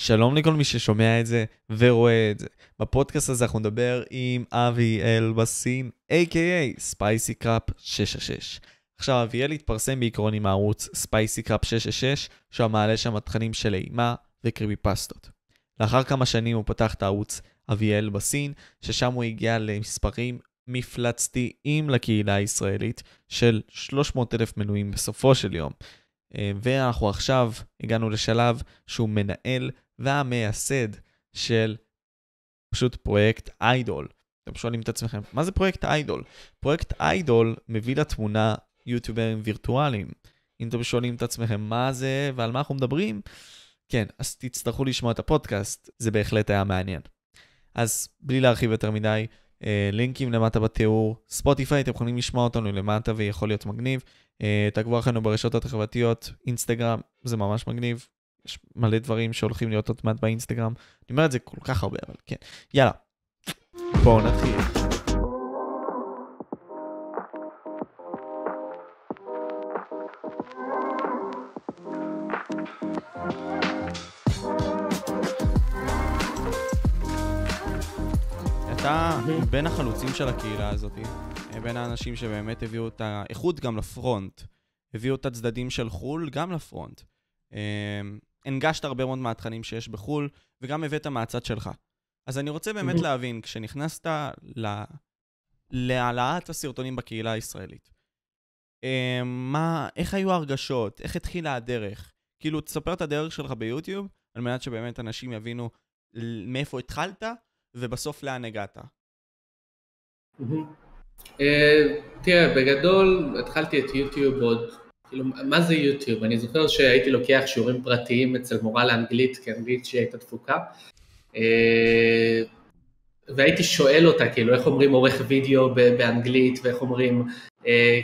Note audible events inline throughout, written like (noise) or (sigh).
שלום לכל מי ששומע את זה ורואה את זה. בפודקאסט הזה אנחנו נדבר עם אביאל בסין, a.k.a. SpicyCrap 666. עכשיו, אביאל התפרסם בעיקרון עם הערוץ SpicyCrap 666, שהוא מעלה שם תכנים של אימה ו creepypasta ות. לאחר כמה שנים הוא פתח את הערוץ אביאל בסין, ששם הוא הגיע למספרים מפלצתיים לקהילה הישראלית של 300 אלף מנויים בסופו של יום. אה, ואנחנו עכשיו הגענו לשלב שהוא מנהל והמייסד של פשוט פרויקט איידול. אתם שואלים את עצמכם, מה זה פרויקט איידול? פרויקט איידול מביא לתמונה יוטיוברים וירטואליים. אם אתם שואלים את עצמכם מה זה ועל מה אנחנו מדברים, כן, אז תצטרכו לשמוע את הפודקאסט, זה בהחלט היה מעניין. אז בלי להרחיב יותר מדי, אה, לינקים למטה בתיאור, ספוטיפיי, אתם יכולים לשמוע אותנו למטה ויכול להיות מגניב. אה, תעקבו אחרינו ברשתות החברתיות, אינסטגרם, זה ממש מגניב. יש מלא דברים שהולכים להיות עוד מעט באינסטגרם. אני אומר את זה כל כך הרבה, אבל כן. יאללה, בואו נתחיל. אתה בין החלוצים של הקהילה הזאת, בין האנשים שבאמת הביאו את האיכות גם לפרונט, הביאו את הצדדים של חו"ל גם לפרונט. הנגשת הרבה מאוד מהתכנים שיש בחו"ל, וגם הבאת מהצד שלך. אז אני רוצה באמת להבין, כשנכנסת ל... להעלאת הסרטונים בקהילה הישראלית, אמ, מה, איך היו הרגשות? איך התחילה הדרך? כאילו, תספר את הדרך שלך ביוטיוב, על מנת שבאמת אנשים יבינו מאיפה התחלת, ובסוף לאן הגעת? אה, תראה, בגדול התחלתי את יוטיוב עוד, כאילו, מה זה יוטיוב? אני זוכר שהייתי לוקח שיעורים פרטיים אצל מורה לאנגלית, כי אנגלית שהיא הייתה תפוקה, אה, והייתי שואל אותה, כאילו, איך אומרים עורך וידאו באנגלית, ואיך אומרים אה,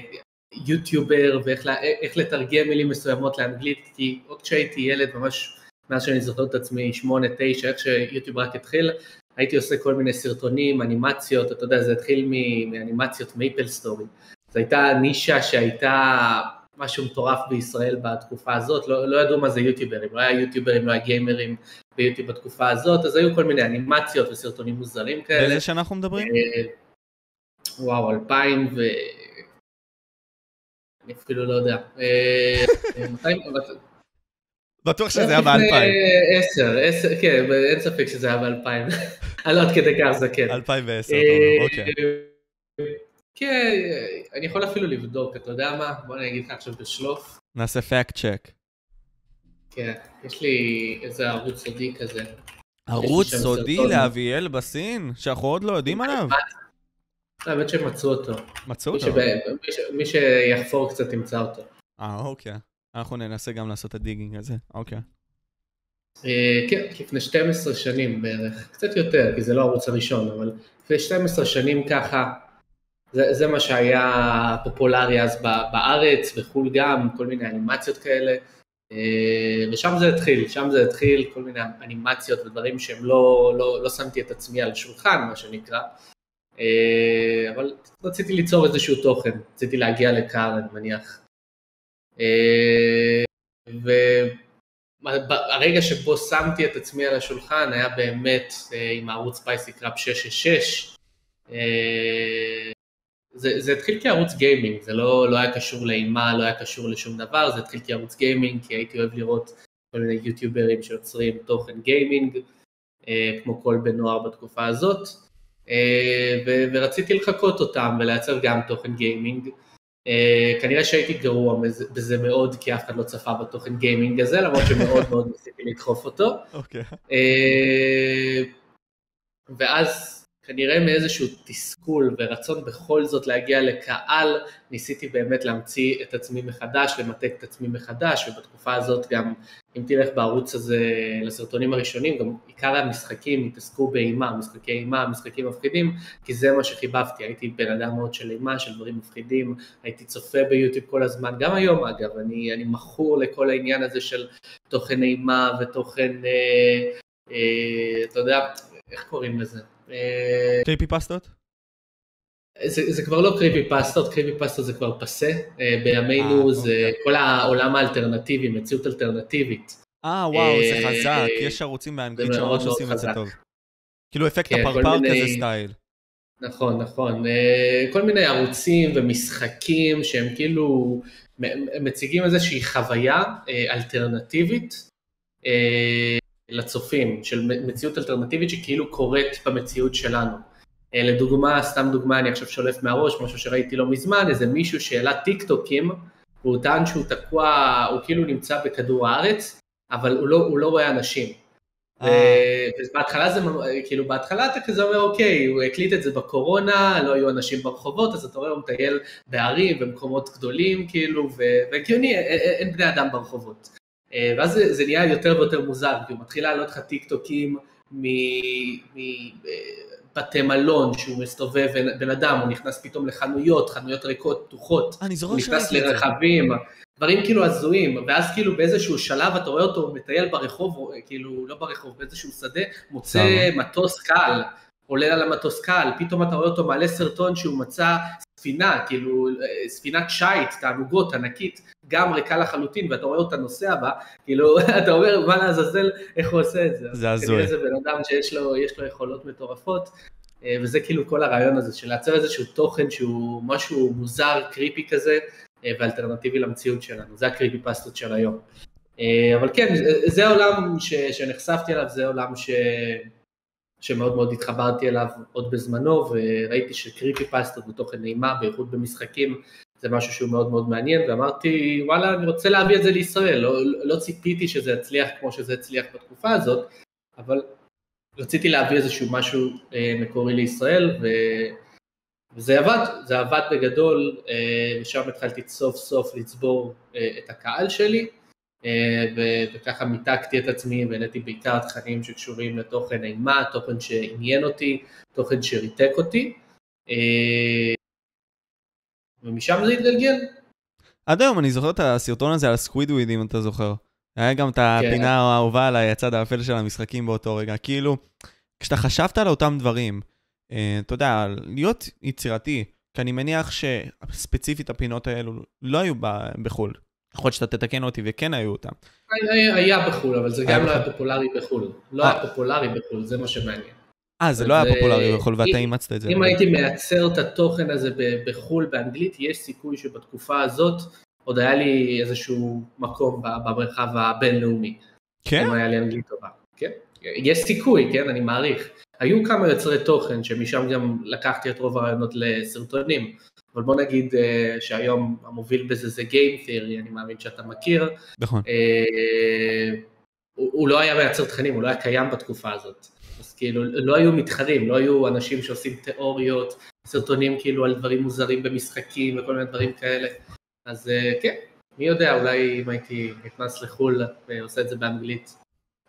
יוטיובר, ואיך לתרגם מילים מסוימות לאנגלית, כי עוד כשהייתי ילד, ממש מאז שאני זוכר את עצמי, שמונה, תשע, איך שיוטיוב רק התחיל, הייתי עושה כל מיני סרטונים, אנימציות, אתה יודע, זה התחיל מאנימציות MapleStory. זו הייתה נישה שהייתה משהו מטורף בישראל בתקופה הזאת, לא, לא ידעו מה זה יוטיוברים, לא היה יוטיוברים, לא היה גיימרים ביוטיוב בתקופה הזאת, אז היו כל מיני אנימציות וסרטונים מוזרים כאלה. באיזה שנה אנחנו מדברים? אה, וואו, אלפיים ו... אני אפילו לא יודע. אה, בטוח שזה היה באלפיים. עשר, עשר, כן, אין ספק שזה היה באלפיים. אני לא עד כדי כך זה כן. 2010, אוקיי. כן, אני יכול אפילו לבדוק, אתה יודע מה? בוא אני אגיד לך עכשיו בשלוף. נעשה פאקט צ'ק. כן, יש לי איזה ערוץ סודי כזה. ערוץ סודי לאביאל בסין? שאנחנו עוד לא יודעים עליו? האמת שמצאו אותו. מצאו אותו? מי שיחפור קצת ימצא אותו. אה, אוקיי. אנחנו ננסה גם לעשות את הדיגינג הזה, אוקיי. אה, כן, לפני 12 שנים בערך, קצת יותר, כי זה לא הערוץ הראשון, אבל לפני 12 שנים ככה, זה, זה מה שהיה פופולרי אז בארץ, בחו"ל גם, כל מיני אנימציות כאלה, אה, ושם זה התחיל, שם זה התחיל, כל מיני אנימציות ודברים שהם לא, לא, לא שמתי את עצמי על השולחן, מה שנקרא, אה, אבל רציתי ליצור איזשהו תוכן, רציתי להגיע לקהל, אני מניח. והרגע שבו שמתי את עצמי על השולחן היה באמת אה, עם הערוץ SpicyCrap666. זה, זה התחיל כערוץ גיימינג, זה לא, לא היה קשור לאימה, לא היה קשור לשום דבר, זה התחיל כערוץ גיימינג, כי הייתי אוהב לראות כל מיני יוטיוברים שיוצרים תוכן גיימינג, אה, כמו כל בן נוער בתקופה הזאת, אה, ורציתי לחקות אותם ולייצר גם תוכן גיימינג. Uh, כנראה שהייתי גרוע בזה מאוד, כי אף אחד לא צפה בתוכן גיימינג הזה, למרות שמאוד מאוד ניסיתי לדחוף אותו. אוקיי. Okay. Uh, ואז כנראה מאיזשהו תסכול ורצון בכל זאת להגיע לקהל, ניסיתי באמת להמציא את עצמי מחדש, למתק את עצמי מחדש, ובתקופה הזאת גם, אם תלך בערוץ הזה לסרטונים הראשונים, גם עיקר המשחקים התעסקו באימה, משחקי אימה, משחקים מפחידים, כי זה מה שחיבבתי, הייתי בן אדם מאוד של אימה, של דברים מפחידים, הייתי צופה ביוטיוב כל הזמן, גם היום אגב, אני, אני מכור לכל העניין הזה של תוכן אימה ותוכן, אה, אה, אתה יודע, איך קוראים לזה? קריפי אה, פסטות? זה, זה כבר לא קריפי פסטות, קריפי פסטות זה כבר פסה, אה, בימינו 아, אה, זה אוקיי. כל העולם האלטרנטיבי, מציאות אלטרנטיבית. אה, וואו, זה חזק, יש ערוצים באנגלית שממש עושים את זה טוב. כאילו אפקט כן, הפרפר מיני- כזה סטייל. נכון, נכון. כל מיני ערוצים ומשחקים שהם כאילו מציגים איזושהי חוויה אלטרנטיבית לצופים, של מציאות אלטרנטיבית שכאילו קורית במציאות שלנו. אה, לדוגמה, סתם דוגמה, אני עכשיו שולף מהראש, משהו שראיתי לא מזמן, איזה מישהו שהעלה טיקטוקים, והוא טען שהוא תקוע, הוא כאילו נמצא בכדור הארץ, אבל הוא לא, הוא לא רואה אנשים. אה, ו- ובהתחלה זה, כאילו בהתחלה אתה כזה אומר אוקיי, הוא הקליט את זה בקורונה, לא היו אנשים ברחובות, אז אתה רואה הוא מטייל בערים במקומות גדולים כאילו, והגיוני, אין בני אדם ברחובות. אה, ואז זה, זה נהיה יותר ויותר מוזר, כי הוא מתחיל להעלות לך טיקטוקים מבתי מלון, שהוא מסתובב בן- בן אדם, הוא נכנס פתאום לחנויות, חנויות ריקות, פתוחות, הוא נכנס. לרכבים, דברים כאילו הזויים, ואז כאילו באיזשהו שלב אתה רואה אותו מטייל ברחוב, או, כאילו לא ברחוב, באיזשהו שדה, מוצא. מטוס קל, עולה על המטוס קל, פתאום אתה רואה אותו מעלה סרטון שהוא מצא ספינה, כאילו אה, ספינת שיט, תענוגות ענקית, גם ריקה לחלוטין, ואתה רואה אותה נוסע בה, כאילו (laughs) אתה אומר מה לעזאזל, איך הוא עושה את זה. זה הזוי. כנראה זה בן אדם שיש לו, יש לו יכולות מטורפות, אה, וזה כאילו כל הרעיון הזה של לייצר איזשהו תוכן שהוא משהו מוזר, קריפי כזה, אה, ואלטרנטיבי למציאות שלנו, זה הקריפי פסטות של היום. אה, אבל כן, זה- העולם ש, שנחשפתי אליו, זה עולם ש, שמאוד מאוד התחברתי אליו עוד בזמנו, וראיתי שקריפי פסטות ותוכן נעימה, בייחוד במשחקים, זה משהו שהוא מאוד מאוד מעניין, ואמרתי, וואלה, אני רוצה להביא את זה לישראל, לא, לא ציפיתי שזה יצליח כמו שזה הצליח בתקופה הזאת, אבל רציתי להביא איזשהו משהו אה, מקורי לישראל, ו... וזה עבד, זה עבד בגדול, אה, ושם התחלתי סוף סוף לצבור אה, את הקהל שלי, אה, ו- וככה מיתגתי את עצמי והעליתי בעיקר תכנים שקשורים לתוכן אימה, תוכן שעניין אותי, תוכן שריתק אותי, אה, ומשם זה התגלגל. עד היום אני זוכר את הסרטון הזה על סקווידוורד, אם אתה זוכר. היה גם את כן. הפינה האהובה עליי, הצד האפל של המשחקים באותו רגע. כאילו, כשאתה חשבת על אותם דברים, אה, אתה יודע, להיות יצירתי, כי אני מניח שספציפית הפינות האלו לא היו בחו"ל. יכול להיות שאתה תתקן אותי וכן היו אותם. היה, היה בחו"ל, אבל זה גם לא היה בחו"ל. פופולרי בחו"ל. לא אה. היה פופולרי בחו"ל, זה מה שמעניין. אה, זה לא היה פופולרי אה, בחו"ל ואתה אימצת את זה. אם הייתי מייצר את התוכן הזה בחו"ל באנגלית, יש סיכוי שבתקופה הזאת עוד היה לי איזשהו מקום במרחב הבינלאומי. כן? אם היה לי אנגלית טובה. כן, יש סיכוי, כן, אני מעריך. היו כמה יוצרי תוכן שמשם גם לקחתי את רוב הרעיונות לסרטונים. אבל בוא נגיד אה, שהיום המוביל בזה זה Game Theory, אני מאמין שאתה מכיר. נכון. אה, הוא, הוא לא היה מייצר תכנים, הוא לא היה קיים בתקופה הזאת. כאילו, לא היו מתחרים, לא היו אנשים שעושים תיאוריות, סרטונים כאילו על דברים מוזרים במשחקים וכל מיני דברים כאלה. אז אה, כן, מי יודע, אולי אם הייתי נכנס לחו"ל ועושה את זה באנגלית,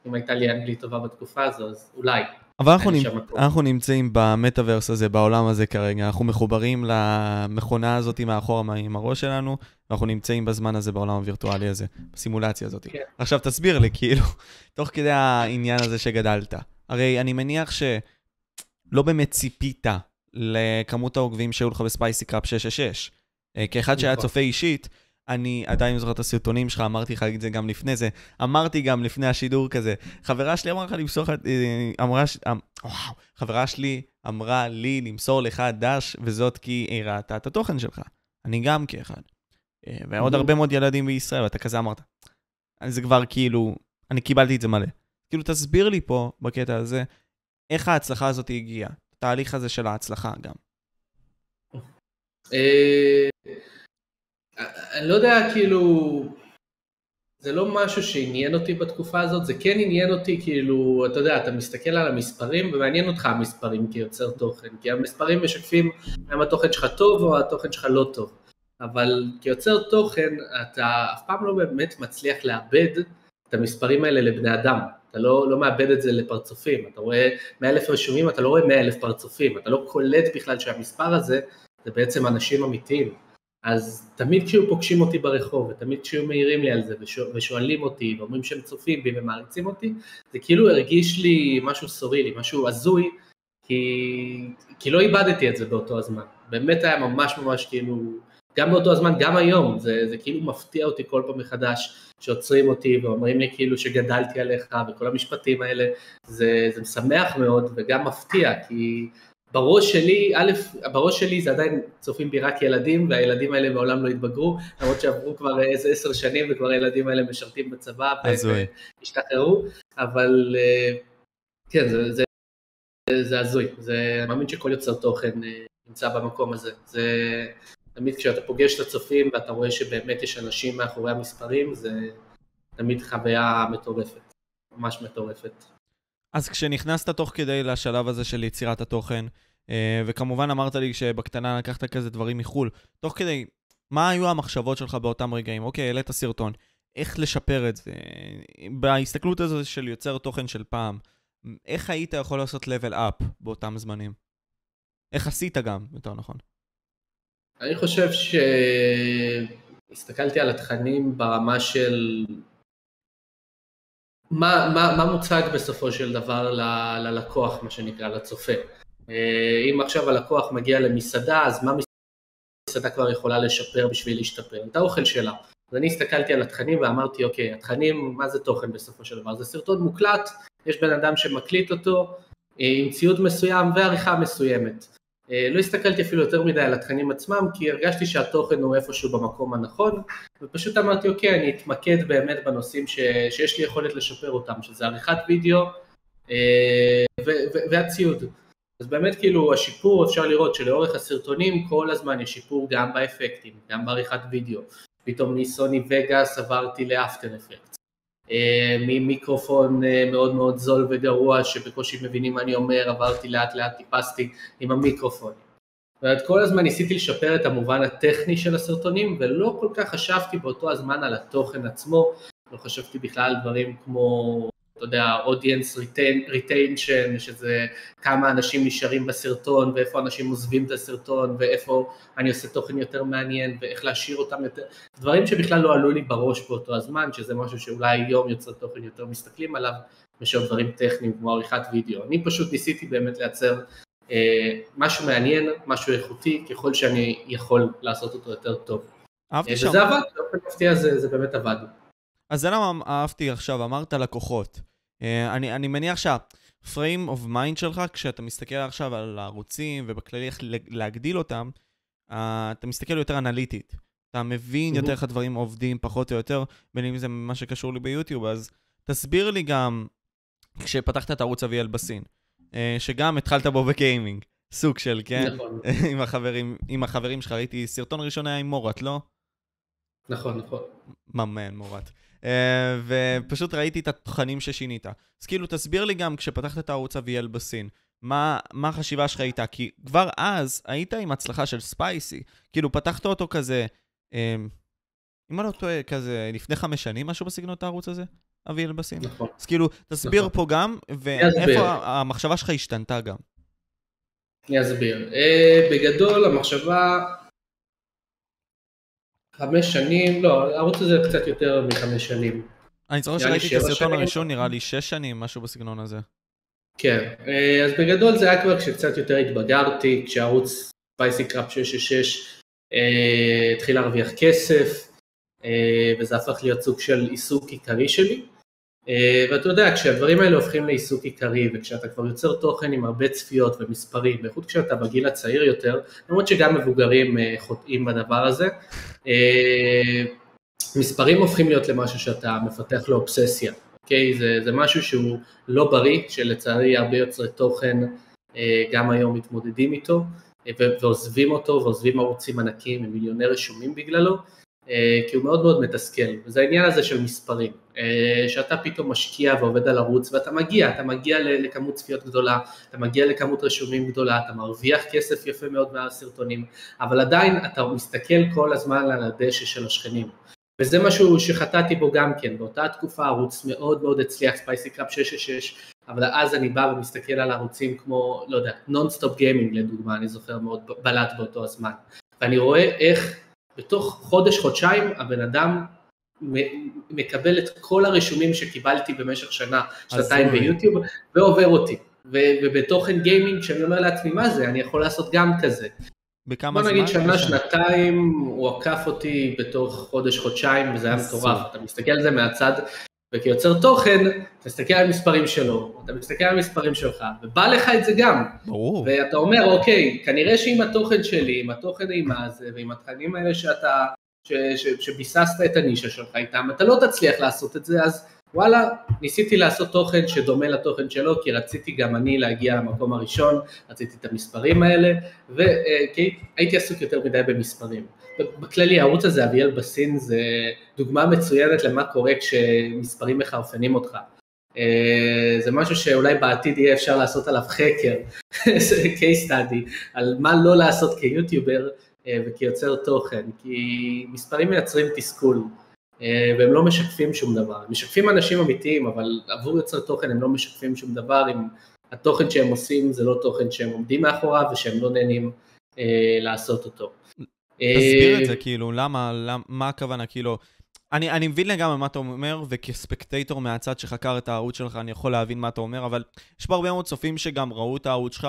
אם הייתה לי אנגלית טובה בתקופה הזו, אז אולי. אבל אנחנו, נמצ... אנחנו נמצאים במטאוורס הזה, בעולם הזה כרגע. אנחנו מחוברים למכונה הזאת מאחורה מה- עם הראש שלנו, ואנחנו נמצאים בזמן הזה בעולם הווירטואלי הזה, בסימולציה הזאת. כן. עכשיו תסביר לי, כאילו, (laughs) תוך כדי העניין הזה שגדלת. הרי אני מניח שלא באמת ציפית לכמות העוקבים שהיו לך בספייסי קראפ 666. אה, כאחד שהיה נכון. צופה אישית, אני עדיין זוכר את הסרטונים שלך, אמרתי לך את זה גם לפני זה. אמרתי גם לפני השידור כזה, חברה שלי אמרה לך למסור לך, אה, אמרה, ש- אמ- וואו, חברה שלי אמרה לי למסור לך דש, וזאת כי היא ראתה את התוכן שלך. אני גם כאחד. אה, ועוד. הרבה מאוד ילדים בישראל, ואתה כזה אמרת. זה כבר כאילו, אני קיבלתי את זה מלא. כאילו, תסביר לי פה, בקטע הזה, איך ההצלחה הזאת הגיעה. התהליך הזה של ההצלחה גם. אה, אני לא יודע, כאילו, זה לא משהו שעניין אותי בתקופה הזאת, זה כן עניין אותי, כאילו, אתה יודע, אתה מסתכל על המספרים, ומעניין אותך המספרים כיוצר תוכן, כי המספרים משקפים האם התוכן שלך טוב או התוכן שלך לא טוב. אבל כיוצר תוכן, אתה אף פעם לא באמת מצליח לאבד את המספרים האלה לבני אדם. אתה לא, לא מאבד את זה לפרצופים. אתה רואה 100 אלף רשומים, אתה לא רואה 100 אלף פרצופים. אתה לא קולט בכלל שהמספר הזה זה בעצם אנשים אמיתיים. אז תמיד כשהיו פוגשים אותי ברחוב, ותמיד כשהיו מעירים לי על זה, ושואל, ושואלים אותי, ואומרים שהם צופים בי ומעריצים אותי, זה כאילו הרגיש לי משהו סורילי, משהו הזוי, כי, כי לא איבדתי את זה באותו הזמן. באמת היה ממש ממש כאילו גם באותו הזמן, גם היום, זה, זה כאילו מפתיע אותי כל פעם מחדש, שעוצרים אותי ואומרים לי כאילו שגדלתי עליך וכל המשפטים האלה, זה, זה משמח מאוד וגם מפתיע, כי בראש שלי, א', בראש שלי זה עדיין צופים בי רק ילדים, והילדים האלה מעולם לא התבגרו, למרות שעברו כבר איזה עשר שנים וכבר הילדים האלה משרתים בצבא, והשתחררו, אבל אה, כן, זה, זה, זה הזוי, זה, אני מאמין שכל יוצר תוכן אה, נמצא במקום הזה, זה תמיד כשאתה פוגש את הצופים ואתה רואה שבאמת יש אנשים מאחורי המספרים, זה תמיד חוויה מטורפת, ממש מטורפת. אז כשנכנסת תוך כדי לשלב הזה של יצירת התוכן, אה, וכמובן אמרת לי שבקטנה לקחת כזה דברים מחו"ל, תוך כדי, מה היו המחשבות שלך באותם רגעים? אוקיי, העלית סרטון, איך לשפר את זה? בהסתכלות הזו של יוצר תוכן של פעם, איך היית יכול לעשות level up באותם זמנים? איך עשית גם, יותר נכון? אני חושב שהסתכלתי על התכנים ברמה של מה, מה, מה מוצג בסופו של דבר ל, ללקוח, מה שנקרא, לצופה. אה, אם עכשיו הלקוח מגיע למסעדה, אז מה מסעדה כבר יכולה לשפר בשביל להשתפר? את האוכל שלה. אז אני הסתכלתי על התכנים ואמרתי, אוקיי, התכנים, מה זה תוכן בסופו של דבר? זה סרטון מוקלט, יש בן אדם שמקליט אותו אה, עם ציוד מסוים ועריכה מסוימת. אה, לא הסתכלתי אפילו יותר מדי על התכנים עצמם, כי הרגשתי שהתוכן הוא איפשהו במקום הנכון, ופשוט אמרתי, אוקיי, אני אתמקד באמת בנושאים ש... שיש לי יכולת לשפר אותם, שזה עריכת וידאו אה, ו... ו... והציוד. אז באמת כאילו השיפור, אפשר לראות שלאורך הסרטונים כל הזמן יש שיפור גם באפקטים, גם בעריכת וידאו. פתאום מסוני וגאס עברתי לאפטר אפקט. אה, ממיקרופון אה, מאוד מאוד זול וגרוע שבקושי מבינים מה אני אומר, עברתי לאט לאט, טיפסתי עם המיקרופון. ואת כל הזמן ניסיתי לשפר את המובן הטכני של הסרטונים ולא כל כך חשבתי באותו הזמן על התוכן עצמו, לא חשבתי בכלל על דברים כמו אתה יודע, audience retention, שזה כמה אנשים נשארים בסרטון, ואיפה אנשים עוזבים את הסרטון, ואיפה אני עושה תוכן יותר מעניין, ואיך להשאיר אותם יותר, דברים שבכלל לא עלו לי בראש באותו הזמן, שזה משהו שאולי היום יוצר תוכן יותר מסתכלים עליו, מאשר דברים טכניים כמו עריכת וידאו. אני פשוט ניסיתי באמת לייצר אה, משהו מעניין, משהו איכותי, ככל שאני יכול לעשות אותו יותר טוב. אהבתי אה, שם. וזה עבד, באופן מפתיע זה, זה באמת עבד. אז זה למה אהבתי עכשיו, אמרת לקוחות. Uh, אני, אני מניח שה-frame of mind שלך, כשאתה מסתכל עכשיו על הערוצים ובכללי איך להגדיל אותם, uh, אתה מסתכל יותר אנליטית. אתה מבין יותר איך הדברים עובדים פחות או יותר, בין אם זה מה שקשור לי ביוטיוב, אז תסביר לי גם, כשפתחת את ערוץ אביאל בסין, uh, שגם התחלת בו בגיימינג, סוג של, כן? נכון. (laughs) עם, החברים, עם החברים שלך, ראיתי סרטון ראשון היה עם מורת, לא? נכון, נכון. ממן מורת. אה, ופשוט ראיתי את התכנים ששינית. אז כאילו, תסביר לי גם, כשפתחת את הערוץ אביאל בסין, מה, מה החשיבה שלך הייתה? כי כבר אז היית עם הצלחה של ספייסי. כאילו, פתחת אותו כזה, אה, אם אני לא טועה, כזה לפני חמש שנים, משהו בסגנון הערוץ הזה? אביאל בסין. נכון. אז כאילו, תסביר נכון. פה גם, ואיפה המחשבה שלך השתנתה גם. אני אסביר. Uh, בגדול, המחשבה חמש שנים, לא, הערוץ הזה קצת יותר מחמש שנים. אני זוכר שראיתי את הסרטון הראשון, נראה לי שש שנים, משהו בסגנון הזה. כן, אה, אז בגדול זה היה כבר כשקצת יותר התבגרתי, כשערוץ ספייסי קראפ 666 אה, התחיל להרוויח כסף, אה, וזה הפך להיות סוג של עיסוק עיקרי שלי. אה, ואתה יודע, כשהדברים האלה הופכים לעיסוק עיקרי, וכשאתה כבר יוצר תוכן עם הרבה צפיות ומספרים, בייחוד כשאתה בגיל הצעיר יותר, למרות שגם מבוגרים אה, חוטאים בדבר הזה, אה, מספרים הופכים להיות למשהו שאתה מפתח לו אובססיה, אוקיי? זה, זה משהו שהוא לא בריא, שלצערי הרבה יוצרי תוכן גם היום מתמודדים איתו, ועוזבים אותו, ועוזבים ערוצים ענקים עם מיליוני רשומים בגללו, כי הוא מאוד מאוד מתסכל, וזה העניין הזה של מספרים, אה, שאתה פתאום משקיע ועובד על ערוץ ואתה מגיע, אתה מגיע לכמות צפיות גדולה, אתה מגיע לכמות רישומים גדולה, אתה מרוויח כסף יפה מאוד מהסרטונים, אבל עדיין אתה מסתכל כל הזמן על הדשא של השכנים, וזה משהו שחטאתי בו גם כן, באותה תקופה ערוץ מאוד מאוד הצליח, SpicyCrap666, אבל אז אני בא ומסתכל על ערוצים כמו, לא יודע, Nonstop Gaming לדוגמה, אני זוכר מאוד בלט באותו הזמן, ואני רואה איך בתוך חודש-חודשיים הבן אדם מקבל את כל הרישומים שקיבלתי במשך שנה, שנתיים ביוטיוב, ועובר אותי. ובתוכן גיימינג, כשאני אומר לעצמי, מה זה, אני יכול לעשות גם כזה. בכמה בוא זמן? נגיד שנה, שנתיים, הוא עקף אותי בתוך חודש, חודשיים, וזה היה. מטורף. אתה מסתכל על זה מהצד, וכיוצר תוכן, אתה מסתכל על המספרים שלו, אתה מסתכל על המספרים שלך, ובא לך את זה גם. ברור. ואתה אומר, אוקיי, כנראה שעם התוכן שלי, עם התוכן האימה הזה, ועם התכנים האלה שאתה, ש, ש, שביססת את הנישה שלך איתם, אתה לא תצליח לעשות את זה, אז וואלה, ניסיתי לעשות תוכן שדומה לתוכן שלו, כי רציתי גם אני להגיע למקום הראשון, רציתי את המספרים האלה, וכי הייתי עסוק יותר מדי במספרים. בכללי, הערוץ הזה, אביאל בסין, זה דוגמה מצוינת למה קורה כשמספרים מחרפנים אותך. אה, זה משהו שאולי בעתיד יהיה אפשר לעשות עליו חקר, (laughs) case study, על מה לא לעשות כיוטיובר אה, וכיוצר תוכן, כי מספרים מייצרים תסכול, אה, והם לא משקפים שום דבר, הם משקפים אנשים אמיתיים, אבל עבור יוצר תוכן הם לא משקפים שום דבר, אם התוכן שהם עושים זה לא תוכן שהם עומדים מאחוריו ושהם לא נהנים לעשות אותו. תסביר את זה, כאילו, למה, למה, מה הכוונה, כאילו, אני, אני מבין לגמרי מה אתה אומר, וכספקטייטור מהצד שחקר את הערוץ שלך, אני יכול להבין מה אתה אומר, אבל יש פה הרבה מאוד צופים שגם ראו את הערוץ שלך,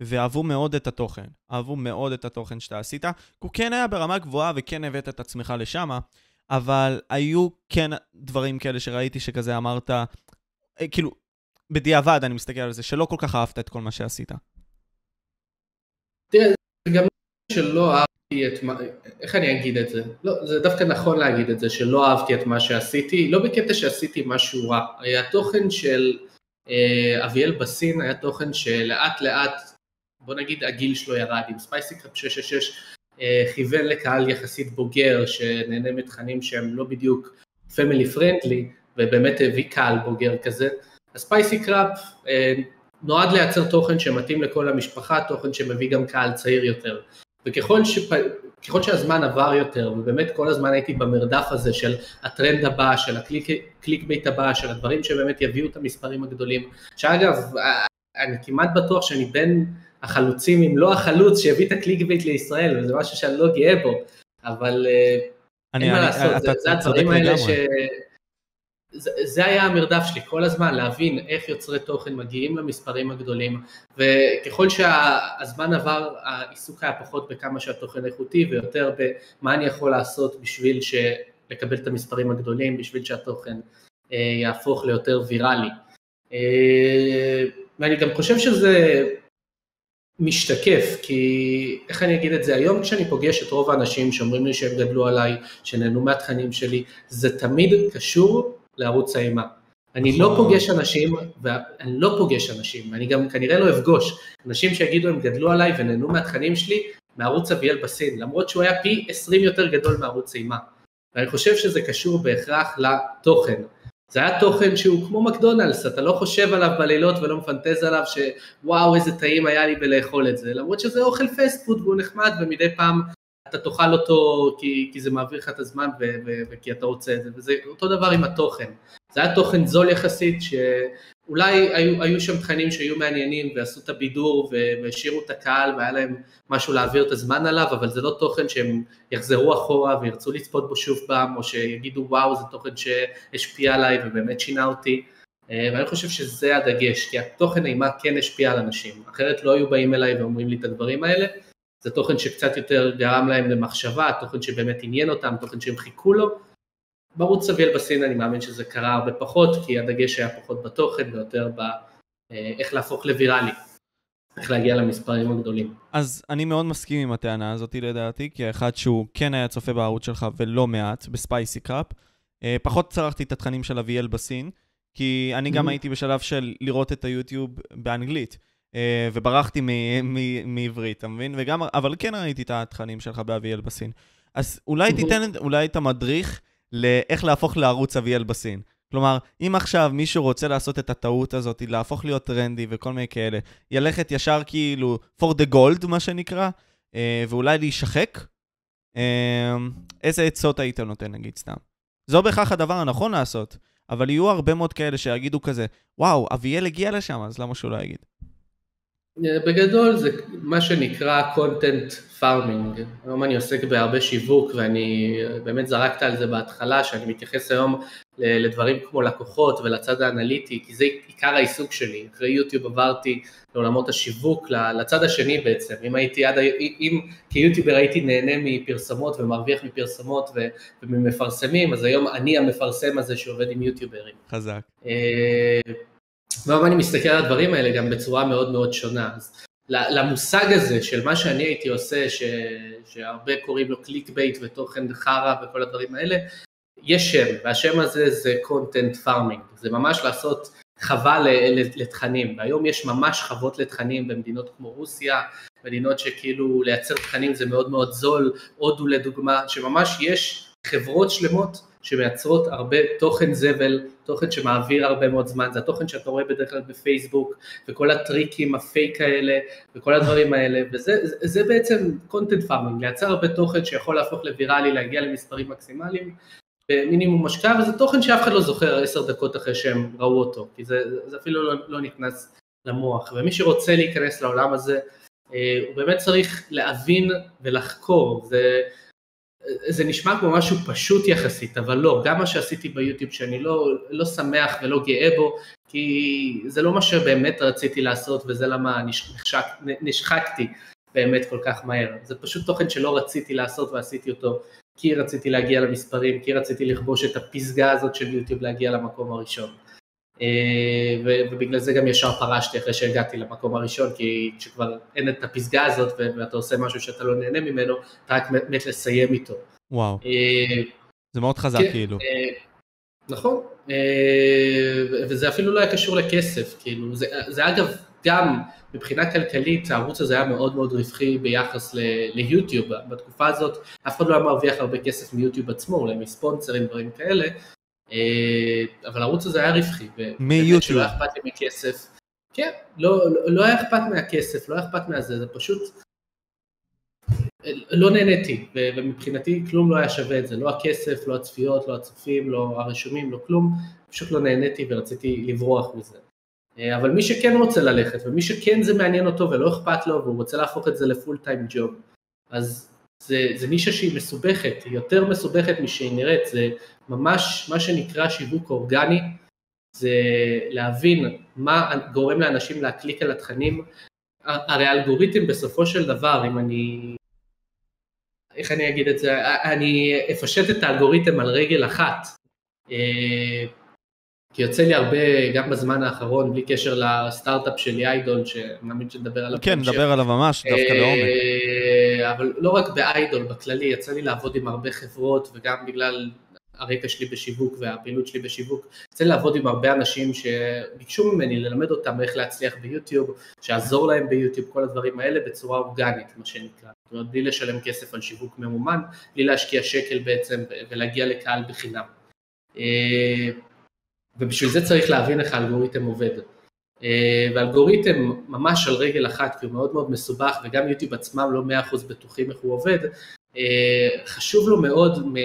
ואהבו מאוד את התוכן. אהבו מאוד את התוכן שאתה עשית. הוא כן היה ברמה גבוהה וכן הבאת את עצמך לשם, אבל היו כן דברים כאלה שראיתי שכזה אמרת, כאילו, בדיעבד אני מסתכל על זה, שלא כל כך אהבת את כל מה שעשית. תראה, זה גם שלא אהבתי את מה, איך אני אגיד את זה? לא, זה דווקא נכון להגיד את זה, שלא אהבתי את מה שעשיתי, לא בקטע שעשיתי משהו רע. התוכן של אה, אביאל בסין היה תוכן שלאט לאט, בוא נגיד הגיל שלו ירד, עם SpicyCrap666 אה, כיוון לקהל יחסית בוגר, שנהנה מתכנים שהם לא בדיוק family friendly, ובאמת הביא קהל בוגר כזה. ה SpicyCrap אה, נועד לייצר תוכן שמתאים לכל המשפחה, תוכן שמביא גם קהל צעיר יותר. וככל שפ... שהזמן עבר יותר, ובאמת כל הזמן הייתי במרדף הזה של הטרנד הבא, של ה clickbait הבא, של הדברים שבאמת יביאו את המספרים הגדולים, שאגב, אני כמעט בטוח שאני בין החלוצים, אם לא החלוץ, שהביא את ה clickbait לישראל, וזה משהו שאני לא גאה בו, אבל אני, אין מה לעשות, זה, זה הדברים האלה ש... זה, זה היה המרדף שלי כל הזמן, להבין איך יוצרי תוכן מגיעים למספרים הגדולים, וככל שהזמן עבר, העיסוק היה פחות בכמה שהתוכן איכותי, ויותר במה אני יכול לעשות בשביל לקבל את המספרים הגדולים, בשביל שהתוכן אה, יהפוך ליותר ויראלי. אה, ואני גם חושב שזה משתקף, כי איך אני אגיד את זה, היום כשאני פוגש את רוב האנשים שאומרים לי שהם גדלו עליי, שנהנו מהתכנים שלי, זה תמיד קשור לערוץ האימה. אני לא נכון. פוגש אנשים, ואני לא פוגש אנשים, אני גם כנראה לא אפגוש, אנשים שיגידו הם גדלו עליי ונהנו מהתכנים שלי מערוץ אביאל בסין, למרות שהוא היה פי 20 יותר גדול מערוץ אימה. ואני חושב שזה קשור בהכרח לתוכן. זה היה תוכן שהוא כמו מקדונלדס, אתה לא חושב עליו בלילות ולא מפנטז עליו שוואו איזה טעים היה לי בלאכול את זה, למרות שזה אוכל פסט פוד והוא נחמד ומדי פעם אתה תאכל אותו כי, כי זה מעביר לך את הזמן ו, ו, וכי אתה רוצה את זה, וזה אותו דבר עם התוכן. זה היה תוכן זול יחסית, שאולי היו, היו שם תכנים שהיו מעניינים ועשו את הבידור והשאירו את הקהל והיה להם משהו להעביר את הזמן עליו, אבל זה לא תוכן שהם יחזרו אחורה וירצו לצפות בו שוב פעם, או שיגידו וואו זה תוכן שהשפיע עליי ובאמת שינה אותי. ואני חושב שזה הדגש, כי התוכן אימה כן השפיע על אנשים, אחרת לא היו באים אליי ואומרים לי את הדברים האלה, זה תוכן שקצת יותר גרם להם למחשבה, תוכן שבאמת עניין אותם, תוכן שהם חיכו לו. בערוץ אביאל בסין אני מאמין שזה קרה הרבה פחות, כי הדגש היה פחות בתוכן ויותר באיך להפוך לוויראלי, איך להגיע למספרים הגדולים. אז אני מאוד מסכים עם הטענה הזאת לדעתי, כי האחד שהוא כן היה צופה בערוץ שלך ולא מעט, בספייסי קראפ. אה, פחות צרכתי את התכנים של אביאל בסין, כי אני גם הייתי בשלב של לראות את היוטיוב באנגלית. אה, וברחתי מעברית, אתה מבין? וגם, אבל כן ראיתי את התכנים שלך באביאל בסין. אז אולי תיתן אולי את המדריך לאיך להפוך לערוץ אביאל בסין. כלומר, אם עכשיו מישהו רוצה לעשות את הטעות הזאת, להפוך להיות טרנדי וכל מיני כאלה, ילכת ישר כאילו for the gold, מה שנקרא, אה, ואולי להישחק, אה, איזה עצות היית נותן, נגיד, סתם? זו בהכרח הדבר הנכון לעשות, אבל יהיו הרבה מאוד כאלה שיגידו כזה, וואו, אביאל הגיע לשם, אז למה שהוא לא יגיד? בגדול זה מה שנקרא content farming, היום אני עוסק בהרבה שיווק ואני באמת זרקת על זה בהתחלה שאני מתייחס היום לדברים כמו לקוחות ולצד האנליטי כי זה עיקר העיסוק שלי, אחרי יוטיוב עברתי לעולמות השיווק, לצד השני בעצם, אם הייתי עד, אם כיוטיובר הייתי נהנה מפרסמות ומרוויח מפרסמות וממפרסמים אז היום אני המפרסם הזה שעובד עם יוטיוברים. חזק. והיום אני מסתכל על הדברים האלה גם בצורה מאוד מאוד שונה. אז למושג הזה של מה שאני הייתי עושה, ש, שהרבה קוראים לו clickbait ותוכן חרא וכל הדברים האלה, יש שם, והשם הזה זה content farming, זה ממש לעשות חווה לתכנים, והיום יש ממש חוות לתכנים במדינות כמו רוסיה, מדינות שכאילו לייצר תכנים זה מאוד מאוד זול, הודו לדוגמה, שממש יש חברות שלמות שמייצרות הרבה תוכן זבל, תוכן שמעביר הרבה מאוד זמן, זה התוכן שאתה רואה בדרך כלל בפייסבוק, וכל הטריקים הפייק האלה, וכל הדברים האלה, וזה זה בעצם content farming, לייצר הרבה תוכן שיכול להפוך לוויראלי, להגיע למספרים מקסימליים, במינימום השקעה, וזה תוכן שאף אחד לא זוכר עשר דקות אחרי שהם ראו אותו, כי זה, זה אפילו לא, לא נכנס למוח, ומי שרוצה להיכנס לעולם הזה, אה, הוא באמת צריך להבין ולחקור, זה... זה נשמע כמו משהו פשוט יחסית, אבל לא, גם מה שעשיתי ביוטיוב שאני לא, לא שמח ולא גאה בו, כי זה לא מה שבאמת רציתי לעשות וזה למה נשחק, נשחקתי באמת כל כך מהר. זה פשוט תוכן שלא רציתי לעשות ועשיתי אותו כי רציתי להגיע למספרים, כי רציתי לכבוש את הפסגה הזאת של יוטיוב להגיע למקום הראשון. אה, ובגלל זה גם ישר פרשתי אחרי שהגעתי למקום הראשון, כי כשכבר אין את הפסגה הזאת ואתה עושה משהו שאתה לא נהנה ממנו, אתה רק מת לסיים איתו. וואו, אה, זה מאוד חזק כן, כאילו. אה, נכון, וזה אפילו לא היה קשור לכסף, כאילו, זה, זה אגב גם מבחינה כלכלית הערוץ הזה היה מאוד מאוד רווחי ביחס ליוטיוב, בתקופה הזאת אף אחד לא היה מרוויח הרבה כסף מיוטיוב עצמו, אולי מספונסרים, דברים כאלה, אבל הערוץ הזה היה רווחי, מיוטיוב. שלא אכפת לי מכסף, כן, לא, לא, לא היה אכפת מהכסף, לא היה אכפת מהזה, זה פשוט, לא נהניתי, ומבחינתי כלום לא היה שווה את זה, לא הכסף, לא הצפיות, לא הצופים, לא הרשומים, לא כלום, פשוט לא נהניתי ורציתי לברוח מזה. אה, אבל מי שכן רוצה ללכת, ומי שכן זה מעניין אותו ולא אכפת לו, והוא רוצה להפוך את זה לפול טיים ג'וב, אז זה, זה נישה שהיא מסובכת, היא יותר מסובכת משהיא נראית, זה ממש מה שנקרא שיווק אורגני, זה להבין מה גורם לאנשים להקליק על התכנים, הרי האלגוריתם בסופו של דבר, אם אני, איך אני אגיד את זה, אני אפשט את האלגוריתם על רגל אחת, אה, כי יוצא לי הרבה, גם בזמן האחרון, בלי קשר לסטארט-אפ שלי איידול, שמאמין שנדבר עליו. כן, נדבר עליו ממש, דווקא לעומק. אבל לא רק באיידול, בכללי, יצא לי לעבוד עם הרבה חברות, וגם בגלל הרקע שלי בשיווק והפעילות שלי בשיווק, יצא לי לעבוד עם הרבה אנשים שביקשו ממני ללמד אותם איך להצליח ביוטיוב, שעזור להם ביוטיוב, כל הדברים האלה בצורה אורגנית, מה שנקרא. זאת אומרת, בלי לשלם כסף על שיווק ממומן, בלי להשקיע שקל בעצם ולהגיע לקהל בחינם. אה, ובשביל זה צריך להבין איך האלגוריתם עובד. אה, ואלגוריתם ממש על רגל אחת, כי הוא מאוד מאוד מסובך, וגם יוטיוב עצמם לא מאה אחוז בטוחים איך הוא עובד, אה, חשוב לו מאוד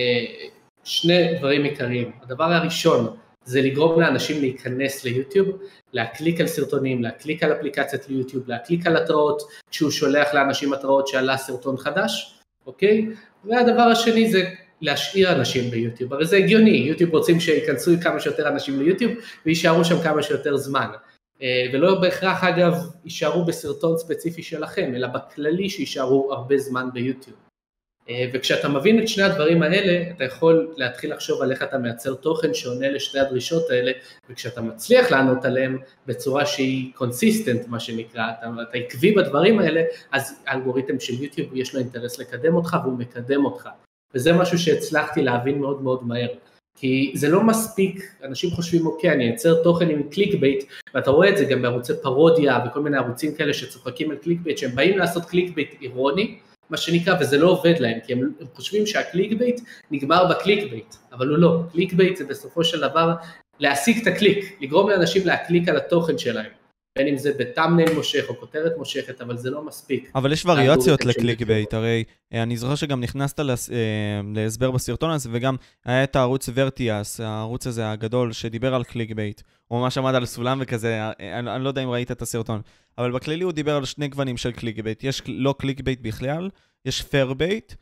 שני דברים עיקריים. הדבר הראשון זה לגרום לאנשים להיכנס ליוטיוב, להקליק על סרטונים, להקליק על אפליקציית ליוטיוב, להקליק על התראות, כשהוא שולח לאנשים התראות שעלה סרטון חדש, אוקיי? והדבר השני זה להשאיר אנשים ביוטיוב, הרי זה הגיוני, יוטיוב רוצים שייכנסו כמה שיותר אנשים ליוטיוב ויישארו שם כמה שיותר זמן. אה, ולא בהכרח אגב יישארו בסרטון ספציפי שלכם, אלא בכללי שיישארו הרבה זמן ביוטיוב. אה, וכשאתה מבין את שני הדברים האלה, אתה יכול להתחיל לחשוב על איך אתה מייצר תוכן שעונה לשתי הדרישות האלה, וכשאתה מצליח לענות עליהם בצורה שהיא consistent, מה שנקרא, אתה, אתה עקבי בדברים האלה, אז האלגוריתם של יוטיוב יש לו אינטרס לקדם אותך והוא מקדם אותך. וזה משהו שהצלחתי להבין מאוד מאוד מהר. כי זה לא מספיק, אנשים חושבים אוקיי אני אייצר תוכן עם clickbait ואתה רואה את זה גם בערוצי פרודיה וכל מיני ערוצים כאלה שצוחקים על clickbait שהם באים לעשות clickbait אירוני מה שנקרא וזה לא עובד להם כי הם, הם חושבים שה clickbait נגמר ב clickbait אבל הוא לא, clickbait זה בסופו של דבר להשיג את הקליק, לגרום לאנשים להקליק על התוכן שלהם בין אם זה ב thumbnail מושך או כותרת מושכת, אבל זה לא מספיק. אבל יש וריאציות לקליק בייט, הרי אה, אני זוכר שגם נכנסת לס... אה, להסבר בסרטון הזה, וגם היה את הערוץ Veritasium, הערוץ הזה הגדול, שדיבר על clickbait. הוא ממש עמד על סולם וכזה, אה, אני, אני לא יודע אם ראית את הסרטון, אבל בכללי הוא דיבר על שני גוונים של clickbait. יש לא clickbait בכלל, יש fair bait,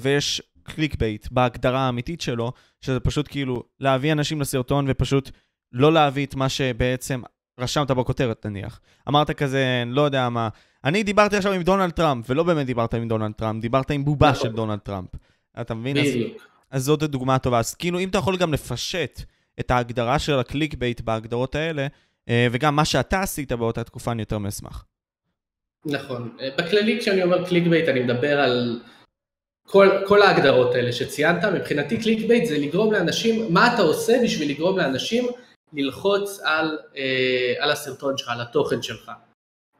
ויש clickbait בהגדרה האמיתית שלו, שזה פשוט כאילו להביא אנשים לסרטון ופשוט לא להביא את מה שבעצם רשמת בכותרת נניח. אמרת כזה, לא יודע מה, אני דיברתי עכשיו עם דונלד טראמפ, ולא באמת דיברת עם דונלד טראמפ, דיברת עם בובה נכון. של דונלד טראמפ. אתה מבין? אז, אז זאת דוגמה טובה. אז כאילו, אם אתה יכול גם לפשט את ההגדרה של ה clickbait בהגדרות האלה, אה, וגם מה שאתה עשית באותה תקופה, אני יותר מאשמח. נכון. אה, בכללי כשאני אומר clickbait, אני מדבר על כל, כל ההגדרות האלה שציינת. מבחינתי clickbait זה לגרום לאנשים, מה אתה עושה בשביל לגרום לאנשים ללחוץ על, אה, על הסרטון שלך, על התוכן שלך.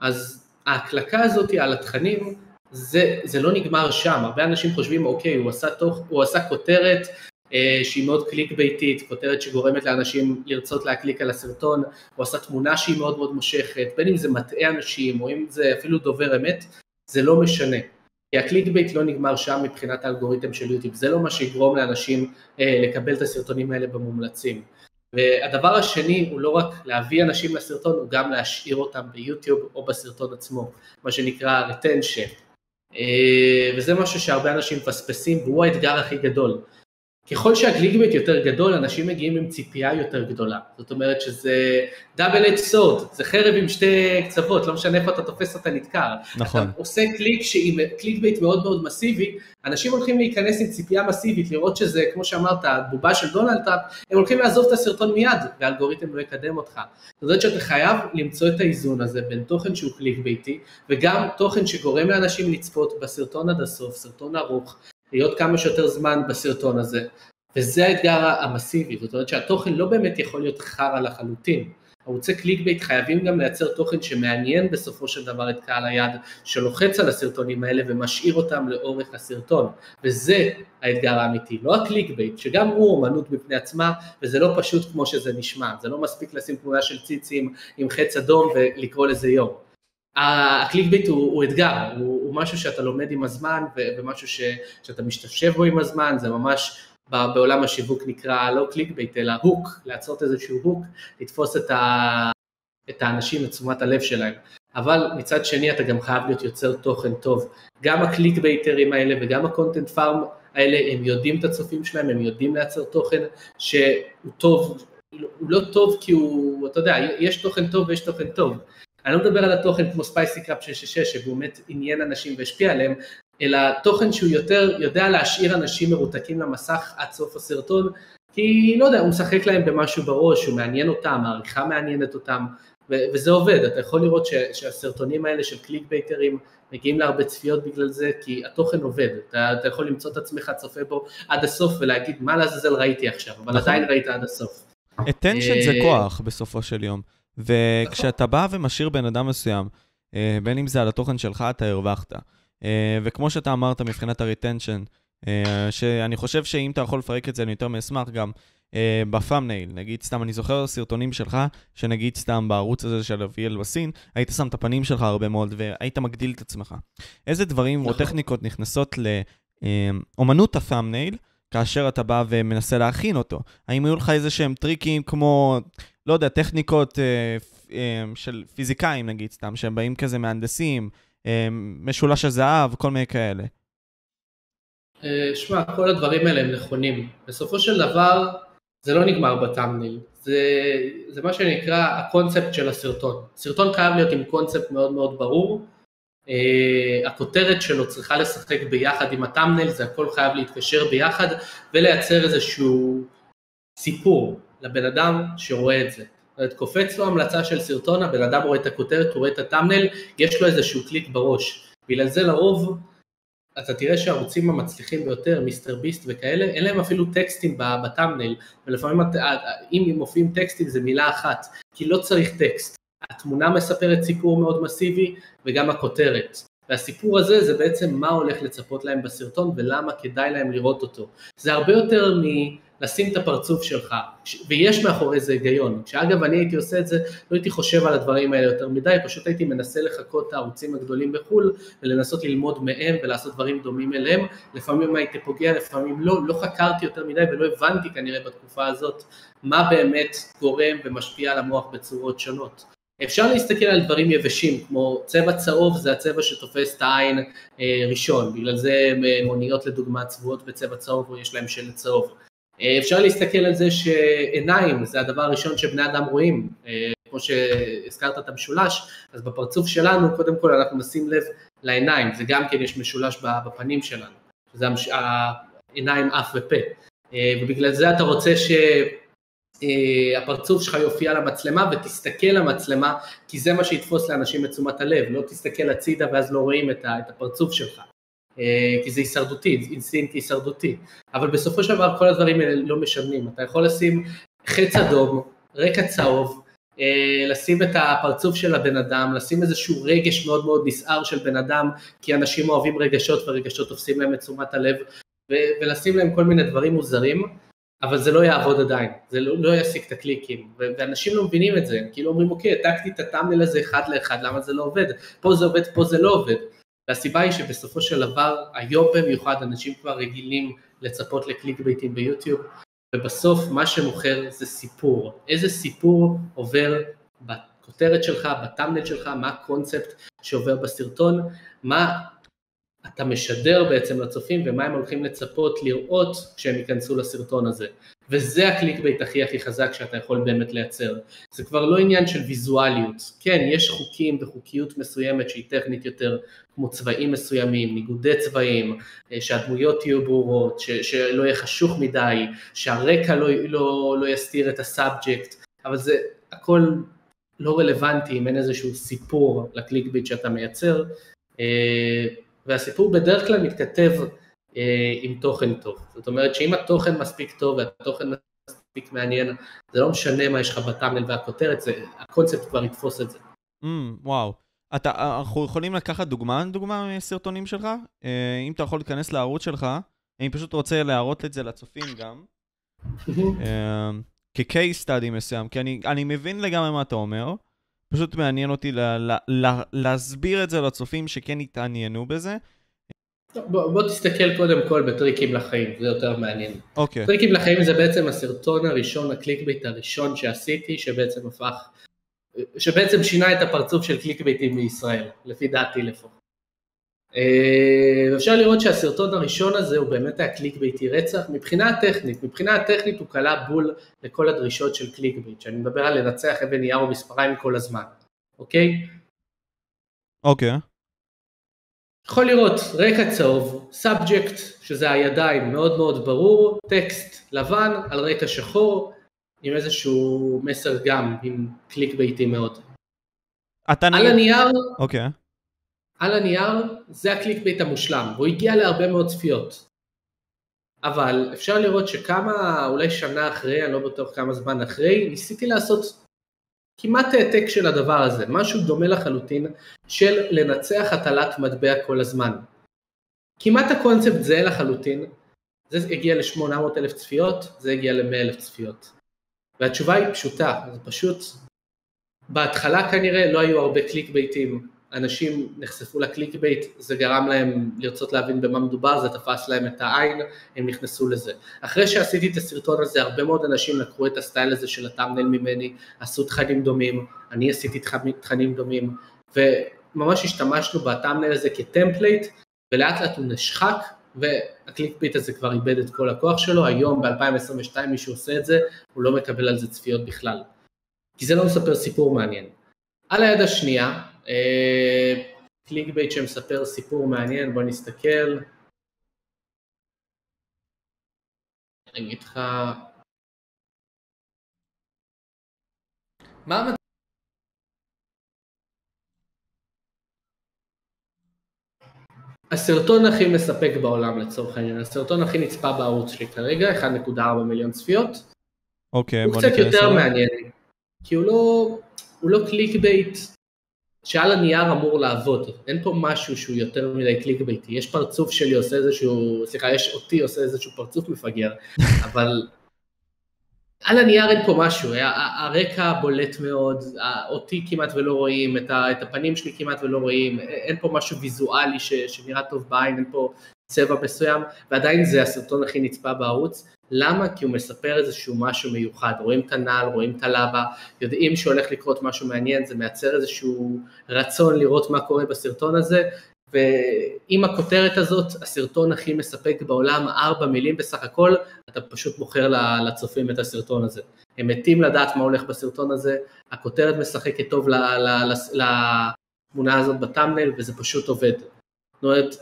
אז ההקלקה הזאת על התכנים, זה, זה לא נגמר שם, הרבה אנשים חושבים אוקיי, הוא עשה, תוך, הוא עשה כותרת אה, שהיא מאוד קליקבייטית, כותרת שגורמת לאנשים לרצות להקליק על הסרטון, הוא עשה תמונה שהיא מאוד מאוד מושכת, בין אם זה מטעה אנשים או אם זה אפילו דובר אמת, זה לא משנה. כי ה clickbait לא נגמר שם מבחינת האלגוריתם של יוטיוב, זה לא מה שיגרום לאנשים אה, לקבל את הסרטונים האלה במומלצים. והדבר השני הוא לא רק להביא אנשים לסרטון, הוא גם להשאיר אותם ביוטיוב או בסרטון עצמו, מה שנקרא retention. אה, וזה משהו שהרבה אנשים מפספסים והוא האתגר הכי גדול. ככל שה clickbait יותר גדול, אנשים מגיעים עם ציפייה יותר גדולה. זאת אומרת שזה double edged sword, זה חרב עם שתי קצוות, לא משנה איפה אתה תופס אתה נדקר. נכון. אתה עושה קליק שעם clickbait מאוד מאוד מסיבי, אנשים הולכים להיכנס עם ציפייה מסיבית, לראות שזה, כמו שאמרת, בובה של דונלד טראמפ, הם הולכים לעזוב את הסרטון מיד, והאלגוריתם לא יקדם אותך. זאת אומרת שאתה חייב למצוא את האיזון הזה בין תוכן שהוא קליקבייטי, וגם תוכן שגורם לאנשים לצפות בסרטון עד הסוף, סרטון ארוך, להיות כמה שיותר זמן בסרטון הזה, וזה האתגר המסיבי, זאת אומרת שהתוכן לא באמת יכול להיות חרא לחלוטין. ערוצי clickbait חייבים גם לייצר תוכן שמעניין בסופו של דבר את קהל היעד, שלוחץ על הסרטונים האלה ומשאיר אותם לאורך הסרטון, וזה האתגר האמיתי, לא ה clickbait, שגם הוא אומנות בפני עצמה, וזה לא פשוט כמו שזה נשמע, זה לא מספיק לשים תמונה של ציצים עם חץ אדום ולקרוא לזה יום. ה clickbait הוא, הוא אתגר, הוא, הוא משהו שאתה לומד עם הזמן ומשהו ש, שאתה משתפשף בו עם הזמן, זה ממש בעולם השיווק נקרא לא clickbait אלא hook, לעשות איזשהו hook, לתפוס את, ה, את האנשים, את תשומת הלב שלהם. אבל מצד שני אתה גם חייב להיות יוצר תוכן טוב. גם הקליקבייטרים האלה וגם ה content farm האלה, הם יודעים את הצופים שלהם, הם יודעים לייצר תוכן שהוא טוב, הוא לא טוב כי הוא, אתה יודע, יש תוכן טוב ויש תוכן טוב. אני לא מדבר על התוכן כמו SpicyCrap666 שבאמת עניין אנשים והשפיע עליהם, אלא תוכן שהוא יותר יודע להשאיר אנשים מרותקים למסך עד סוף הסרטון, כי לא יודע, הוא משחק להם במשהו בראש, הוא מעניין אותם, העריכה מעניינת אותם, ו- וזה עובד, אתה יכול לראות ש- שהסרטונים האלה של קליקבייטרים מגיעים להרבה צפיות בגלל זה, כי התוכן עובד, אתה, אתה יכול למצוא את עצמך צופה בו עד הסוף ולהגיד מה לעזאזל ראיתי עכשיו, אבל נכון. עדיין ראית עד הסוף. attention זה אה, כוח בסופו של יום. וכשאתה בא ומשאיר בן אדם מסוים, אה, בין אם זה על התוכן שלך, אתה הרווחת. אה, וכמו שאתה אמרת מבחינת ה retention, אה, שאני חושב שאם אתה יכול לפרק את זה, אני יותר מאשמח גם ב thumbnail, נגיד סתם, אני זוכר סרטונים שלך, שנגיד סתם בערוץ הזה של אביאל בסין, היית שם את הפנים שלך הרבה מאוד והיית מגדיל את עצמך. איזה דברים נכון. או טכניקות נכנסות לאומנות ה thumbnail, כאשר אתה בא ומנסה להכין אותו? האם היו לך איזה שהם טריקים כמו לא יודע, טכניקות אה, אה, של פיזיקאים נגיד סתם, שהם באים כזה מהנדסים, אה, משולש הזהב, כל מיני כאלה. שמע, כל הדברים האלה הם נכונים. בסופו של דבר, זה לא נגמר בטאמניל. זה, זה מה שנקרא הקונספט של הסרטון. סרטון חייב להיות עם קונספט מאוד מאוד ברור. Uh, הכותרת שלו צריכה לשחק ביחד עם הטאמנל, זה הכל חייב להתקשר ביחד ולייצר איזשהו סיפור. לבן אדם שרואה את זה. זאת אומרת, קופץ לו המלצה של סרטון, הבן אדם רואה את הכותרת, הוא רואה את הטאמנל, יש לו איזשהו קליק בראש. בגלל זה לרוב, אתה תראה שהערוצים המצליחים ביותר, מיסטר ביסט וכאלה, אין להם אפילו טקסטים בטאמנל, ולפעמים אם מופיעים טקסטים זה מילה אחת, כי לא צריך טקסט. התמונה מספרת סיפור מאוד מסיבי, וגם הכותרת. והסיפור הזה זה בעצם מה הולך לצפות להם בסרטון ולמה כדאי להם לראות אותו. זה הרבה יותר מ... לשים את הפרצוף שלך, ויש מאחורי זה היגיון. שאגב, אני הייתי עושה את זה, לא הייתי חושב על הדברים האלה יותר מדי, פשוט הייתי מנסה לחקות את הערוצים הגדולים בחו"ל, ולנסות ללמוד מהם ולעשות דברים דומים אליהם. לפעמים הייתי פוגע, לפעמים לא, לא חקרתי יותר מדי ולא הבנתי כנראה בתקופה הזאת מה באמת גורם ומשפיע על המוח בצורות שונות. אפשר להסתכל על דברים יבשים, כמו צבע צהוב זה הצבע שתופס את העין אה, ראשון, בגלל זה מוניות לדוגמה צבועות בצבע צהוב או יש להם שלט צהוב. אה, אפשר להסתכל על זה שעיניים זה הדבר הראשון שבני אדם רואים, אה, כמו שהזכרת את המשולש, אז בפרצוף שלנו קודם כל אנחנו נשים לב לעיניים, זה גם כן יש משולש בפנים שלנו, זה העיניים אף ופה, ובגלל זה אתה רוצה ש... אה, הפרצוף שלך יופיע למצלמה ותסתכל למצלמה כי זה מה שיתפוס לאנשים את תשומת הלב, לא תסתכל הצידה ואז לא רואים את הפרצוף שלך. אה, כי זה הישרדותי, אינסטינקט הישרדותי. אבל בסופו של דבר כל הדברים האלה לא משנים, אתה יכול לשים חץ אדום, רקע צהוב, אה, לשים את הפרצוף של הבן אדם, לשים איזשהו רגש מאוד מאוד נסער של בן אדם כי אנשים אוהבים רגשות ורגשות תופסים להם את תשומת הלב ולשים להם כל מיני דברים מוזרים אבל זה לא יעבוד עדיין, זה לא, לא ישיג את הקליקים, ואנשים לא מבינים את זה, הם כאילו אומרים אוקיי, העתקתי את ה thumbnail הזה אחד לאחד, למה זה לא עובד? פה זה עובד, פה זה לא עובד. והסיבה היא שבסופו של דבר, היום במיוחד אנשים כבר רגילים לצפות לקליקבייטים ביוטיוב, ובסוף מה שמוכר זה סיפור. איזה סיפור עובר בכותרת שלך, ב thumbnail שלך, מה הקונספט שעובר בסרטון, מה אתה משדר בעצם לצופים ומה הם הולכים לצפות לראות כשהם ייכנסו לסרטון הזה. וזה ה clickbait הכי הכי חזק שאתה יכול באמת לייצר. זה כבר לא עניין של ויזואליות. כן, יש חוקים וחוקיות מסוימת שהיא טכנית יותר, כמו צבעים מסוימים, ניגודי צבעים, אה, שהדמויות יהיו ברורות, ש- שלא יהיה חשוך מדי, שהרקע לא, לא, לא יסתיר את ה subject, אבל זה הכל לא רלוונטי אם אין איזשהו סיפור ל clickbait שאתה מייצר. אה, והסיפור בדרך כלל מתכתב אה, עם תוכן טוב. זאת אומרת שאם התוכן מספיק טוב והתוכן מספיק מעניין, זה לא משנה מה יש לך בטאמנל והכותרת, זה, הקונספט כבר יתפוס את זה. Mm, וואו. אתה, אנחנו יכולים לקחת דוגמה, דוגמה מסרטונים שלך? אה, אם אתה יכול להיכנס לערוץ שלך, אני פשוט רוצה להראות את זה לצופים גם. (laughs) אה, כ-case study מסוים, כי אני, אני מבין לגמרי מה אתה אומר. פשוט מעניין אותי לה, לה, לה, להסביר את זה לצופים שכן יתעניינו בזה. בוא, בוא תסתכל קודם כל בטריקים לחיים, זה יותר מעניין. אוקיי. Okay. טריקים לחיים זה בעצם הסרטון הראשון, ה clickbait הראשון שעשיתי, שבעצם הפך, שבעצם שינה את הפרצוף של קליקבייטים בישראל, לפי דעתי לפחות. אה, אפשר לראות שהסרטון הראשון הזה הוא באמת היה קליקבייטי רצח מבחינה הטכנית, מבחינה הטכנית הוא כלה בול לכל הדרישות של clickbait, שאני מדבר על לנצח אבן נייר או מספריים כל הזמן, אוקיי? אוקיי. יכול לראות רקע צהוב, subject, שזה הידיים מאוד מאוד ברור, טקסט לבן על רקע שחור, עם איזשהו מסר גם, עם קליקבייטי מאוד. אתה על הנייר, אוקיי. על הנייר זה ה clickbait המושלם, והוא הגיע להרבה מאוד צפיות. אבל אפשר לראות שכמה, אולי שנה אחרי, אני לא בטוח כמה זמן אחרי, ניסיתי לעשות כמעט העתק של הדבר הזה, משהו דומה לחלוטין של לנצח הטלת מטבע כל הזמן. כמעט הקונספט זהה לחלוטין, זה הגיע ל-800 אלף צפיות, זה הגיע ל-100 אלף צפיות. והתשובה היא פשוטה, זה פשוט, בהתחלה כנראה לא היו הרבה clickbaitים, אנשים נחשפו ל clickbait, זה גרם להם לרצות להבין במה מדובר, זה תפס להם את העין, הם נכנסו לזה. אחרי שעשיתי את הסרטון הזה, הרבה מאוד אנשים לקחו את ה style הזה של ה thumbnail ממני, עשו תכנים דומים, אני עשיתי תכנים דומים, וממש השתמשנו ב thumbnail הזה כ template, ולאט לאט הוא נשחק, וה clickbait הזה כבר איבד את כל הכוח שלו, היום ב-2022 מי שעושה את זה, הוא לא מקבל על זה צפיות בכלל. כי זה לא מספר סיפור מעניין. על היד השנייה, קליק אה, bait שמספר סיפור מעניין, בוא נסתכל. אני אגיד לך... מה הסרטון הכי מספק בעולם לצורך העניין, הסרטון הכי נצפה בערוץ שלי כרגע, 1.4 מיליון צפיות. אוקיי, בוא ניכנס. הוא קצת יותר מעניין, כי הוא לא, הוא לא clickbait שעל הנייר אמור לעבוד, אין פה משהו שהוא יותר מדי clickbaitי, יש פרצוף שלי עושה איזשהו, סליחה, יש אותי עושה איזשהו פרצוף מפגר, (laughs) אבל על הנייר אין פה משהו, הרקע בולט מאוד, אותי כמעט ולא רואים, את הפנים שלי כמעט ולא רואים, אין פה משהו ויזואלי שנראה טוב בעין, אין פה צבע מסוים, ועדיין זה הסרטון הכי נצפה בערוץ. למה? כי הוא מספר איזשהו משהו מיוחד, רואים את הנעל, רואים את הלבה, יודעים שהולך לקרות משהו מעניין, זה מייצר איזשהו רצון לראות מה קורה בסרטון הזה, ועם הכותרת הזאת, הסרטון הכי מספק בעולם, ארבע מילים בסך הכל, אתה פשוט מוכר לצופים את הסרטון הזה. הם מתים לדעת מה הולך בסרטון הזה, הכותרת משחקת טוב לתמונה הזאת בטאמנל, וזה פשוט עובד. זאת אומרת,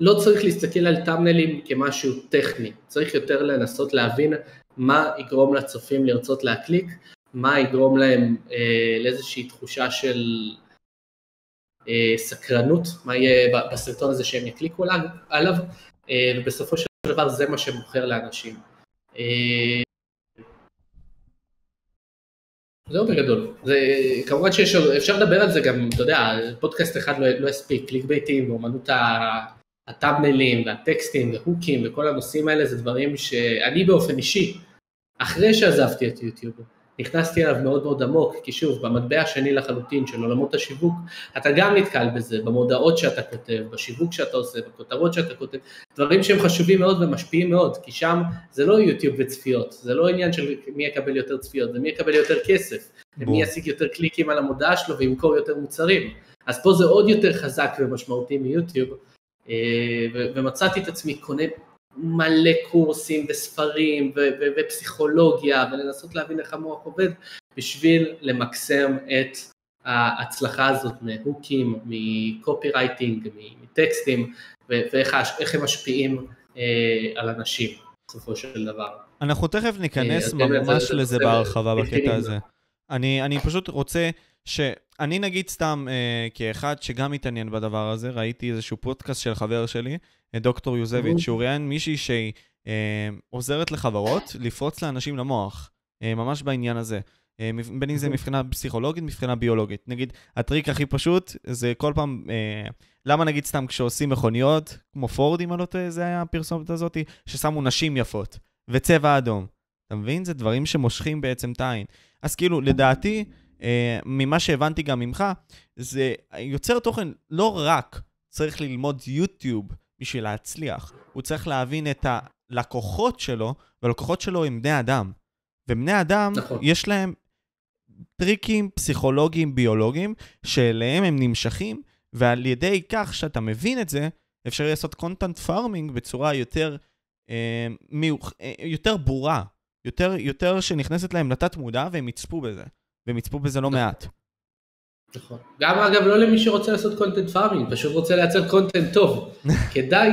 לא צריך להסתכל על טאמנלים כמשהו טכני, צריך יותר לנסות להבין מה יגרום לצופים לרצות להקליק, מה יגרום להם אה, לאיזושהי תחושה של אה, סקרנות, מה יהיה בסרטון הזה שהם יקליקו עליו, אה, ובסופו של דבר זה מה שמוכר לאנשים. אה, זהו בגדול, זה, כמובן שאפשר לדבר על זה גם, אתה יודע, פודקאסט אחד לא, לא הספיק, קליק ביתים ואומנות הטאבנלים והטקסטים והוקים וכל הנושאים האלה זה דברים שאני באופן אישי, אחרי שעזבתי את יוטיוב, נכנסתי אליו מאוד מאוד עמוק, כי שוב, במטבע השני לחלוטין של עולמות השיווק, אתה גם נתקל בזה, במודעות שאתה כותב, בשיווק שאתה עושה, בכותרות שאתה כותב, דברים שהם חשובים מאוד ומשפיעים מאוד, כי שם זה לא יוטיוב וצפיות, זה לא עניין של מי יקבל יותר צפיות, זה מי יקבל יותר כסף, ומי ישיג יותר קליקים על המודעה שלו וימכור יותר מוצרים. אז פה זה עוד יותר חזק ומשמעותי מיוטיוב, ומצאתי את עצמי קונה מלא קורסים וספרים ופסיכולוגיה ולנסות להבין איך המוח עובד בשביל למקסם את ההצלחה הזאת מהוקים, מקופי רייטינג, מטקסטים ואיך הם משפיעים אה, על אנשים בסופו של דבר. אנחנו תכף ניכנס אה, ממש לזה בהרחבה בקטע הזה. אני, אני פשוט רוצה שאני נגיד סתם אה, כאחד שגם מתעניין בדבר הזה, ראיתי איזשהו פודקאסט של חבר שלי, דוקטור יוזביץ', שהוא ראיין מישהי שהיא אה, עוזרת לחברות לפרוץ לאנשים למוח, אה, ממש בעניין הזה. אה, בין אם זה מבחינה פסיכולוגית, מבחינה ביולוגית. נגיד, הטריק הכי פשוט זה כל פעם, אה, למה נגיד סתם כשעושים מכוניות, כמו פורד אם אני לא טועה, זה היה הפרסומת הזאת, ששמו נשים יפות, וצבע אדום. אתה מבין? זה דברים שמושכים בעצם את העין. אז כאילו, לדעתי, אה, ממה שהבנתי גם ממך, זה יוצר תוכן לא רק צריך ללמוד יוטיוב בשביל להצליח, הוא צריך להבין את הלקוחות שלו, והלקוחות שלו הם בני אדם. ובני אדם, נכון. יש להם טריקים פסיכולוגיים, ביולוגיים, שאליהם הם נמשכים, ועל ידי כך שאתה מבין את זה, אפשר לעשות content farming בצורה יותר, אה, מיוח, אה, יותר ברורה, יותר, יותר שנכנסת להם לתת מודע, והם יצפו בזה. והם יצפו בזה לא נכון. מעט. נכון. גם אגב לא למי שרוצה לעשות content farming, פשוט רוצה לייצר content טוב. (laughs) כדאי,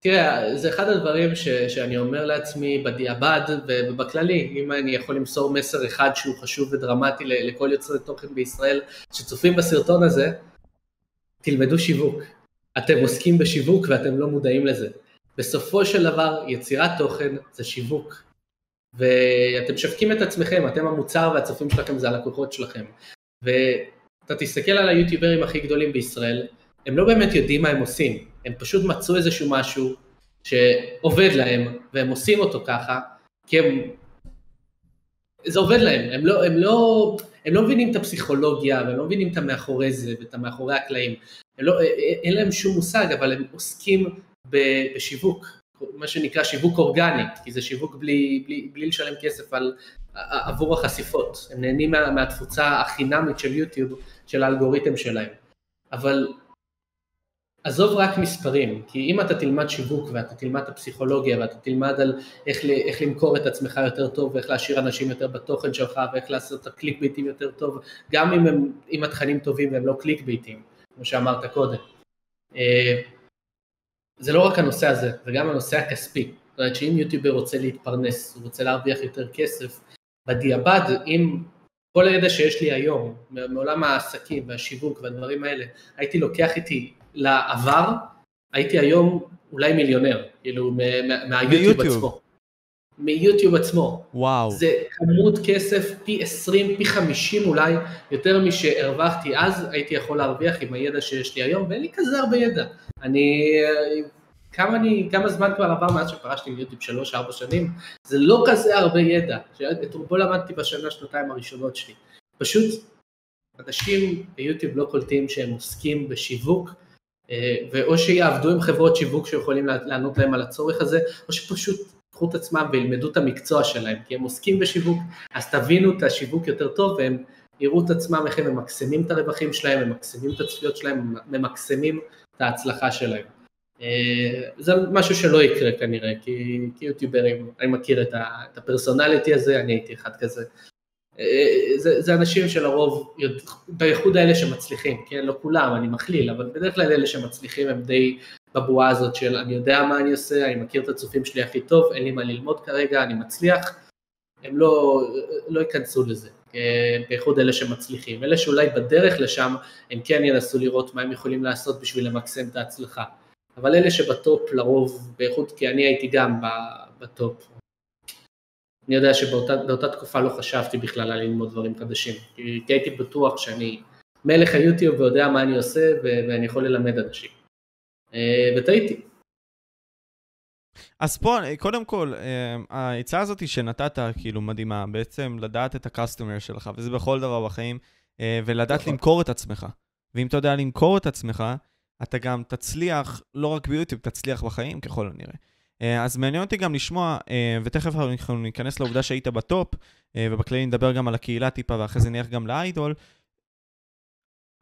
תראה, זה אחד הדברים ש, שאני אומר לעצמי בדיעבד ובכללי, אם אני יכול למסור מסר אחד שהוא חשוב ודרמטי לכל יוצרי תוכן בישראל שצופים בסרטון הזה, תלמדו שיווק. אתם עוסקים בשיווק ואתם לא מודעים לזה. בסופו של דבר יצירת תוכן זה שיווק. ואתם משווקים את עצמכם, אתם המוצר והצופים שלכם זה הלקוחות שלכם. ואתה תסתכל על היוטיוברים הכי גדולים בישראל, הם לא באמת יודעים מה הם עושים, הם פשוט מצאו איזשהו משהו שעובד להם, והם עושים אותו ככה, כי הם... זה עובד להם, הם לא, הם לא, הם לא מבינים את הפסיכולוגיה, והם לא מבינים את המאחורי זה, ואת המאחורי הקלעים. לא, אין להם שום מושג, אבל הם עוסקים בשיווק, מה שנקרא שיווק אורגני, כי זה שיווק בלי, בלי, בלי לשלם כסף על, עבור החשיפות, הם נהנים מה, מהתפוצה החינמית של יוטיוב, של האלגוריתם שלהם, אבל עזוב רק מספרים, כי אם אתה תלמד שיווק ואתה תלמד את הפסיכולוגיה ואתה תלמד על איך, איך למכור את עצמך יותר טוב ואיך להשאיר אנשים יותר בתוכן שלך ואיך לעשות את הקליק ביטים יותר טוב, גם אם, הם, אם התכנים טובים והם לא קליק ביטים, כמו שאמרת קודם. זה לא רק הנושא הזה, זה גם הנושא הכספי. זאת אומרת שאם יוטיובר רוצה להתפרנס, הוא רוצה להרוויח יותר כסף, בדיעבד, אם כל הידע שיש לי היום, מעולם העסקים והשיווק והדברים האלה, הייתי לוקח איתי לעבר, הייתי היום אולי מיליונר, כאילו מהיוטיוב עצמו. מיוטיוב עצמו. וואו. זה כמות כסף פי 20, פי 50 אולי, יותר משהרווחתי אז, הייתי יכול להרוויח עם הידע שיש לי היום, ואין לי כזה הרבה ידע. אני כמה, אני, כמה זמן כבר עבר מאז שפרשתי מיוטיוב, שלוש-ארבע שנים, זה לא כזה הרבה ידע, את רובו למדתי בשנה, שנתיים הראשונות שלי. פשוט אנשים ביוטיוב לא קולטים שהם עוסקים בשיווק, אה, ואו שיעבדו עם חברות שיווק שיכולים לענות להם על הצורך הזה, או שפשוט ייקחו את עצמם וילמדו את המקצוע שלהם, כי הם עוסקים בשיווק, אז תבינו את השיווק יותר טוב והם יראו את עצמם איך הם ממקסמים את הרווחים שלהם, ממקסמים את הצפיות שלהם, ממקסמים את ההצלחה שלהם. אה, זה משהו שלא יקרה כנראה, כי, כי יוטיוברים, אני מכיר את, הפרסונליטי הזה, אני הייתי אחד כזה. אה, זה, זה אנשים שלרוב, בייחוד האלה שמצליחים, כן, לא כולם, אני מכליל, אבל בדרך כלל אלה שמצליחים הם די בבועה הזאת של אני יודע מה אני עושה, אני מכיר את הצופים שלי הכי טוב, אין לי מה ללמוד כרגע, אני מצליח, הם לא, לא ייכנסו לזה, אה, בייחוד אלה שמצליחים. אלה שאולי בדרך לשם, הם כן ינסו לראות מה הם יכולים לעשות בשביל למקסם את ההצלחה. אבל אלה שבטופ לרוב, בייחוד כי אני הייתי גם בטופ, אני יודע שבאותה תקופה לא חשבתי בכלל על ללמוד דברים חדשים, כי, הייתי בטוח שאני מלך היוטיוב ויודע מה אני עושה ואני יכול ללמד אנשים. אה, וטעיתי. אז פה, קודם כל, אה, העצה הזאת שנתת, כאילו, מדהימה, בעצם לדעת את הקסטומר שלך, וזה בכל דבר בחיים, אה, ולדעת נכון. למכור את עצמך. ואם אתה יודע למכור את עצמך, אתה גם תצליח, לא רק ביוטיוב, תצליח בחיים ככל הנראה. אה, אז מעניין אותי גם לשמוע, ותכף אנחנו ניכנס לעובדה שהיית בטופ, ובכללי נדבר גם על הקהילה טיפה, ואחרי זה נלך גם לאיידול.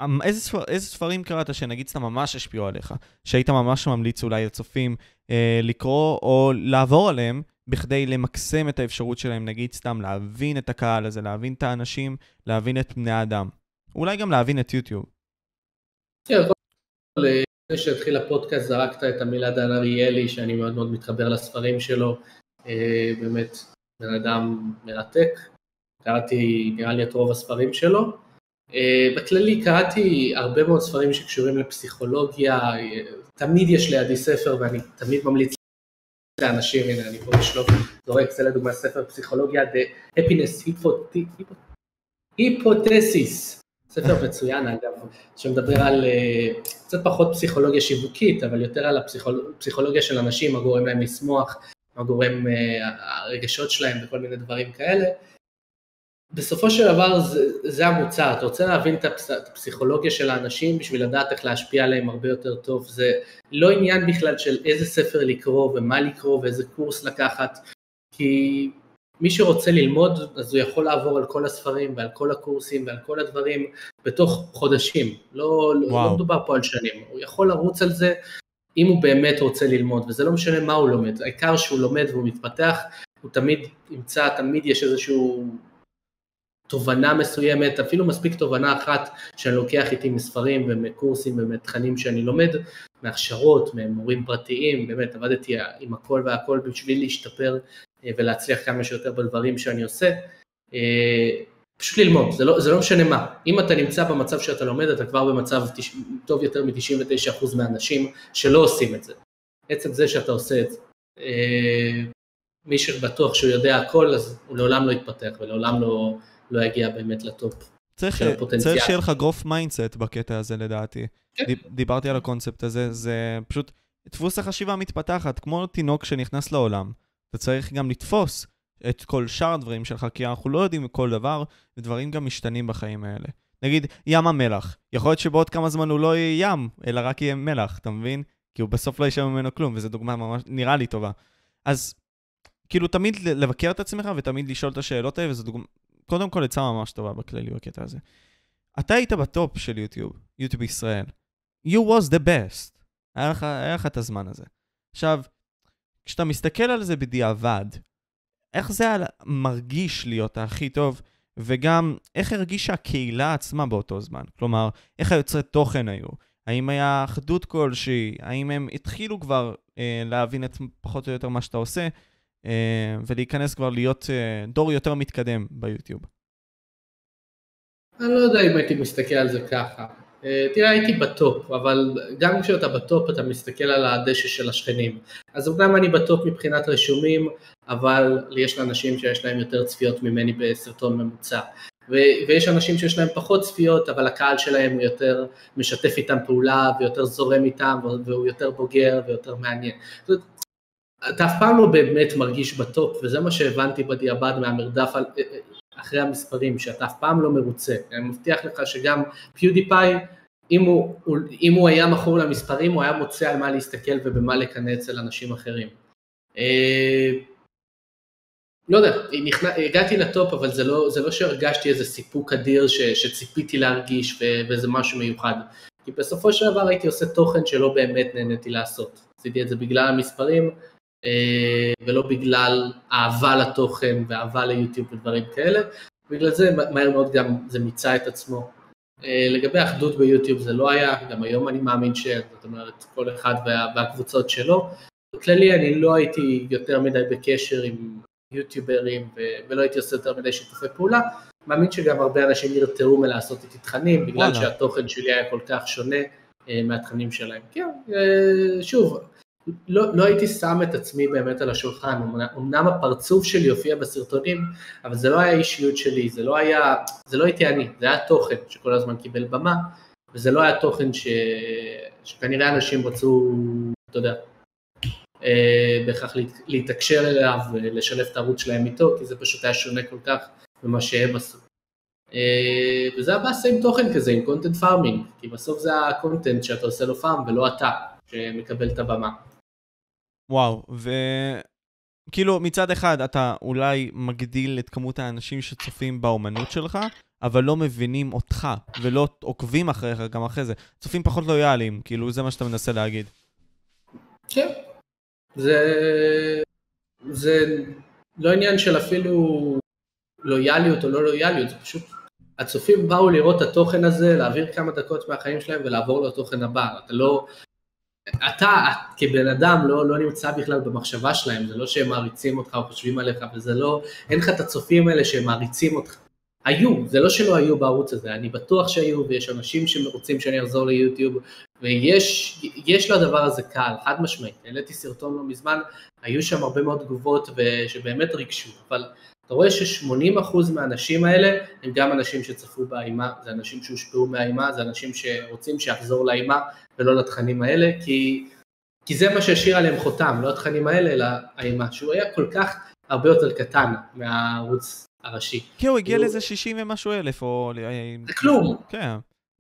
אמ, איזה, ספר, איזה ספרים קראת שנגיד סתם ממש השפיעו עליך? שהיית ממש ממליץ אולי לצופים אה, לקרוא או לעבור עליהם בכדי למקסם את האפשרות שלהם, נגיד סתם להבין את הקהל הזה, להבין את האנשים, להבין את בני האדם. אולי גם להבין את יוטיוב. כן, לפני שהתחיל הפודקאסט זרקת את המילה דן אריאלי, שאני מאוד מאוד מתחבר לספרים שלו, אה, באמת בן אדם מרתק, קראתי נראה לי את רוב הספרים שלו. אה, בכללי קראתי הרבה מאוד ספרים שקשורים לפסיכולוגיה, תמיד יש לידי ספר ואני תמיד ממליץ לאנשים, הנה אני פה בשלוף זורק, זה לדוגמה ספר פסיכולוגיה, The Happiness Hypothesis, ספר מצוין אגב, שמדבר על uh, קצת פחות פסיכולוגיה שיווקית, אבל יותר על הפסיכולוגיה של אנשים, מה גורם להם לשמוח, מה גורם הרגשות שלהם וכל מיני דברים כאלה. בסופו של דבר זה, זה המוצר, אתה רוצה להבין את הפסיכולוגיה של האנשים בשביל לדעת איך להשפיע עליהם הרבה יותר טוב, זה לא עניין בכלל של איזה ספר לקרוא ומה לקרוא ואיזה קורס לקחת, כי מי שרוצה ללמוד, אז הוא יכול לעבור על כל הספרים ועל כל הקורסים ועל כל הדברים בתוך חודשים, לא, לא, לא מדובר פה על שנים, הוא יכול לרוץ על זה אם הוא באמת רוצה ללמוד, וזה לא משנה מה הוא לומד, העיקר שהוא לומד והוא מתפתח, הוא תמיד ימצא, תמיד יש איזשהו תובנה מסוימת, אפילו מספיק תובנה אחת שאני לוקח איתי מספרים ומקורסים ומתכנים שאני לומד, מהכשרות, ממורים פרטיים, באמת עבדתי עם הכל והכל בשביל להשתפר אה, ולהצליח כמה שיותר בדברים שאני עושה, אה, פשוט ללמוד, זה לא, זה לא משנה מה, אם אתה נמצא במצב שאתה לומד, אתה כבר במצב טוב יותר מ-99% מהאנשים שלא עושים את זה. עצם זה שאתה עושה את זה. אה, מי שבטוח שהוא יודע הכל, אז הוא לעולם לא יתפתח ולעולם לא, לא יגיע באמת לטופ. צריך, צריך שיהיה לך גרוף מיינדסט בקטע הזה לדעתי. כן. דיברתי על הקונספט הזה, זה פשוט דפוס החשיבה מתפתחת, כמו תינוק שנכנס לעולם. אתה צריך גם לתפוס את כל שאר הדברים שלך, כי אנחנו לא יודעים כל דבר, ודברים גם משתנים בחיים האלה. נגיד, ים המלח. יכול להיות שבעוד כמה זמן הוא לא יהיה ים, אלא רק יהיה מלח, אתה מבין? כי הוא בסוף לא יישב ממנו כלום, וזו דוגמה ממש, נראה לי טובה. אז, כאילו, תמיד לבקר את עצמך ותמיד לשאול את השאלות האלה, וזו דוגמה, קודם כל, עצה ממש טובה בכללי בקטע הזה. אתה היית בטופ של יוטיוב, יוטיוב ישראל. You was the best. היה לך, היה לך את הזמן הזה. עכשיו, כשאתה מסתכל על זה בדיעבד, איך זה מרגיש להיות הכי טוב, וגם איך הרגישה הקהילה עצמה באותו זמן? כלומר, איך היוצרי תוכן היו? האם היה אחדות כלשהי? האם הם התחילו כבר אה, להבין את פחות או יותר מה שאתה עושה, ולהיכנס כבר להיות אה, דור יותר מתקדם ביוטיוב? אני לא יודע אם הייתי מסתכל על זה ככה. אה, תראה, הייתי ב top, אבל גם כשאתה ב top אתה מסתכל על הדשא של השכנים. אז אומנם אני ב top מבחינת רשומים, אבל יש לאנשים שיש להם יותר צפיות ממני בסרטון ממוצע. ו- ויש אנשים שיש להם פחות צפיות, אבל הקהל שלהם הוא יותר משתף איתם פעולה ויותר זורם איתם והוא יותר בוגר ויותר מעניין. זאת אומרת, אתה אף פעם לא באמת מרגיש ב top, וזה מה שהבנתי בדיעבד מהמרדף על, אחרי המספרים, שאתה אף פעם לא מרוצה. אני מבטיח לך שגם פיודיפיי, אם הוא, אם הוא היה מכור למספרים, הוא היה מוצא על מה להסתכל ובמה לקנא אצל אנשים אחרים. אה, לא יודע, נכנע, הגעתי ל top, אבל זה לא, זה לא שהרגשתי איזה סיפוק אדיר ש, שציפיתי להרגיש ו, וזה משהו מיוחד. כי בסופו של דבר הייתי עושה תוכן שלא באמת נהניתי לעשות. עשיתי את זה בגלל המספרים, אה, ולא בגלל אהבה לתוכן ואהבה ליוטיוב ודברים כאלה. בגלל זה מהר מאוד גם זה מיצה את עצמו. אה, לגבי אחדות ביוטיוב זה לא היה, גם היום אני מאמין ש... זאת אומרת, כל אחד וה, והקבוצות שלו. בכללי אני לא הייתי יותר מדי בקשר עם יוטיוברים ולא הייתי עושה יותר מדי שיתופי פעולה. מאמין שגם הרבה אנשים נרתעו מלעשות איתי תכנים בגלל. שהתוכן שלי היה כל כך שונה אה, מהתכנים שלהם. כן, שוב, לא, לא הייתי שם את עצמי באמת על השולחן, אמנם הפרצוף שלי הופיע בסרטונים, אבל זה לא היה האישיות שלי, זה לא היה, זה לא הייתי אני, זה היה תוכן שכל הזמן קיבל במה, וזה לא היה תוכן ש, שכנראה אנשים רצו, אתה יודע, אה, בהכרח להתקשר אליו ולשלב את הערוץ שלהם איתו, כי זה פשוט היה שונה כל כך ממה שהם עשו. אה, וזה הבאסה עם תוכן כזה, עם content farming, כי בסוף זה ה content שאתה עושה לו farm ולא אתה שמקבל את הבמה. וואו, וכאילו מצד אחד אתה אולי מגדיל את כמות האנשים שצופים באומנות שלך, אבל לא מבינים אותך, ולא עוקבים אחריך גם אחרי זה. צופים פחות loyalיים, כאילו זה מה שאתה מנסה להגיד. כן, זה, זה לא עניין של אפילו לויאליות או לא לויאליות, זה פשוט הצופים באו לראות את התוכן הזה, להעביר כמה דקות מהחיים שלהם ולעבור לתוכן הבא. אתה לא, אתה כבן אדם לא, לא נמצא בכלל במחשבה שלהם, זה לא שהם מעריצים אותך או חושבים עליך, וזה לא, אין לך את הצופים האלה שהם מעריצים אותך. היו, זה לא שלא היו בערוץ הזה, אני בטוח שהיו, ויש אנשים שרוצים שאני אחזור ליוטיוב, ויש לדבר הזה קהל, חד משמעית. העליתי סרטון לא מזמן, היו שם הרבה מאוד תגובות שבאמת ריגשו, אבל אתה רואה ש-80% מהאנשים האלה הם גם אנשים שצפו באימה, זה אנשים שהושפעו מהאימה, זה אנשים שרוצים שיחזור לאימה ולא לתכנים האלה, כי, כי זה מה שהשאיר עליהם חותם, לא התכנים האלה, אלא האימה, שהוא היה כל כך הרבה יותר קטן מהערוץ הראשי. כן, הוא הגיע לאיזה 60 ומשהו אלף, או... זה כלום. כן.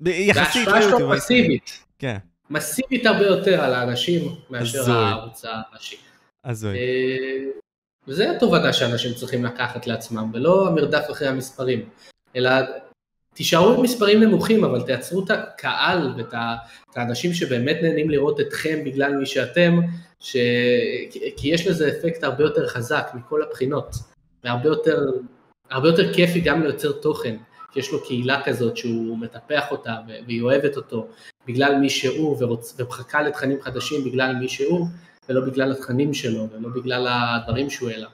יחסית וההשפעה שלו מסיבית. כן. מסיבית הרבה יותר על האנשים מאשר הערוץ הראשי. הזוי. אה, וזה התובנה שאנשים צריכים לקחת לעצמם, ולא המרדף אחרי המספרים, אלא תישארו עם מספרים נמוכים, אבל תייצרו את הקהל ואת האנשים שבאמת נהנים לראות אתכם בגלל מי שאתם, ש... כי יש לזה אפקט הרבה יותר חזק מכל הבחינות, והרבה יותר, הרבה יותר כיפי גם לייצר תוכן, כי יש לו קהילה כזאת שהוא מטפח אותה והיא אוהבת אותו בגלל מי שהוא ורוצ... ומחכה לתכנים חדשים בגלל מי שהוא, ולא בגלל התכנים שלו, ולא בגלל הדברים שהוא העלה.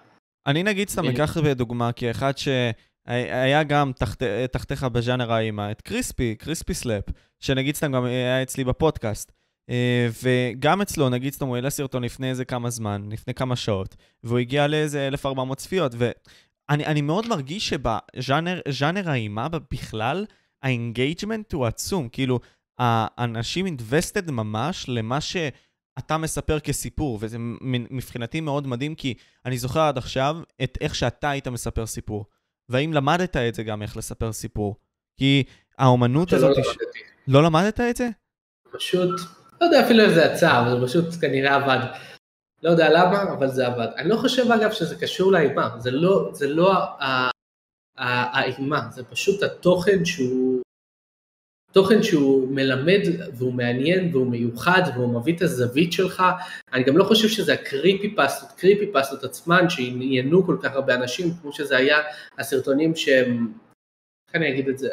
אני נגיד סתם אקח בדוגמה, כי אחד שהיה גם תחת, תחתיך בז'אנר האימה, את קריספי, קריספי סלאפ, שנגיד סתם גם היה אצלי בפודקאסט. אה, וגם אצלו, נגיד סתם, הוא העלה סרטון לפני איזה כמה זמן, לפני כמה שעות, והוא הגיע לאיזה 1,400 צפיות, ואני מאוד מרגיש שבז'אנר האימה בכלל, ה engagement הוא עצום, כאילו, האנשים invested ממש למה ש... אתה מספר כסיפור, וזה מבחינתי מאוד מדהים, כי אני זוכר עד עכשיו את איך שאתה היית מספר סיפור. והאם למדת את זה גם, איך לספר סיפור? כי האומנות הזאת... לא למדתי. לא למדת את זה? פשוט, לא יודע אפילו איך זה יצא, אבל זה פשוט כנראה עבד. לא יודע למה, אבל זה עבד. אני לא חושב אגב שזה קשור לאימה, זה לא, זה לא האימה, זה פשוט התוכן שהוא תוכן שהוא מלמד והוא מעניין והוא מיוחד והוא מביא את הזווית שלך, אני גם לא חושב שזה הקריפי פסטות, קריפי פסטות עצמן שעניינו כל כך הרבה אנשים, כמו שזה היה הסרטונים שהם, איך אני אגיד את זה,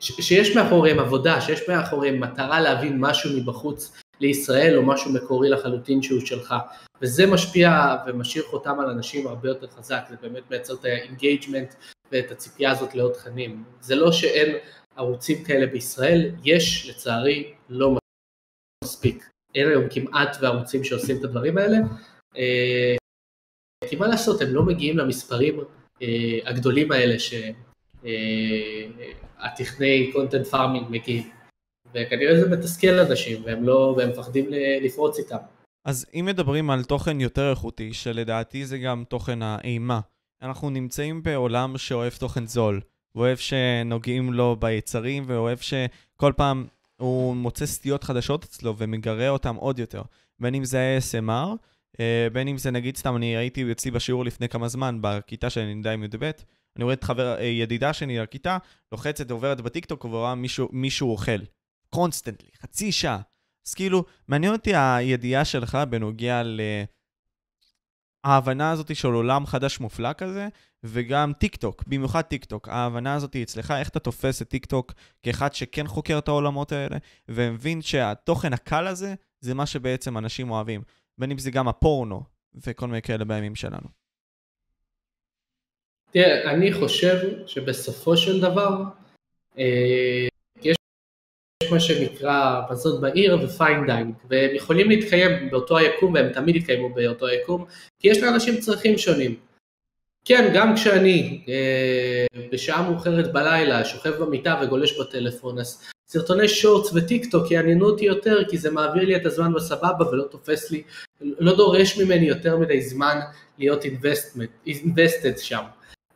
שיש מאחוריהם עבודה, שיש מאחוריהם מטרה להבין משהו מבחוץ לישראל או משהו מקורי לחלוטין שהוא שלך, וזה משפיע ומשאיר חותם על אנשים הרבה יותר חזק, זה באמת מייצר את ה engagement ואת הציפייה הזאת לעוד תכנים, זה לא שאין ערוצים כאלה בישראל, יש לצערי לא מספיק. אין היום כמעט וערוצים שעושים את הדברים האלה, אה, כי מה לעשות, הם לא מגיעים למספרים אה, הגדולים האלה ש... התכני content farming מגיעים. וכנראה זה מתסכל אנשים, והם לא, והם מפחדים לפרוץ איתם. אז אם מדברים על תוכן יותר איכותי, שלדעתי זה גם תוכן האימה, אנחנו נמצאים בעולם שאוהב תוכן זול, ואוהב שנוגעים לו ביצרים, ואוהב שכל פעם הוא מוצא סטיות חדשות אצלו ומגרה אותם עוד יותר. בין אם זה ASMR, אה, בין אם זה נגיד סתם, אני הייתי אצלי בשיעור לפני כמה זמן, בכיתה שאני יודע עם י"ב, אני רואה את חבר, אה, ידידה שלי לכיתה, לוחצת, עוברת בטיקטוק ורואה מישהו, מישהו אוכל. constantly, חצי שעה. אז כאילו, מעניין אותי הידיעה שלך בנוגע להבנה הזאת של עולם חדש מופלא כזה, וגם טיק טוק, במיוחד טיק טוק. ההבנה הזאת אצלך, איך אתה תופס את טיק טוק כאחד שכן חוקר את העולמות האלה, ומבין שהתוכן הקל הזה, זה מה שבעצם אנשים אוהבים. בין אם זה גם הפורנו, וכל מיני כאלה בימים שלנו. תראה, אני חושב שבסופו של דבר, אה, מה שנקרא מזון מהיר ו fine dining, והם יכולים להתקיים באותו היקום והם תמיד יתקיימו באותו היקום, כי יש לאנשים צרכים שונים. כן, גם כשאני אה, בשעה מאוחרת בלילה שוכב במיטה וגולש בטלפון, אז סרטוני shorts וטיק טוק יעניינו אותי יותר, כי זה מעביר לי את הזמן בסבבה ולא תופס לי, לא דורש ממני יותר מדי זמן להיות invested שם.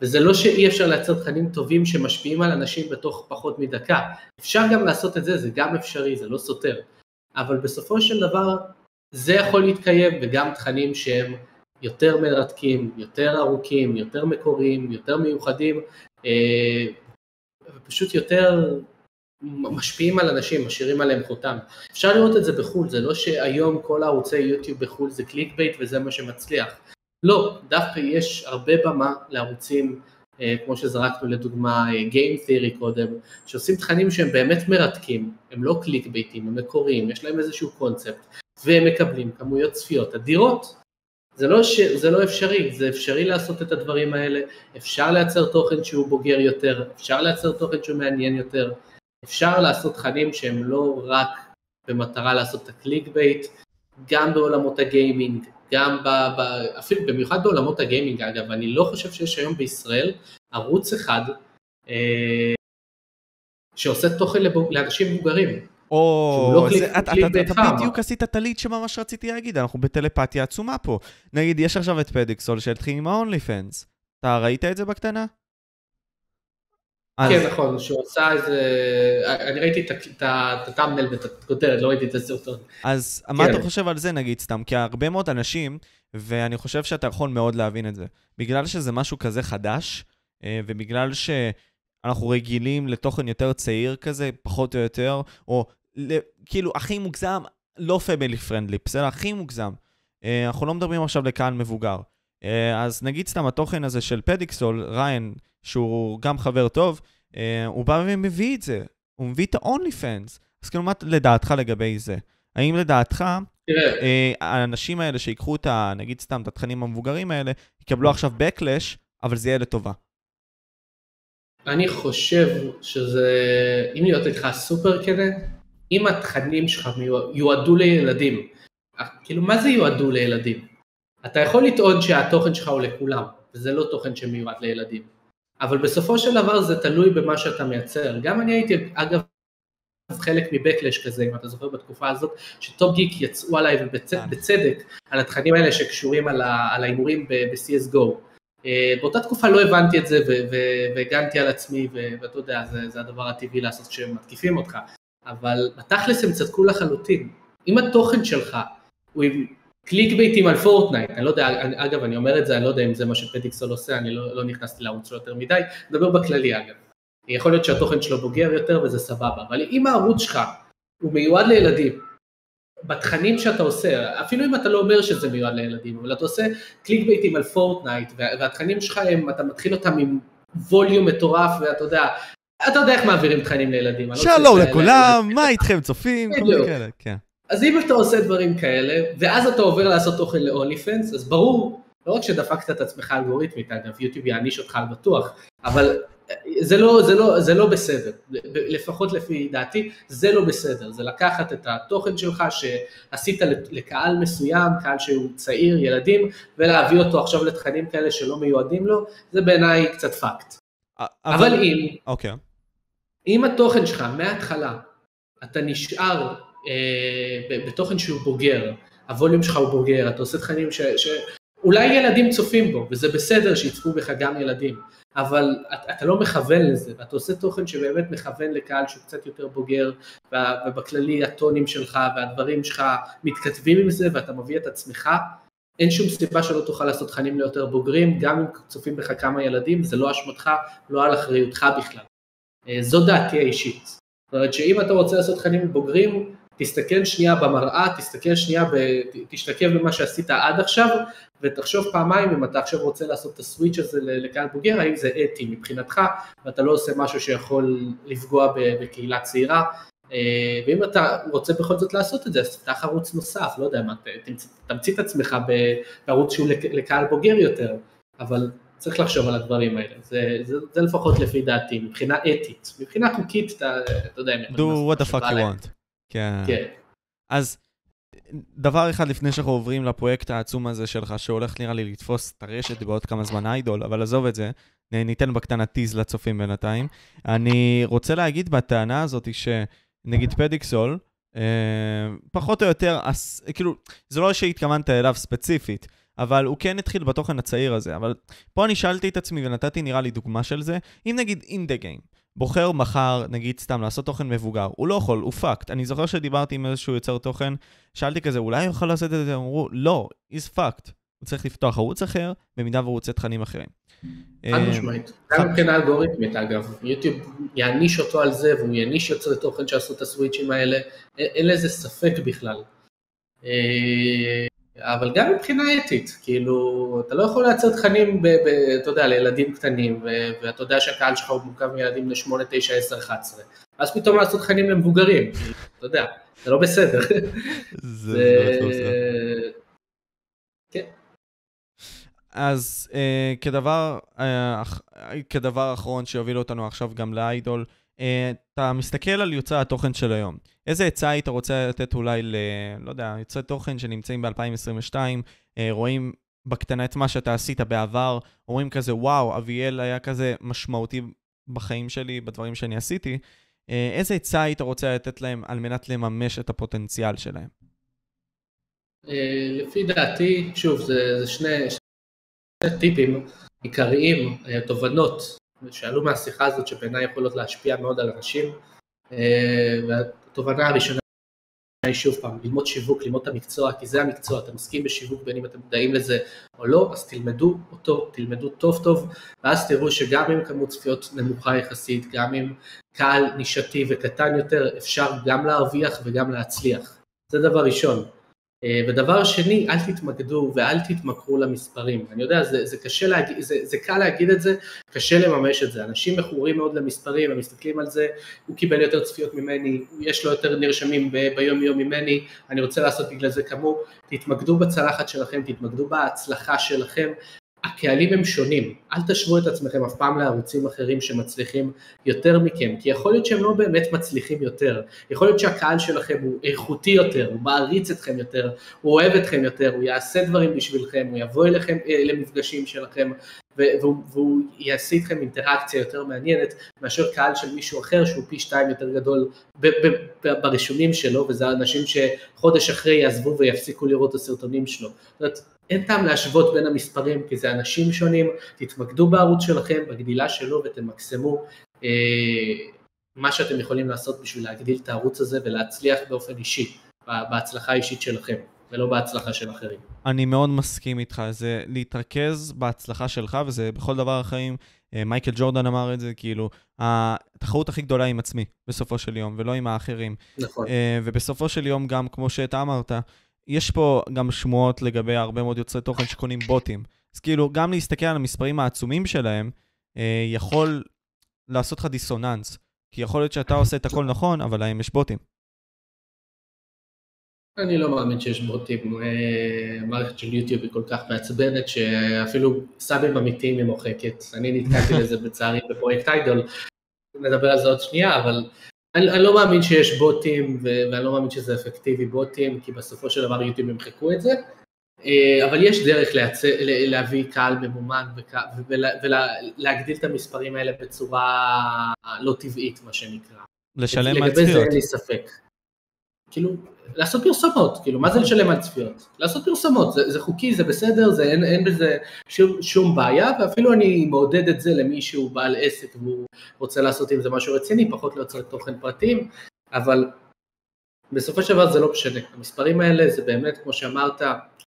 וזה לא שאי אפשר לייצר תכנים טובים שמשפיעים על אנשים בתוך פחות מדקה. אפשר גם לעשות את זה, זה גם אפשרי, זה לא סותר. אבל בסופו של דבר זה יכול להתקיים וגם תכנים שהם יותר מרתקים, יותר ארוכים, יותר מקוריים, יותר מיוחדים, אה, ופשוט יותר משפיעים על אנשים, משאירים עליהם חותם. אפשר לראות את זה בחו"ל, זה לא שהיום כל הערוצי יוטיוב בחו"ל זה clickbait וזה מה שמצליח. לא, דווקא יש הרבה במה לערוצים, אה, כמו שזרקנו לדוגמה אה, Game Theory קודם, שעושים תכנים שהם באמת מרתקים, הם לא clickbait ים, הם מקוריים, יש להם איזשהו קונספט, והם מקבלים כמויות צפיות אדירות. זה לא, ש... זה לא אפשרי, זה אפשרי לעשות את הדברים האלה, אפשר לייצר תוכן שהוא בוגר יותר, אפשר לייצר תוכן שהוא מעניין יותר, אפשר לעשות תכנים שהם לא רק במטרה לעשות את ה clickbait, גם בעולמות הגיימינג, גם ב, ב, אפילו במיוחד בעולמות הגיימינג אגב, אני לא חושב שיש היום בישראל ערוץ אחד אה, שעושה תוכן לאנשים מבוגרים. או, לא זה, אתה, אתה, אתה בדיוק עשית הליד שממש רציתי להגיד, אנחנו בטלפתיה עצומה פה. נגיד, יש עכשיו את פדיקסול שהתחיל עם ה-only fans. אתה ראית את זה בקטנה? כן, נכון, שהוא עשה איזה... אני ראיתי את הטאמנל ואת הכותרת, לא ראיתי את הסרטון. אז מה אתה כן. חושב על זה נגיד סתם? כי הרבה מאוד אנשים, ואני חושב שאתה יכול מאוד להבין את זה, בגלל שזה משהו כזה חדש, אה, ובגלל שאנחנו רגילים לתוכן יותר צעיר כזה, פחות או יותר, או כאילו הכי מוגזם, לא פמילי פרנדלי, בסדר? הכי מוגזם. אה, אנחנו לא מדברים עכשיו לקהל מבוגר. אה, אז נגיד סתם התוכן הזה של פדיקסול, ריין, שהוא גם חבר טוב, אה, הוא בא ומביא את זה, הוא מביא את ה-only fans. אז כאילו, מה לדעתך לגבי זה? האם לדעתך, אה, האנשים האלה שיקחו את ה... נגיד סתם, את התכנים המבוגרים האלה, יקבלו עכשיו backlash, אבל זה יהיה לטובה. אני חושב שזה, אם להיות איתך סופר כזה, אם התכנים שלך יועדו לילדים, כאילו מה זה יועדו לילדים? אתה יכול לטעון שהתוכן שלך הוא לכולם, וזה לא תוכן שמיועד לילדים. אבל בסופו של דבר זה תלוי במה שאתה מייצר. גם אני הייתי, אגב, חלק מבקלש כזה, אם אתה זוכר בתקופה הזאת, שטופ גיק יצאו עליי ובצדק על התכנים האלה שקשורים על ההימורים ב-CSGO. אה, באותה תקופה לא הבנתי את זה והגנתי על עצמי, ואתה יודע, זה, זה הדבר הטבעי לעשות כשמתקיפים אותך. אבל בתכלס הם צדקו לחלוטין. אם התוכן שלך הוא עם clickbait ים על פורטנייט, אני לא יודע, אגב אני אומר את זה, אני לא יודע אם זה מה שפדיקסול עושה, אני לא, לא נכנסתי לערוץ שלו יותר מדי, מדבר בכללי אגב. יכול להיות שהתוכן שלו בוגר יותר וזה סבבה, אבל אם הערוץ שלך הוא מיועד לילדים, בתכנים שאתה עושה, אפילו אם אתה לא אומר שזה מיועד לילדים, אבל אתה עושה clickbait ים על פורטנייט, והתכנים שלך הם, אתה מתחיל אותם עם ווליום מטורף, ואתה יודע, אתה יודע איך מעבירים תכנים לילדים. לא שלום לכולם, מה איתכם צופים? בדיוק. אז אם אתה עושה דברים כאלה, ואז אתה עובר לעשות תוכן ל-onlyfans, אז ברור, לא רק שדפקת את עצמך אלגוריתמית, אגב, יוטיוב יעניש אותך על בטוח, אבל זה לא, זה, לא, זה לא בסדר, לפחות לפי דעתי, זה לא בסדר, זה לקחת את התוכן שלך שעשית לקהל מסוים, קהל שהוא צעיר, ילדים, ולהביא אותו עכשיו לתכנים כאלה שלא מיועדים לו, זה בעיניי קצת פאקט. אבל אם, אוקיי. אם התוכן שלך מההתחלה, אתה נשאר אה, בתוכן שהוא בוגר, הווליום שלך הוא בוגר, אתה עושה תכנים ש... ש... אולי ילדים צופים בו, וזה בסדר שיצפו בך גם ילדים, אבל אתה, אתה לא מכוון לזה, ואתה עושה תוכן שבאמת מכוון לקהל שהוא קצת יותר בוגר, ובכללי הטונים שלך והדברים שלך מתכתבים עם זה, ואתה מביא את עצמך, אין שום סיבה שלא תוכל לעשות תכנים ליותר בוגרים, גם אם צופים בך כמה ילדים, זה לא אשמתך, לא על אחריותך בכלל. אה, זו דעתי האישית. זאת אומרת שאם אתה רוצה לעשות תכנים בוגרים, תסתכל שנייה במראה, תסתכל שנייה, ב... תשתקף במה שעשית עד עכשיו, ותחשוב פעמיים אם אתה עכשיו רוצה לעשות את הסוויץ' הזה לקהל בוגר, האם זה אתי מבחינתך, ואתה לא עושה משהו שיכול לפגוע בקהילה צעירה, אה, ואם אתה רוצה בכל זאת לעשות את זה, אז תפתח ערוץ נוסף, לא יודע מה, תמציא את עצמך בערוץ שהוא לקהל בוגר יותר, אבל צריך לחשוב על הדברים האלה, זה, זה, זה לפחות לפי דעתי, מבחינה אתית, מבחינה חוקית אתה, אתה יודע, do what the fuck you want. כן. כן. אז דבר אחד לפני שאנחנו עוברים לפרויקט העצום הזה שלך, שהולך נראה לי לתפוס את הרשת בעוד כמה זמן איידול, אבל עזוב את זה, ניתן בקטנה טיז לצופים בינתיים. אני רוצה להגיד בטענה הזאת שנגיד פדיקסול, אה, פחות או יותר, אס, כאילו, זה לא שהתכוונת אליו ספציפית, אבל הוא כן התחיל בתוכן הצעיר הזה. אבל פה אני שאלתי את עצמי ונתתי נראה לי דוגמה של זה, אם נגיד the game, בוחר מחר, נגיד סתם, לעשות תוכן מבוגר. הוא לא יכול, הוא פאקט. אני זוכר שדיברתי עם איזשהו יוצר תוכן, שאלתי כזה, אולי הוא יכול לעשות את זה? אמרו, לא, he's fucked. הוא צריך לפתוח ערוץ אחר, במידה והוא רוצה תכנים אחרים. חד אה, משמעית. גם מבחינה אלגוריתמית אגב, יוטיוב יעניש אותו על זה, והוא יעניש יוצרי תוכן שעשו את הסוויצ'ים האלה, אין לזה ספק בכלל. אה, אבל גם מבחינה אתית, כאילו, אתה לא יכול לייצר תכנים, ב, ב, אתה יודע, לילדים קטנים, ו, ואתה יודע שהקהל שלך הוא מורכב מילדים ל-8, 9, 10, 11, אז פתאום לעשות תכנים למבוגרים, אתה יודע, זה לא בסדר. זה... כן. אז uh, כדבר, uh, כדבר אחרון שיוביל אותנו עכשיו גם לאיידול, אתה מסתכל על יוצאי התוכן של היום. איזה עצה היית רוצה לתת אולי ל... לא יודע, יוצאי תוכן שנמצאים ב-2022, אה, רואים בקטנה את מה שאתה עשית בעבר, אומרים כזה, וואו, אביאל היה כזה משמעותי בחיים שלי, בדברים שאני עשיתי. אה, איזה עצה היית רוצה לתת להם על מנת לממש את הפוטנציאל שלהם? אה, לפי דעתי, שוב, זה, זה שני, שני טיפים עיקריים, תובנות שעלו מהשיחה הזאת שבעיניי יכולות להשפיע מאוד על אנשים. התובנה הראשונה היא שוב פעם, ללמוד שיווק, ללמוד את המקצוע, כי זה המקצוע, אתה מסכים בשיווק בין אם אתם מודעים לזה או לא, אז תלמדו אותו, תלמדו טוב טוב, ואז תראו שגם עם כמות צפיות נמוכה יחסית, גם עם קהל נישתי וקטן יותר, אפשר גם להרוויח וגם להצליח. זה דבר ראשון. אה, ודבר שני, אל תתמקדו ואל תתמכרו למספרים. אני יודע, זה, זה קשה להגיד, זה, זה קל להגיד את זה, קשה לממש את זה. אנשים מכורים מאוד למספרים, הם מסתכלים על זה, הוא קיבל יותר צפיות ממני, יש לו יותר נרשמים ביום יום ממני, אני רוצה לעשות בגלל זה כמוהו. תתמקדו בצלחת שלכם, תתמקדו בהצלחה שלכם, הקהלים הם שונים, אל תשוו את עצמכם אף פעם לערוצים אחרים שמצליחים יותר מכם, כי יכול להיות שהם לא באמת מצליחים יותר, יכול להיות שהקהל שלכם הוא איכותי יותר, הוא מעריץ אתכם יותר, הוא אוהב אתכם יותר, הוא יעשה דברים בשבילכם, הוא יבוא אליכם אה, למפגשים שלכם, והוא, והוא יעשה איתכם אינטראקציה יותר מעניינת מאשר קהל של מישהו אחר שהוא פי שתיים יותר גדול ברישומים שלו, וזה אנשים שחודש אחרי יעזבו ויפסיקו לראות את הסרטונים שלו. זאת אומרת, אין טעם להשוות בין המספרים כי זה אנשים שונים, תתמקדו בערוץ שלכם, בגדילה שלו ותמקסמו אה, מה שאתם יכולים לעשות בשביל להגדיל את הערוץ הזה ולהצליח באופן אישי, בהצלחה האישית שלכם. ולא בהצלחה של אחרים. אני מאוד מסכים איתך, זה להתרכז בהצלחה שלך, וזה בכל דבר החיים. אה, מייקל ג'ורדן אמר את זה, כאילו, התחרות הכי גדולה עם עצמי, בסופו של יום, ולא עם האחרים. נכון. אה, ובסופו של יום, גם כמו שאתה אמרת, יש פה גם שמועות לגבי הרבה מאוד יוצרי תוכן שקונים בוטים. אז כאילו, גם להסתכל על המספרים העצומים שלהם, אה, יכול לעשות לך דיסוננס. כי יכול להיות שאתה עושה את הכל נכון, אבל להם יש בוטים. אני לא מאמין שיש בוטים, אה, המערכת של יוטיוב היא כל כך מעצבנת שאפילו סאבים אמיתיים היא מוחקת. אני נתקלתי (laughs) לזה בצערי בפרויקט איידול, נדבר על זה עוד שנייה, אבל אני, אני לא מאמין שיש בוטים ואני לא מאמין שזה אפקטיבי בוטים, כי בסופו של דבר יוטיוב ימחקו את זה, אה, אבל יש דרך להצא, להביא קהל ממומן ולהגדיל את המספרים האלה בצורה לא טבעית, מה שנקרא. לשלם על צפיות. לגבי זה. אין לי ספק. כאילו, לעשות פרסומות, כאילו, מה זה לשלם על צפיות? לעשות פרסומות, זה, זה חוקי, זה בסדר, זה, אין, אין בזה שום, שום בעיה, ואפילו אני מעודד את זה למי שהוא בעל עסק והוא רוצה לעשות עם זה משהו רציני, פחות ליוצרי תוכן פרטיים, אבל בסופו של דבר זה לא משנה. המספרים האלה זה באמת, כמו שאמרת,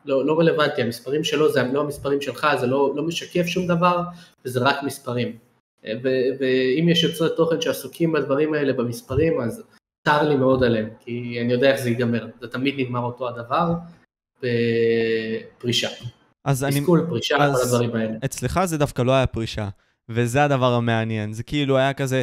לא, לא רלוונטי, המספרים שלו זה לא המספרים שלך, זה לא, לא משקף שום דבר, וזה רק מספרים. ואם יש יוצרי תוכן שעסוקים בדברים האלה במספרים, אז צר לי מאוד עליהם, כי אני יודע איך זה ייגמר, זה תמיד נגמר אותו הדבר, בפרישה. אז אני... תסכול, פרישה, כל הדברים האלה. אצלך זה דווקא לא היה פרישה, וזה הדבר המעניין. זה כאילו היה כזה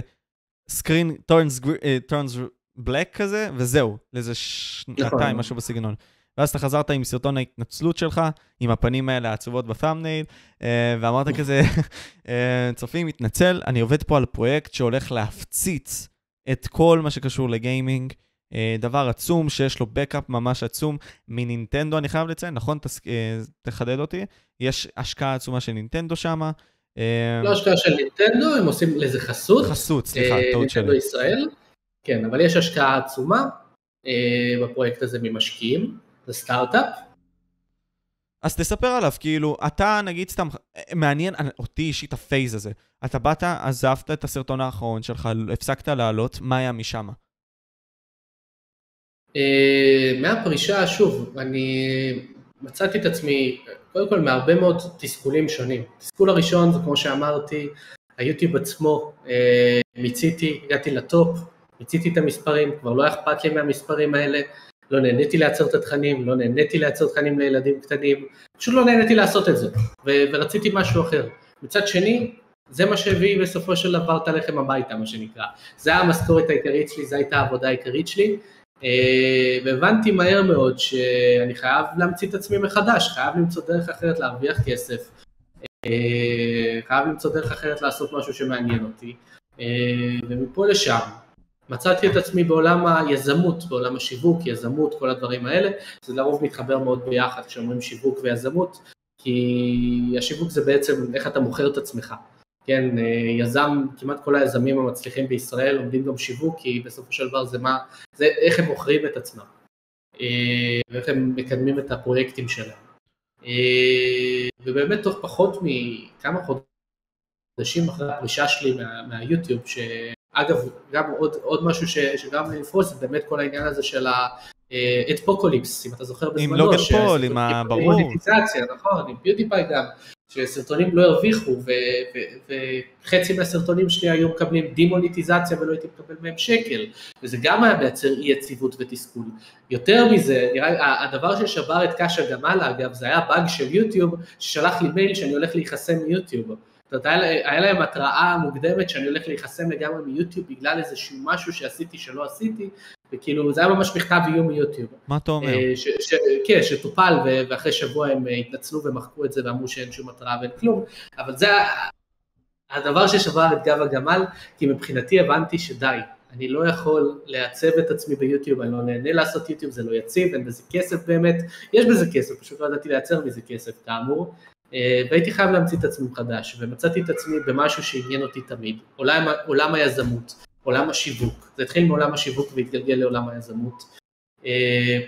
screen turns, אה, turns black כזה, וזהו, לאיזה שנתיים, נכון. משהו בסגנון. ואז אתה חזרת עם סרטון ההתנצלות שלך, עם הפנים האלה העצובות ב thumbnail, אה, ואמרת כזה, (laughs) אה, צופים, מתנצל, אני עובד פה על פרויקט שהולך להפציץ את כל מה שקשור לגיימינג. אה, דבר עצום שיש לו backup ממש עצום מנינטנדו, אני חייב לציין, נכון? תס- אה, תחדד אותי. יש השקעה עצומה של נינטנדו שם. לא השקעה של נינטנדו, הם עושים לזה חסות. חסות, סליחה, אה, טעות נינטנדו שלי. ישראל, כן, אבל יש השקעה עצומה אה, בפרויקט הזה ממשקיעים, זה סטארט-אפ. אז תספר עליו, כאילו, אתה נגיד סתם, מעניין אותי אישית ה phase הזה. אתה באת, עזבת את הסרטון האחרון שלך, הפסקת לעלות, מה היה משם? אה, מהפרישה, שוב, אני מצאתי את עצמי, קודם כל מהרבה מאוד תסכולים שונים. תסכול הראשון זה כמו שאמרתי, היוטיוב עצמו, אה, מיציתי, הגעתי לטופ, מיציתי את המספרים, כבר לא אכפת לי מהמספרים האלה, לא נהניתי לייצר את התכנים, לא נהניתי לייצר תכנים לילדים קטנים, פשוט לא נהניתי לעשות את זה, ורציתי משהו אחר. מצד שני, זה מה שהביא בסופו של דבר את הלחם הביתה, מה שנקרא. זה היה המשכורת העיקרית שלי, זו הייתה העבודה העיקרית שלי, אה, והבנתי מהר מאוד שאני חייב להמציא את עצמי מחדש, חייב למצוא דרך אחרת להרוויח כסף, אה, חייב למצוא דרך אחרת לעשות משהו שמעניין אותי, אה, ומפה לשם. מצאתי את עצמי בעולם היזמות, בעולם השיווק, יזמות, כל הדברים האלה, זה לרוב מתחבר מאוד ביחד כשאומרים שיווק ויזמות, כי השיווק זה בעצם איך אתה מוכר את עצמך. כן, אה, יזם, כמעט כל היזמים המצליחים בישראל לומדים גם שיווק, כי בסופו של דבר זה מה, זה איך הם מוכרים את עצמם, אה, ואיך הם מקדמים את הפרויקטים שלהם. אה, ובאמת תוך פחות מכמה חודשים אחרי הפרישה שלי מה, מהיוטיוב, שאגב, גם עוד, עוד משהו ש, שגם לפרוס, זה באמת כל העניין הזה של ה adpocalypse, אם אתה זוכר בזמנו. לוגן שהסרטונים- פול, עם ה- ברור. מוניטיזציה, נכון, עם PewDiePie גם, שסרטונים לא הרוויחו, וחצי מהסרטונים שלי היו מקבלים דימוניטיזציה ולא הייתי מקבל מהם שקל, וזה גם היה מייצר אי יציבות ותסכול. יותר מזה, נראה הדבר ששבר את קש הגמל אגב, זה היה באג של יוטיוב, ששלח לי מייל שאני הולך להיחסם מיוטיוב. זאת אומרת, היה להם התראה מוקדמת שאני הולך להיחסם לגמרי מיוטיוב בגלל איזשהו משהו שעשיתי שלא עשיתי, וכאילו זה היה ממש מכתב איום מיוטיוב. מה אתה אומר? אה, ש, ש, כן, שטופל ואחרי שבוע הם אה, התנצלו ומחקו את זה ואמרו שאין שום התראה ואין כלום, אבל זה הדבר ששבר את גב הגמל, כי מבחינתי הבנתי שדי, אני לא יכול לעצב את עצמי ביוטיוב, אני לא נהנה לעשות יוטיוב, זה לא יציב, אין בזה כסף באמת, יש בזה כסף, פשוט לא ידעתי לייצר מזה כסף כאמור, אה, והייתי חייב להמציא את עצמי מחדש, ומצאתי את עצמי במשהו שעניין אותי תמיד, עולם, עולם היזמות, עולם השיווק, זה התחיל מעולם השיווק והתגלגל לעולם היזמות. אה,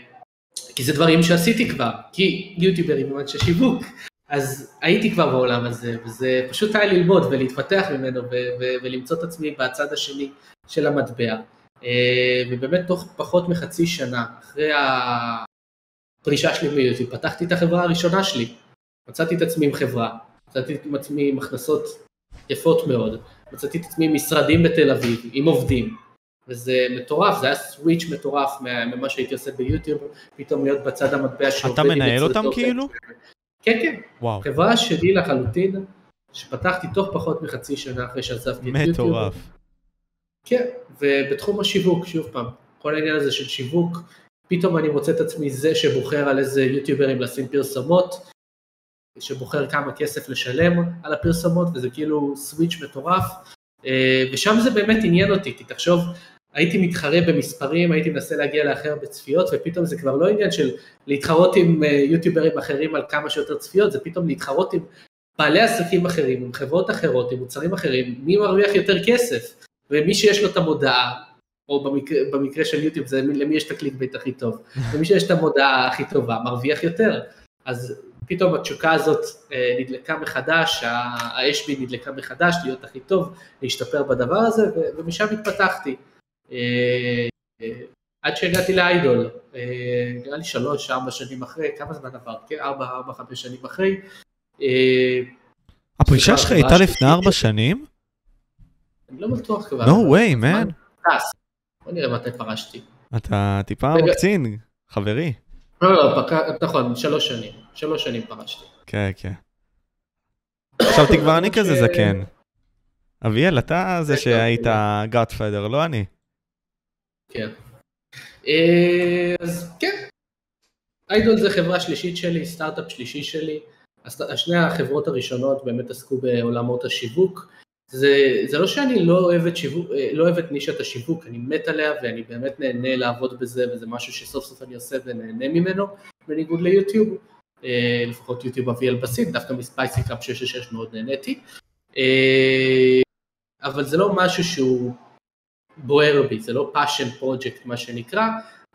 כי זה דברים שעשיתי כבר, כי יוטיובר עם ממש שיווק, אז הייתי כבר בעולם הזה, וזה פשוט היה ללמוד ולהתפתח ממנו ולמצוא את עצמי בצד השני של המטבע. אה, ובאמת תוך פחות מחצי שנה, אחרי הפרישה שלי מיוטיוב, פתחתי את החברה הראשונה שלי. מצאתי את עצמי עם חברה, מצאתי את עצמי עם הכנסות יפות מאוד, מצאתי את עצמי משרדים בתל אביב, עם עובדים, וזה מטורף, זה היה סוויץ' מטורף מה- ממה שהייתי עושה ביוטיוב, פתאום להיות בצד המטבע שעובד אתה מנהל אותם. כאילו? כן, כן, וואו, חברה שלי לחלוטין, שפתחתי תוך פחות מחצי שנה אחרי שעזבתי את יוטיוב. מטורף. כן, ובתחום השיווק, שוב פעם, כל העניין הזה של שיווק, פתאום אני מוצא את עצמי זה שבוחר על איזה יוטיוברים לשים פרסומות, שבוחר כמה כסף לשלם על הפרסומות, וזה כאילו סוויץ' מטורף, אה, ושם זה באמת עניין אותי, כי תחשוב, הייתי מתחרה במספרים, הייתי מנסה להגיע להכי הרבה צפיות, ופתאום זה כבר לא עניין של להתחרות עם אה, יוטיוברים אחרים על כמה שיותר צפיות, זה פתאום להתחרות עם בעלי עסקים אחרים, עם חברות אחרות, עם מוצרים אחרים, מי מרוויח יותר כסף, ומי שיש לו את המודעה, או במקרה, במקרה של יוטיוב זה למי יש את הקליק בית הכי טוב, ומי שיש את המודעה הכי טובה מרוויח יותר, אז פתאום התשוקה הזאת אה, נדלקה מחדש, האש בי נדלקה מחדש, להיות הכי טוב, להשתפר בדבר הזה, ומשם התפתחתי. אה, עד שהגעתי לאיידול, אה, נראה לי שלוש, ארבע שנים אחרי, כמה זמן עבר? כן, ארבע, ארבע, חמש שנים אחרי. הפרישה שלך הייתה לפני ארבע שנים? אני לא בטוח כבר. No way, man. בוא נראה מתי פרשתי. אתה טיפה מקצין, חברי. לא, לא, נכון, שלוש שנים. שלוש שנים פרשתי. כן, כן. חשבתי כבר אני כזה זקן. אביאל, אתה זה שהיית גאטפיידר, לא אני. כן. אה, אז כן. איידול זה חברה שלישית שלי, סטארט-אפ שלישי שלי. שני החברות הראשונות באמת עסקו בעולמות השיווק. זה, זה לא שאני לא אוהב, את שיווק, אה, לא אוהב את נישת השיווק, אני מת עליה ואני באמת נהנה לעבוד בזה וזה משהו שסוף סוף אני עושה ונהנה ממנו, בניגוד ליוטיוב, אה, לפחות יוטיוב אביאל בסין, דווקא מספייסי קאפ 666 מאוד נהניתי, אה, אבל זה לא משהו שהוא בוער בי, זה לא passion project מה שנקרא,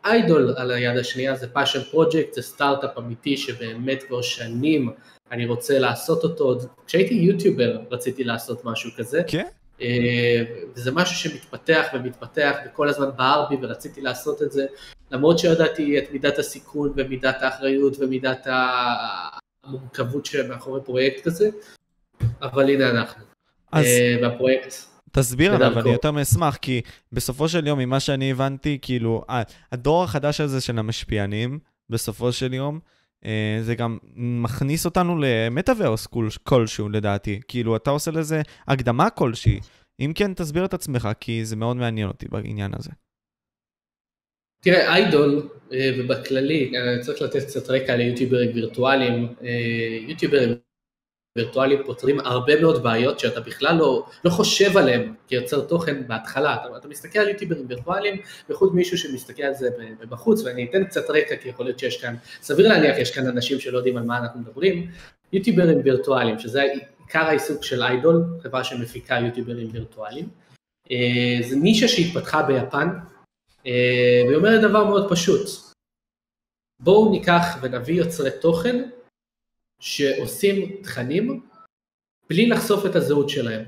איידול על היד השנייה זה passion project, זה סטארט-אפ אמיתי שבאמת כבר שנים אני רוצה לעשות אותו, כשהייתי יוטיובר רציתי לעשות משהו כזה. כן? אה, וזה משהו שמתפתח ומתפתח וכל הזמן בער בי ורציתי לעשות את זה, למרות שידעתי את מידת הסיכון ומידת האחריות ומידת המורכבות שמאחורי פרויקט כזה, אבל הנה אנחנו. אז... אה, והפרויקט תסביר עליו, אני יותר מאשמח, כי בסופו של יום, ממה שאני הבנתי, כאילו, הדור החדש הזה של המשפיענים, בסופו של יום, זה גם מכניס אותנו למטאוורס כלשהו לדעתי. כאילו, אתה עושה לזה הקדמה כלשהי. אם כן, תסביר את עצמך, כי זה מאוד מעניין אותי בעניין הזה. תראה, איידול, אה, ובכללי, אני צריך לתת קצת רקע ליוטיוברים וירטואליים. אה, יוטיוברים וירטואליים פותרים הרבה מאוד בעיות שאתה בכלל לא, לא חושב עליהן כיוצר תוכן בהתחלה. אתה, אתה מסתכל על יוטיוברים וירטואליים, בייחוד מישהו שמסתכל על זה בחוץ, ואני אתן קצת רקע כי יכול להיות שיש כאן, סביר להניח יש כאן אנשים שלא יודעים על מה אנחנו מדברים. יוטיוברים וירטואליים, שזה עיקר העיסוק של איידול, חברה שמפיקה יוטיוברים וירטואליים. אה, זה נישה שהתפתחה ביפן, אה, והיא אומרת דבר מאוד פשוט. בואו ניקח ונביא יוצרי תוכן שעושים תכנים בלי לחשוף את הזהות שלהם.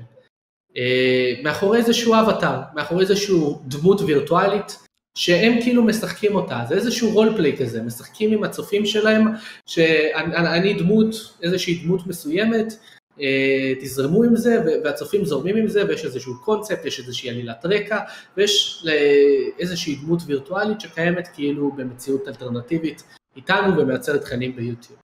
אה, מאחורי איזשהו אבטאר, מאחורי איזשהו דמות וירטואלית שהם כאילו משחקים אותה, זה איזשהו רול פליי כזה, משחקים עם הצופים שלהם, שאני דמות, איזושהי דמות מסוימת, אה, תזרמו עם זה, והצופים זורמים עם זה, ויש איזשהו קונספט, יש איזושהי עלילת רקע, ויש איזושהי דמות וירטואלית שקיימת כאילו במציאות אלטרנטיבית איתנו ומייצרת תכנים ביוטיוב.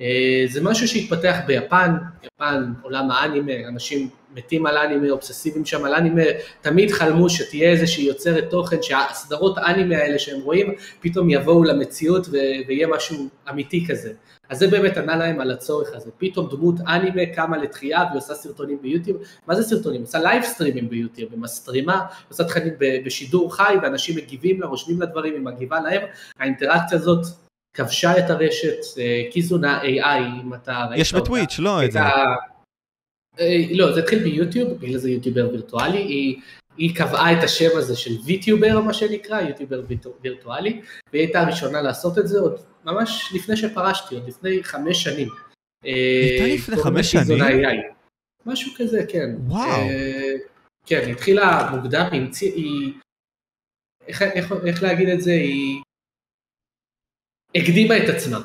אה, זה משהו שהתפתח ביפן, יפן, עולם האנימה, אנשים מתים על אנימה, אובססיביים שם על אנימה, תמיד חלמו שתהיה איזושהי יוצרת תוכן, שהסדרות האנימה האלה שהם רואים, פתאום יבואו למציאות ויהיה משהו אמיתי כזה. אז זה באמת ענה להם על הצורך הזה, פתאום דמות אנימה קמה לתחייה ועושה סרטונים ביוטיוב, מה זה סרטונים? עושה live stream ים ביוטיוב, היא מסטרימה, עושה תכנים בשידור חי ואנשים מגיבים לה, רושמים לה דברים, היא מגיבה להם, האינטראקציה הזאת כבשה את הרשת, אה, Kizuna AI, אם אתה ראית יש בטוויץ', לא את זה. אה, לא, זה התחיל ביוטיוב, בגלל זה יוטיובר וירטואלי, היא, היא קבעה את השם הזה של VTuber, מה שנקרא, יוטיובר וירטואלי, והיא הייתה הראשונה לעשות את זה עוד ממש לפני שפרשתי, עוד לפני חמש שנים. אה, הייתה לפני חמש שנים? משהו כזה, כן. וואו. כן, היא התחילה מוקדם, היא... איך, איך, איך להגיד את זה? היא הקדימה את עצמה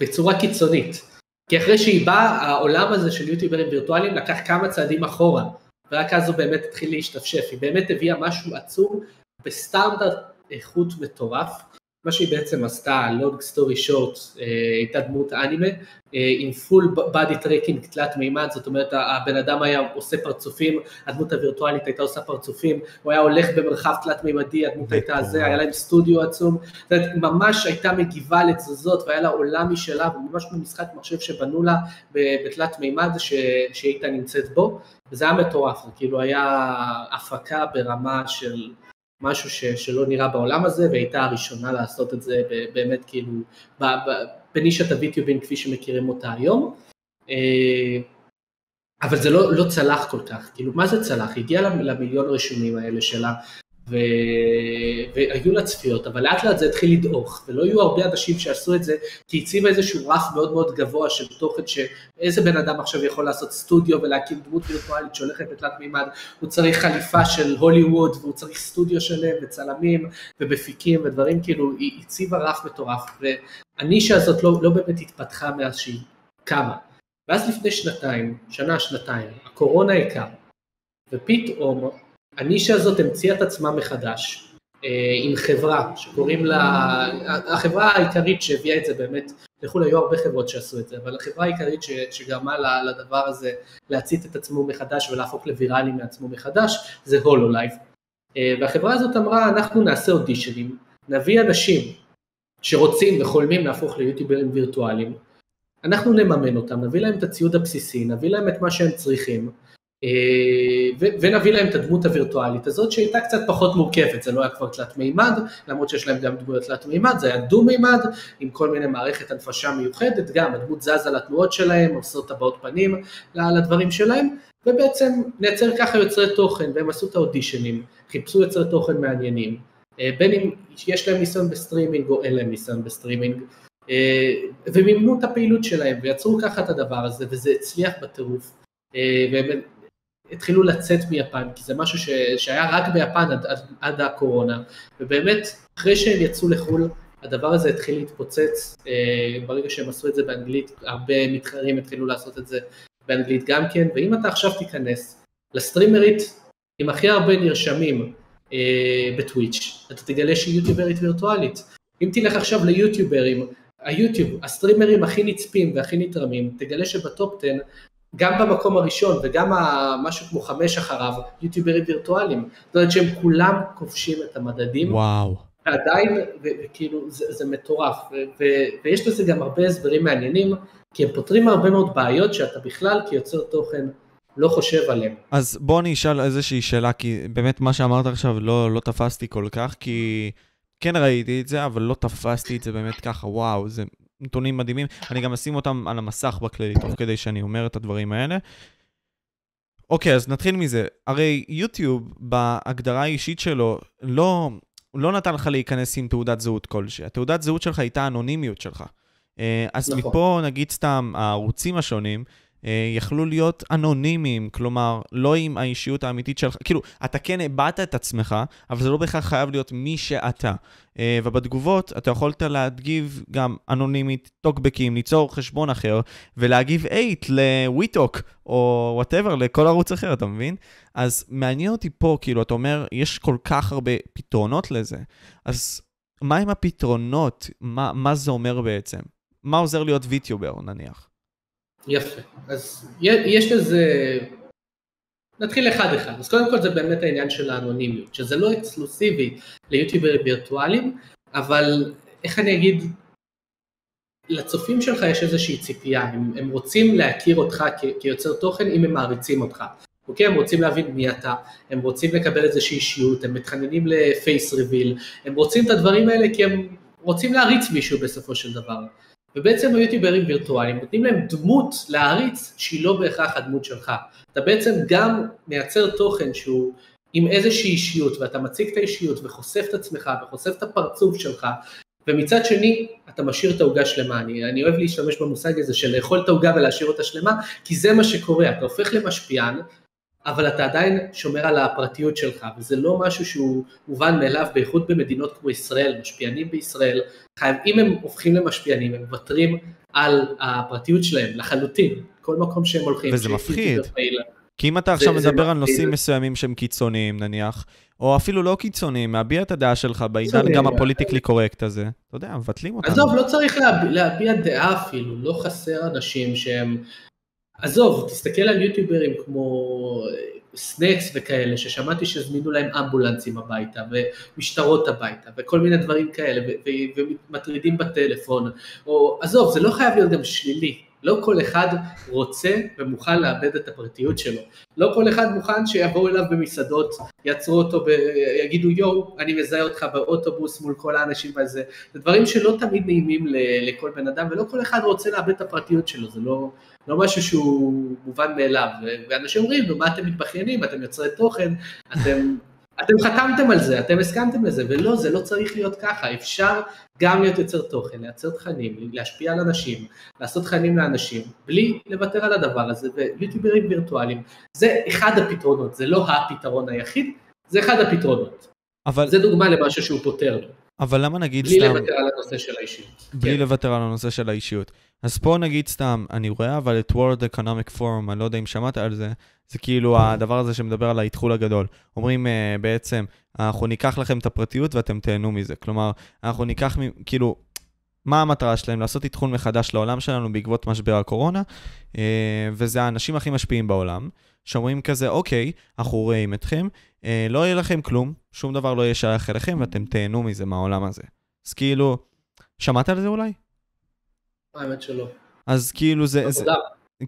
בצורה קיצונית. כי אחרי שהיא באה, העולם הזה של יוטיוברים וירטואליים לקח כמה צעדים אחורה, ורק אז הוא באמת התחיל להשתפשף. היא באמת הביאה משהו עצום בסטנדרט איכות מטורף, מה שהיא בעצם עשתה, long story short, הייתה דמות אנימה, אה, עם full body tracking תלת מימד, זאת אומרת הבן אדם היה עושה פרצופים, הדמות הווירטואלית הייתה עושה פרצופים, הוא היה הולך במרחב תלת מימדי, הדמות הייתה זה, היה להם סטודיו עצום, זאת אומרת, ממש הייתה מגיבה לתזוזות והיה לה עולם משלה, וממש כמו משחק מחשב שבנו לה בתלת מימד שהיא הייתה נמצאת בו, וזה היה מטורף, כאילו היה הפקה ברמה של משהו ש, שלא נראה בעולם הזה, והייתה הראשונה לעשות את זה באמת כאילו בנישת הוויטיובין כפי שמכירים אותה היום. אה, אבל זה לא, לא צלח כל כך, כאילו מה זה צלח? היא הגיעה למיליון רשומים האלה שלה, ו... והיו לה צפיות, אבל לאט לאט זה התחיל לדעוך, ולא יהיו הרבה אנשים שעשו את זה, כי הציבה איזשהו רף מאוד מאוד גבוה של תוכן שאיזה בן אדם עכשיו יכול לעשות סטודיו ולהקים דמות וירטואלית שהולכת בתלת מימד, הוא צריך חליפה של הוליווד, והוא צריך סטודיו שלם וצלמים ומפיקים ודברים כאילו, היא הציבה רף מטורף, והנישה הזאת לא, לא באמת התפתחה מאז שהיא קמה. ואז לפני שנתיים, שנה, שנתיים, הקורונה הכר, ופתאום הנישה הזאת המציאה את עצמה מחדש אה, עם חברה שקוראים לה, החברה העיקרית שהביאה את זה באמת, לחו"ל היו הרבה חברות שעשו את זה, אבל החברה העיקרית ש, שגרמה לדבר הזה להצית את עצמו מחדש ולהפוך לוויראלי מעצמו מחדש זה Hololive. אה, והחברה הזאת אמרה אנחנו נעשה אודישנים, נביא אנשים שרוצים וחולמים להפוך ליוטיוברים וירטואליים, אנחנו נממן אותם, נביא להם את הציוד הבסיסי, נביא להם את מה שהם צריכים, ונביא להם את הדמות הווירטואלית הזאת שהייתה קצת פחות מורכבת, זה לא היה כבר תלת מימד, למרות שיש להם גם דמויות תלת מימד, זה היה דו מימד עם כל מיני מערכת הנפשה מיוחדת, גם הדמות זזה לתנועות שלהם, עושות הבעות פנים לדברים שלהם, ובעצם נייצר ככה יוצרי תוכן, והם עשו את האודישנים, חיפשו יוצרי תוכן מעניינים, אה, בין אם יש להם ניסיון בסטרימינג או אין להם ניסיון בסטרימינג, אה, ומימנו את הפעילות שלהם ויצרו ככה את הדבר הזה וזה הצליח בטירוף. והם התחילו לצאת מיפן, כי זה משהו ש, שהיה רק ביפן עד, עד, עד הקורונה, ובאמת אחרי שהם יצאו לחו"ל, הדבר הזה התחיל להתפוצץ, אה, ברגע שהם עשו את זה באנגלית, הרבה מתחרים התחילו לעשות את זה באנגלית גם כן, ואם אתה עכשיו תיכנס לסטרימרית עם הכי הרבה נרשמים אה, בטוויץ', אתה תגלה שהיא יוטיוברית וירטואלית. אם תלך עכשיו ליוטיוברים, היוטיוב, הסטרימרים הכי נצפים והכי נתרמים, תגלה שבטופ 10 גם במקום הראשון וגם משהו כמו חמש אחריו, יוטיוברים וירטואליים. זאת אומרת שהם כולם כובשים את המדדים. וואו. ועדיין, וכאילו, זה, זה מטורף. ו, ויש לזה גם הרבה הסברים מעניינים, כי הם פותרים הרבה מאוד בעיות שאתה בכלל כיוצר תוכן לא חושב עליהם. אז בוא אני אשאל איזושהי שאלה, כי באמת מה שאמרת עכשיו לא, לא תפסתי כל כך, כי כן ראיתי את זה, אבל לא תפסתי את זה באמת ככה, וואו, זה נתונים מדהימים. אני גם אשים אותם על המסך בכללי, תוך כדי שאני אומר את הדברים האלה. אוקיי, אז נתחיל מזה. הרי יוטיוב, בהגדרה האישית שלו, לא, לא נתן לך להיכנס עם תעודת זהות כלשהי. התעודת זהות שלך הייתה האנונימיות שלך. אה, אז נכון. מפה, נגיד סתם, הערוצים השונים, יכלו להיות אנונימיים, כלומר, לא עם האישיות האמיתית שלך, כאילו, אתה כן הבעת את עצמך, אבל זה לא בהכרח חייב להיות מי שאתה. אה, ובתגובות, אתה יכולת להגיב גם אנונימית, טוקבקים, ליצור חשבון אחר, ולהגיב hate לטיקטוק, או whatever, לכל ערוץ אחר, אתה מבין? אז מעניין אותי פה, כאילו, אתה אומר, יש כל כך הרבה פתרונות לזה, אז מה עם הפתרונות? מה, מה זה אומר בעצם? מה עוזר להיות VTuber, נניח? יפה. אז יש לזה... נתחיל אחד אחד. אז קודם כל זה באמת העניין של האנונימיות, שזה לא אקסקלוסיבי ליוטיוברים וירטואליים, אבל איך אני אגיד, לצופים שלך יש איזושהי ציפייה, הם, הם רוצים להכיר אותך כ, כיוצר תוכן אם הם מעריצים אותך. אוקיי? הם רוצים להבין מי אתה, הם רוצים לקבל איזושהי אישיות, הם מתחננים לפייס ריביל, הם רוצים את הדברים האלה כי הם רוצים להריץ מישהו בסופו של דבר. ובעצם היוטיוברים וירטואליים נותנים להם דמות להעריץ שהיא לא בהכרח הדמות שלך. אתה בעצם גם מייצר תוכן שהוא עם איזושהי אישיות ואתה מציג את האישיות וחושף את עצמך וחושף את הפרצוף שלך ומצד שני אתה משאיר את העוגה שלמה, אני, אני אוהב להשתמש במושג הזה של לאכול את העוגה ולהשאיר אותה שלמה כי זה מה שקורה, אתה הופך למשפיען אבל אתה עדיין שומר על הפרטיות שלך, וזה לא משהו שהוא מובן מאליו, בייחוד במדינות כמו ישראל, משפיענים בישראל, חייב, אם הם הופכים למשפיענים, הם מוותרים על הפרטיות שלהם לחלוטין, כל מקום שהם הולכים. וזה מפחיד. כי אם אתה עכשיו זה, מדבר זה על נושאים מסוימים שהם קיצוניים נניח, או אפילו לא קיצוניים, מביע את הדעה שלך בעידן גם ה politically correct הזה, אתה יודע, מבטלים אותנו. עזוב, לא צריך להביע, להביע דעה אפילו, לא חסר אנשים שהם עזוב, תסתכל על יוטיוברים כמו סנקס וכאלה, ששמעתי שהזמינו להם אמבולנסים הביתה, ומשטרות הביתה, וכל מיני דברים כאלה, ומטרידים בטלפון, או עזוב, זה לא חייב להיות גם שלילי, לא כל אחד רוצה ומוכן לאבד את הפרטיות שלו. לא כל אחד מוכן שיבואו אליו במסעדות, יעצרו אותו, ב... יגידו יואו, אני מזהה אותך באוטובוס מול כל האנשים וזה. זה דברים שלא תמיד נעימים לכל בן אדם, ולא כל אחד רוצה לאבד את הפרטיות שלו, זה לא, לא משהו שהוא מובן מאליו. ואנשים אומרים, נו מה אתם מתבכיינים, אתם יוצרי תוכן, אתם (laughs) אתם חתמתם על זה, אתם הסכמתם לזה, ולא, זה לא צריך להיות ככה, אפשר גם להיות יוצר תוכן, לייצר תכנים, להשפיע על אנשים, לעשות תכנים לאנשים, בלי לוותר על הדבר הזה, ויוטיוברים וירטואליים, זה אחד הפתרונות, זה לא הפתרון היחיד, זה אחד הפתרונות. אבל... זה דוגמה למשהו שהוא פותר. אבל למה נגיד בלי סתם... בלי לוותר על הנושא של האישיות. בלי כן. לוותר על הנושא של האישיות. אז פה נגיד סתם, אני רואה אבל את World Economic Forum, אני לא יודע אם שמעת על זה, זה כאילו הדבר הזה שמדבר על האתחול הגדול. אומרים uh, בעצם, אנחנו ניקח לכם את הפרטיות ואתם תהנו מזה. כלומר, אנחנו ניקח, כאילו, מה המטרה שלהם? לעשות אתחול מחדש לעולם שלנו בעקבות משבר הקורונה, uh, וזה האנשים הכי משפיעים בעולם, שאומרים כזה, אוקיי, אנחנו רואים אתכם, uh, לא יהיה לכם כלום, שום דבר לא יהיה שייך אליכם ואתם תהנו מזה מהעולם הזה. אז כאילו, שמעת על זה אולי? האמת שלא. אז כאילו זה... זה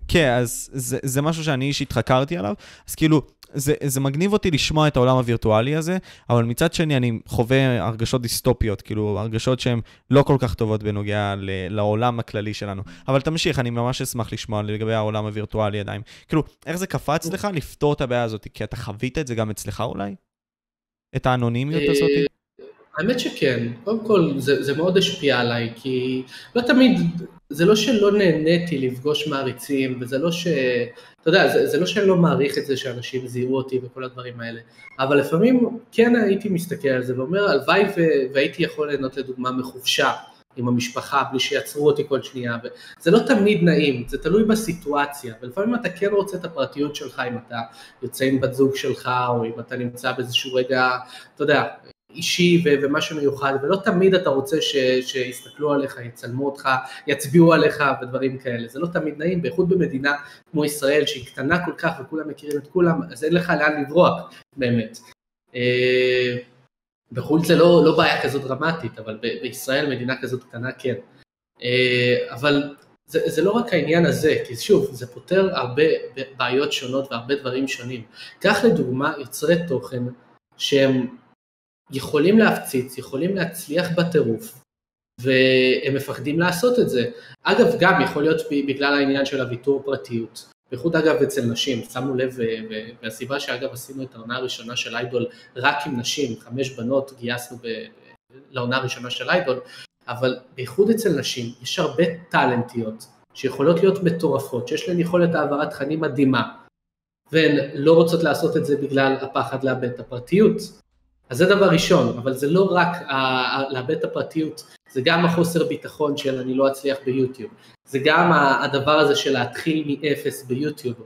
כן, אז זה, זה משהו שאני אישית חקרתי עליו, אז כאילו, זה, זה מגניב אותי לשמוע את העולם הווירטואלי הזה, אבל מצד שני אני חווה הרגשות דיסטופיות, כאילו, הרגשות שהן לא כל כך טובות בנוגע ל, לעולם הכללי שלנו. אבל תמשיך, אני ממש אשמח לשמוע לגבי העולם הווירטואלי עדיין. כאילו, איך זה קפץ לך לפתור את הבעיה הזאת? כי אתה חווית את זה גם אצלך אולי? את האנונימיות הזאת? האמת שכן, קודם כל זה, זה מאוד השפיע עליי, כי לא תמיד, זה לא שלא נהניתי לפגוש מעריצים, וזה לא ש... אתה יודע, זה, זה לא שאני לא מעריך את זה שאנשים זיהו אותי וכל הדברים האלה, אבל לפעמים כן הייתי מסתכל על זה ואומר, הלוואי והייתי יכול ליהנות לדוגמה מחופשה עם המשפחה בלי שיעצרו אותי כל שנייה, וזה לא תמיד נעים, זה תלוי בסיטואציה, ולפעמים אתה כן רוצה את הפרטיות שלך אם אתה יוצא עם בת זוג שלך, או אם אתה נמצא באיזשהו רגע, אתה יודע, אישי ומשהו מיוחד, ולא תמיד אתה רוצה שיסתכלו עליך, יצלמו אותך, יצביעו עליך ודברים כאלה, זה לא תמיד נעים, בייחוד במדינה כמו ישראל שהיא קטנה כל כך וכולם מכירים את כולם, אז אין לך לאן לברוח באמת. אה, בחו"ל זה לא, לא בעיה כזאת דרמטית, אבל בישראל מדינה כזאת קטנה כן. אה, אבל זה, זה לא רק העניין הזה, כי שוב, זה פותר הרבה בעיות שונות והרבה דברים שונים. קח לדוגמה יוצרי תוכן שהם יכולים להפציץ, יכולים להצליח בטירוף, והם מפחדים לעשות את זה. אגב, גם יכול להיות בגלל העניין של הוויתור פרטיות. בייחוד אגב אצל נשים, שמנו לב, והסיבה שאגב עשינו את העונה הראשונה של איידול רק עם נשים, חמש בנות גייסנו ב, לעונה הראשונה של איידול, אבל בייחוד אצל נשים יש הרבה טאלנטיות שיכולות להיות מטורפות, שיש להן יכולת העברת תכנים מדהימה, והן לא רוצות לעשות את זה בגלל הפחד לאבד את הפרטיות, אז זה דבר ראשון, אבל זה לא רק לאבד את הפרטיות, זה גם החוסר ביטחון של אני לא אצליח ביוטיוב, זה גם הדבר הזה של להתחיל מאפס ביוטיוב.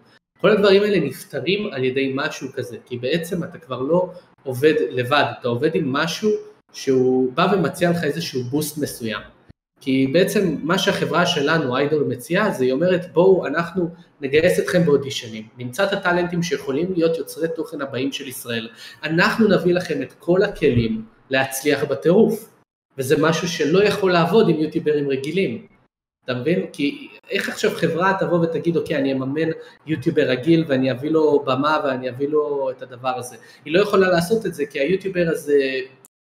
כל הדברים האלה נפתרים על ידי משהו כזה, כי בעצם אתה כבר לא עובד לבד, אתה עובד עם משהו שהוא בא ומציע לך איזשהו בוסט מסוים. כי בעצם מה שהחברה שלנו, איידול, מציעה, זה היא אומרת בואו אנחנו נגייס אתכם באודישנים, נמצא את הטאלנטים שיכולים להיות יוצרי תוכן הבאים של ישראל, אנחנו נביא לכם את כל הכלים להצליח בטירוף, וזה משהו שלא יכול לעבוד עם יוטיוברים רגילים, אתה מבין? כי איך עכשיו חברה תבוא ותגיד אוקיי אני אממן יוטיובר רגיל ואני אביא לו במה ואני אביא לו את הדבר הזה, היא לא יכולה לעשות את זה כי היוטיובר הזה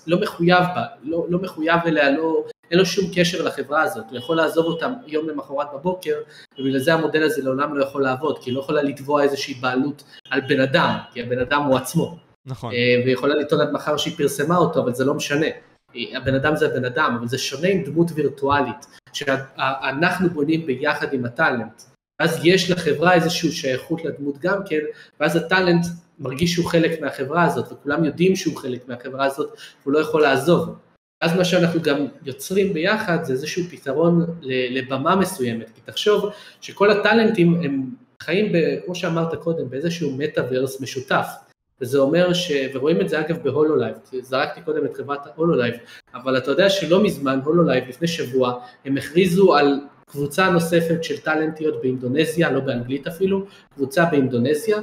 לא מחויב בה, לא, לא מחויב אליה, לא, אין לו שום קשר לחברה הזאת, הוא יכול לעזוב אותם יום למחרת בבוקר, ובגלל זה המודל הזה לעולם לא יכול לעבוד, כי היא לא יכולה לתבוע איזושהי בעלות על בן אדם, כי הבן אדם הוא עצמו. נכון. אה, והיא יכולה לטעון עד מחר שהיא פרסמה אותו, אבל זה לא משנה. הבן אדם זה הבן אדם, אבל זה שונה עם דמות וירטואלית, שאנחנו בונים ביחד עם הטאלנט. ואז יש לחברה איזושהי שייכות לדמות גם כן, ואז הטאלנט מרגיש שהוא חלק מהחברה הזאת, וכולם יודעים שהוא חלק מהחברה הזאת, והוא לא יכול לעזוב. אז מה שאנחנו גם יוצרים ביחד זה איזשהו פתרון לבמה מסוימת, כי תחשוב שכל הטאלנטים הם חיים, ב, כמו שאמרת קודם, באיזשהו מטאוורס משותף, וזה אומר ש... ורואים את זה אגב בהולולייב, זרקתי קודם את חברת ההולולייב, אבל אתה יודע שלא מזמן, הולולייב לפני שבוע, הם הכריזו על קבוצה נוספת של טאלנטיות באינדונזיה, לא באנגלית אפילו, קבוצה באינדונזיה,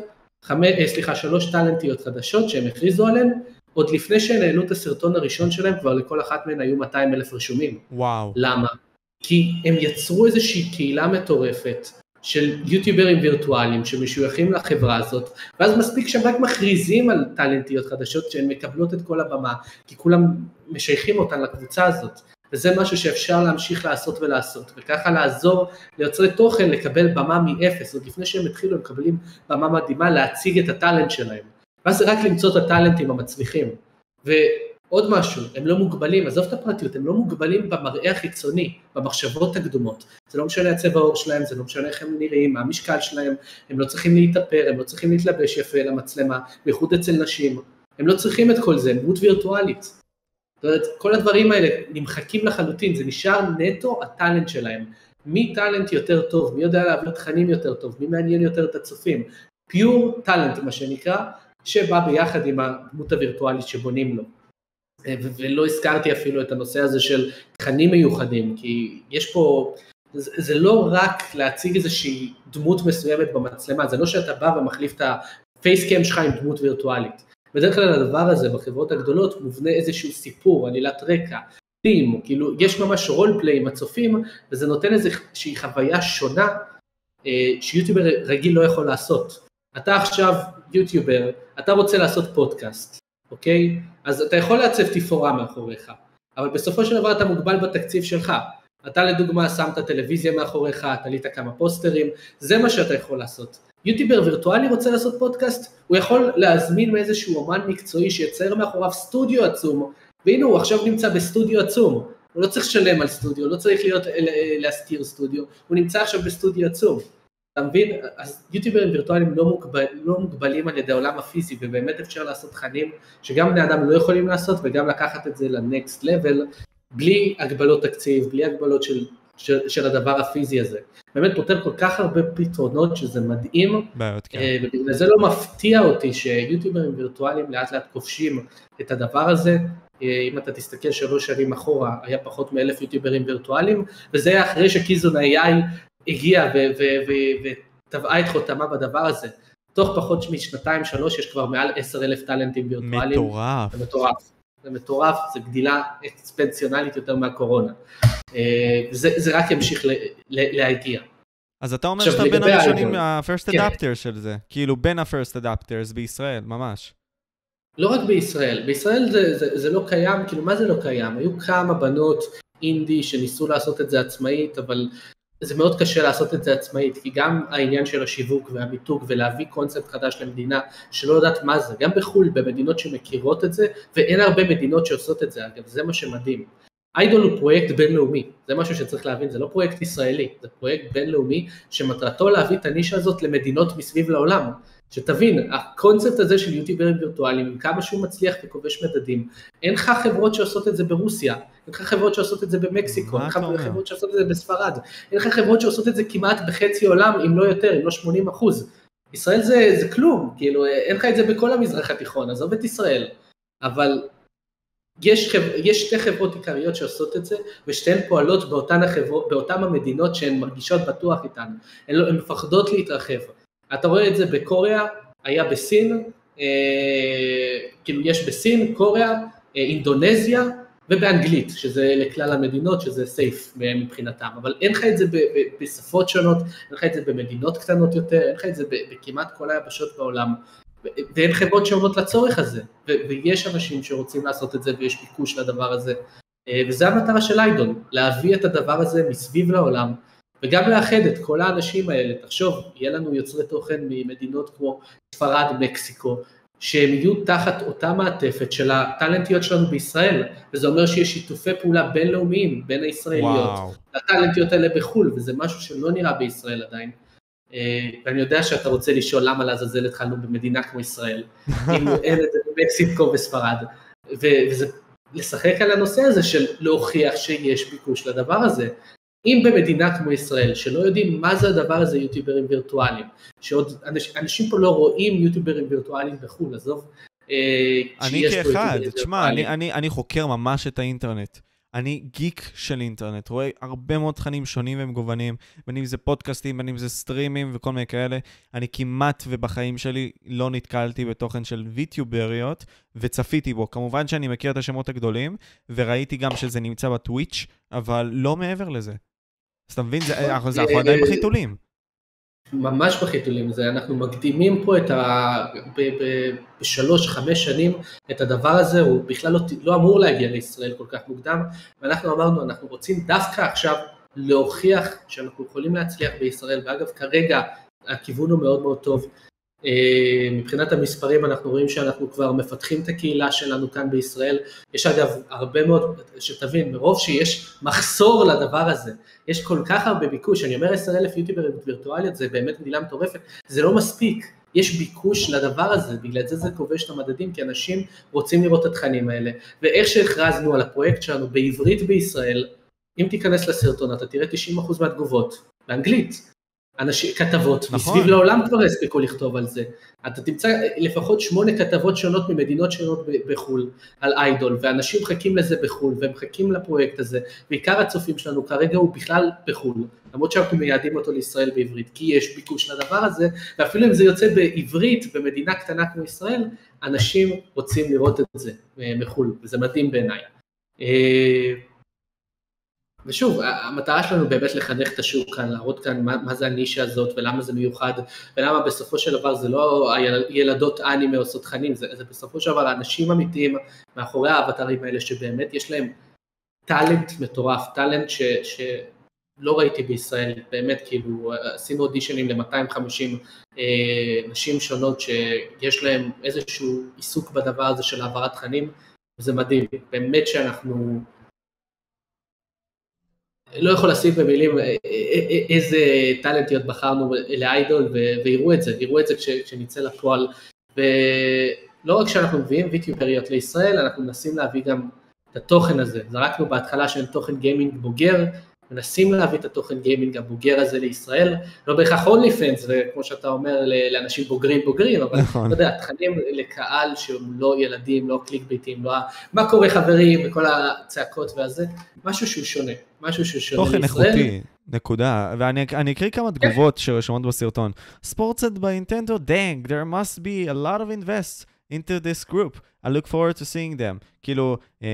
חמי, אה, סליחה, שלוש טאלנטיות חדשות שהם הכריזו עליהן, עוד לפני שהן העלו את הסרטון הראשון שלהם, כבר לכל אחת מהן היו 200 אלף רשומים. וואו. למה? כי הם יצרו איזושהי קהילה מטורפת של יוטיוברים וירטואליים שמשויכים לחברה הזאת, ואז מספיק שהם רק מכריזים על טאלנטיות חדשות שהן מקבלות את כל הבמה, כי כולם משייכים אותן לקבוצה הזאת. וזה משהו שאפשר להמשיך לעשות ולעשות, וככה לעזור ליוצרי תוכן לקבל במה מאפס, עוד לפני שהם התחילו הם מקבלים במה מדהימה להציג את הטאלנט שלהם, ואז זה רק למצוא את הטאלנטים המצליחים. ועוד משהו, הם לא מוגבלים, עזוב את הפרטיות, הם לא מוגבלים במראה החיצוני, במחשבות הקדומות. זה לא משנה הצבע העור שלהם, זה לא משנה איך הם נראים, מה המשקל שלהם, הם לא צריכים להתאפר, הם לא צריכים להתלבש יפה למצלמה, בייחוד אצל נשים. הם לא צריכים את כל זה, הם דמות וירטואלית. זאת אומרת, כל הדברים האלה נמחקים לחלוטין, זה נשאר נטו הטאלנט שלהם. מי טאלנט יותר טוב, מי יודע להעביר תכנים יותר טוב, מי מעניין יותר את הצופים. פיור טאלנט מה שנקרא, שבא ביחד עם הדמות הווירטואלית שבונים לו. ולא הזכרתי אפילו את הנושא הזה של תכנים מיוחדים, כי יש פה, זה, זה לא רק להציג איזושהי דמות מסוימת במצלמה, זה לא שאתה בא ומחליף את הפייסקאם שלך עם דמות וירטואלית. בדרך כלל הדבר הזה בחברות הגדולות מובנה איזשהו סיפור, עלילת רקע, טים, כאילו יש ממש רול פליי עם הצופים וזה נותן איזושהי חוויה שונה אה, שיוטיובר רגיל לא יכול לעשות. אתה עכשיו יוטיובר, אתה רוצה לעשות פודקאסט, אוקיי? אז אתה יכול לעצב תפאורה מאחוריך, אבל בסופו של דבר אתה מוגבל בתקציב שלך. אתה לדוגמה שמת טלוויזיה מאחוריך, תלית כמה פוסטרים, זה מה שאתה יכול לעשות. יוטיובר וירטואלי רוצה לעשות פודקאסט, הוא יכול להזמין מאיזשהו אומן מקצועי שיצייר מאחוריו סטודיו עצום, והנה הוא עכשיו נמצא בסטודיו עצום, הוא לא צריך לשלם על סטודיו, לא צריך להיות, להשכיר סטודיו, הוא נמצא עכשיו בסטודיו עצום. אתה מבין? אז יוטיוברים וירטואליים לא, מוגבל, לא מוגבלים על ידי העולם הפיזי, ובאמת אפשר לעשות תכנים שגם בני אדם לא יכולים לעשות, וגם לקחת את זה לנקסט לבל, בלי הגבלות תקציב, בלי הגבלות של, של, של הדבר הפיזי הזה. באמת פותר כל כך הרבה פתרונות שזה מדהים, בעיות, כן. אה, ובגלל זה לא מפתיע אותי שיוטיוברים וירטואליים לאט לאט כובשים את הדבר הזה. אה, אם אתה תסתכל שלוש שנים אחורה, היה פחות מאלף יוטיוברים וירטואליים, וזה היה אחרי שקיזון AI הגיע וטבעה את חותמה בדבר הזה. תוך פחות משנתיים שלוש יש כבר מעל עשר אלף טאלנטים וירטואליים. מטורף. מטורף. זה מטורף, זה גדילה אקספנציונלית יותר מהקורונה. אה, זה, זה רק ימשיך ל, ל, להגיע. אז אתה אומר שאתה בין הראשונים מה-first כן. adapter של זה, כאילו בין ה-first adapters בישראל, ממש. לא רק בישראל, בישראל זה, זה, זה לא קיים, כאילו מה זה לא קיים? היו כמה בנות אינדי שניסו לעשות את זה עצמאית, אבל זה מאוד קשה לעשות את זה עצמאית, כי גם העניין של השיווק והמיתוג ולהביא קונספט חדש למדינה שלא יודעת מה זה, גם בחו"ל, במדינות שמכירות את זה, ואין הרבה מדינות שעושות את זה, אגב, זה מה שמדהים. איידול הוא פרויקט בינלאומי, זה משהו שצריך להבין, זה לא פרויקט ישראלי, זה פרויקט בינלאומי שמטרתו להביא את הנישה הזאת למדינות מסביב לעולם. שתבין, הקונספט הזה של יוטיוברים וירטואליים, כמה שהוא מצליח וכובש מדדים, אין לך חברות שעושות את זה ברוסיה, אין לך חברות שעושות את זה במקסיקו, אין לך חברות שעושות את זה בספרד, אין לך חברות שעושות את זה כמעט בחצי עולם, אם לא יותר, אם לא 80 אחוז. ישראל זה, זה כלום, כאילו אין לך את זה בכל המזרח התיכון, עזוב את ישראל, אבל יש, חבר, יש שתי חברות עיקריות שעושות את זה, ושתיהן פועלות באותן, החברות, באותן המדינות שהן מרגישות בטוח איתן, הן, לא, הן מפחדות להתרחב. אתה רואה את זה בקוריאה, היה בסין, אה, כאילו יש בסין, קוריאה, אה, אינדונזיה ובאנגלית, שזה לכלל המדינות, שזה סייף מבחינתם, אבל אין לך את זה בשפות שונות, אין לך את זה במדינות קטנות יותר, אין לך את זה בכמעט כל היבשות בעולם, ואין חברות שעונות לצורך הזה, ויש אנשים שרוצים לעשות את זה ויש ביקוש לדבר הזה, אה, וזה המטרה של איידון, להביא את הדבר הזה מסביב לעולם, וגם לאחד את כל האנשים האלה, תחשוב, יהיה לנו יוצרי תוכן ממדינות כמו ספרד, מקסיקו, שהם יהיו תחת אותה מעטפת של הטאלנטיות שלנו בישראל, וזה אומר שיש שיתופי פעולה בינלאומיים בין הישראליות, וואו. הטאלנטיות האלה בחו"ל, וזה משהו שלא נראה בישראל עדיין. אה, ואני יודע שאתה רוצה לשאול למה לעזאזל התחלנו במדינה כמו ישראל, (laughs) אם אין את זה במקסיקו וספרד, וזה לשחק על הנושא הזה של להוכיח שיש ביקוש לדבר הזה. אם במדינה כמו ישראל, שלא יודעים מה זה הדבר הזה יוטיוברים וירטואליים, שעוד אנש, אנשים פה לא רואים יוטיוברים וירטואליים בחו"ל, עזוב, אה, אני כאחד, תשמע, אני, אני, אני חוקר ממש את האינטרנט. אני גיק של אינטרנט, רואה הרבה מאוד תכנים שונים ומגוונים, בין אם זה פודקאסטים, בין אם זה סטרימים וכל מיני כאלה. אני כמעט ובחיים שלי לא נתקלתי בתוכן של ויטיובריות, וצפיתי בו. כמובן שאני מכיר את השמות הגדולים, וראיתי גם שזה נמצא בטוויץ', אבל לא מעבר לזה. אז אתה מבין, אנחנו, זה, אנחנו עדיין בחיתולים. ממש בחיתולים, זה אנחנו מקדימים פה את ה... בשלוש, חמש שנים את הדבר הזה, הוא בכלל לא, לא אמור להגיע לישראל כל כך מוקדם, ואנחנו אמרנו, אנחנו רוצים דווקא עכשיו להוכיח שאנחנו יכולים להצליח בישראל, ואגב כרגע הכיוון הוא מאוד מאוד טוב, אה, מבחינת המספרים אנחנו רואים שאנחנו כבר מפתחים את הקהילה שלנו כאן בישראל, יש אגב הרבה מאוד, שתבין, מרוב שיש מחסור לדבר הזה, יש כל כך הרבה ביקוש, אני אומר 10 אלף יוטיוברים וירטואליות זה באמת מילה מטורפת, זה לא מספיק, יש ביקוש לדבר הזה, בגלל זה זה כובש את המדדים, כי אנשים רוצים לראות את התכנים האלה, ואיך שהכרזנו על הפרויקט שלנו בעברית בישראל, אם תיכנס לסרטון אתה תראה 90% מהתגובות באנגלית, אנשים, כתבות, נכון. מסביב לעולם כבר הספיקו לכתוב על זה. אתה תמצא לפחות שמונה כתבות שונות ממדינות שונות בחו"ל על איידול, ואנשים מחכים לזה בחו"ל, ומחכים לפרויקט הזה, ועיקר הצופים שלנו כרגע הוא בכלל בחו"ל, למרות שאנחנו מייעדים אותו לישראל בעברית, כי יש ביקוש לדבר הזה, ואפילו אם זה יוצא בעברית במדינה קטנה כמו ישראל, אנשים רוצים לראות את זה אה, מחו"ל, וזה מדהים בעיניי. ושוב, המטרה שלנו באמת לחנך את השוק כאן, להראות כאן מה, מה זה הנישה הזאת ולמה זה מיוחד, ולמה בסופו של דבר זה לא הילדות אנימה עושות תכנים, זה, זה בסופו של דבר האנשים אמיתיים מאחורי האבטרים האלה שבאמת יש להם טאלנט מטורף, טאלנט ש, שלא ראיתי בישראל, באמת כאילו עשינו אודישנים ל-250 אה, נשים שונות שיש להם איזשהו עיסוק בדבר הזה של העברת תכנים, וזה מדהים, באמת שאנחנו לא יכול לשים במילים אה, אה, אה, איזה טאלנטיות בחרנו לאיידול ויראו את זה, יראו את זה כשנצא לפועל. ולא רק שאנחנו מביאים ויטיובריות לישראל, אנחנו מנסים להביא גם את התוכן הזה. זרקנו בהתחלה של תוכן גיימינג בוגר, מנסים להביא את התוכן גיימינג הבוגר הזה לישראל, לא בהכרח OnlyFans, וכמו שאתה אומר, לאנשים בוגרים בוגרים, אבל נכון. אתה יודע, תכנים לקהל שהם לא ילדים, לא clickbait ים, לא מה קורה חברים, וכל הצעקות והזה, משהו שהוא שונה, משהו שהוא שונה תוכן לישראל. תוכן איכותי, נקודה. ואני אקריא כמה כן. תגובות שרשומות בסרטון. ספורטסד באינטנדו, דנג, there must be a lot of invest into this group. I look forward to seeing them. כאילו, um,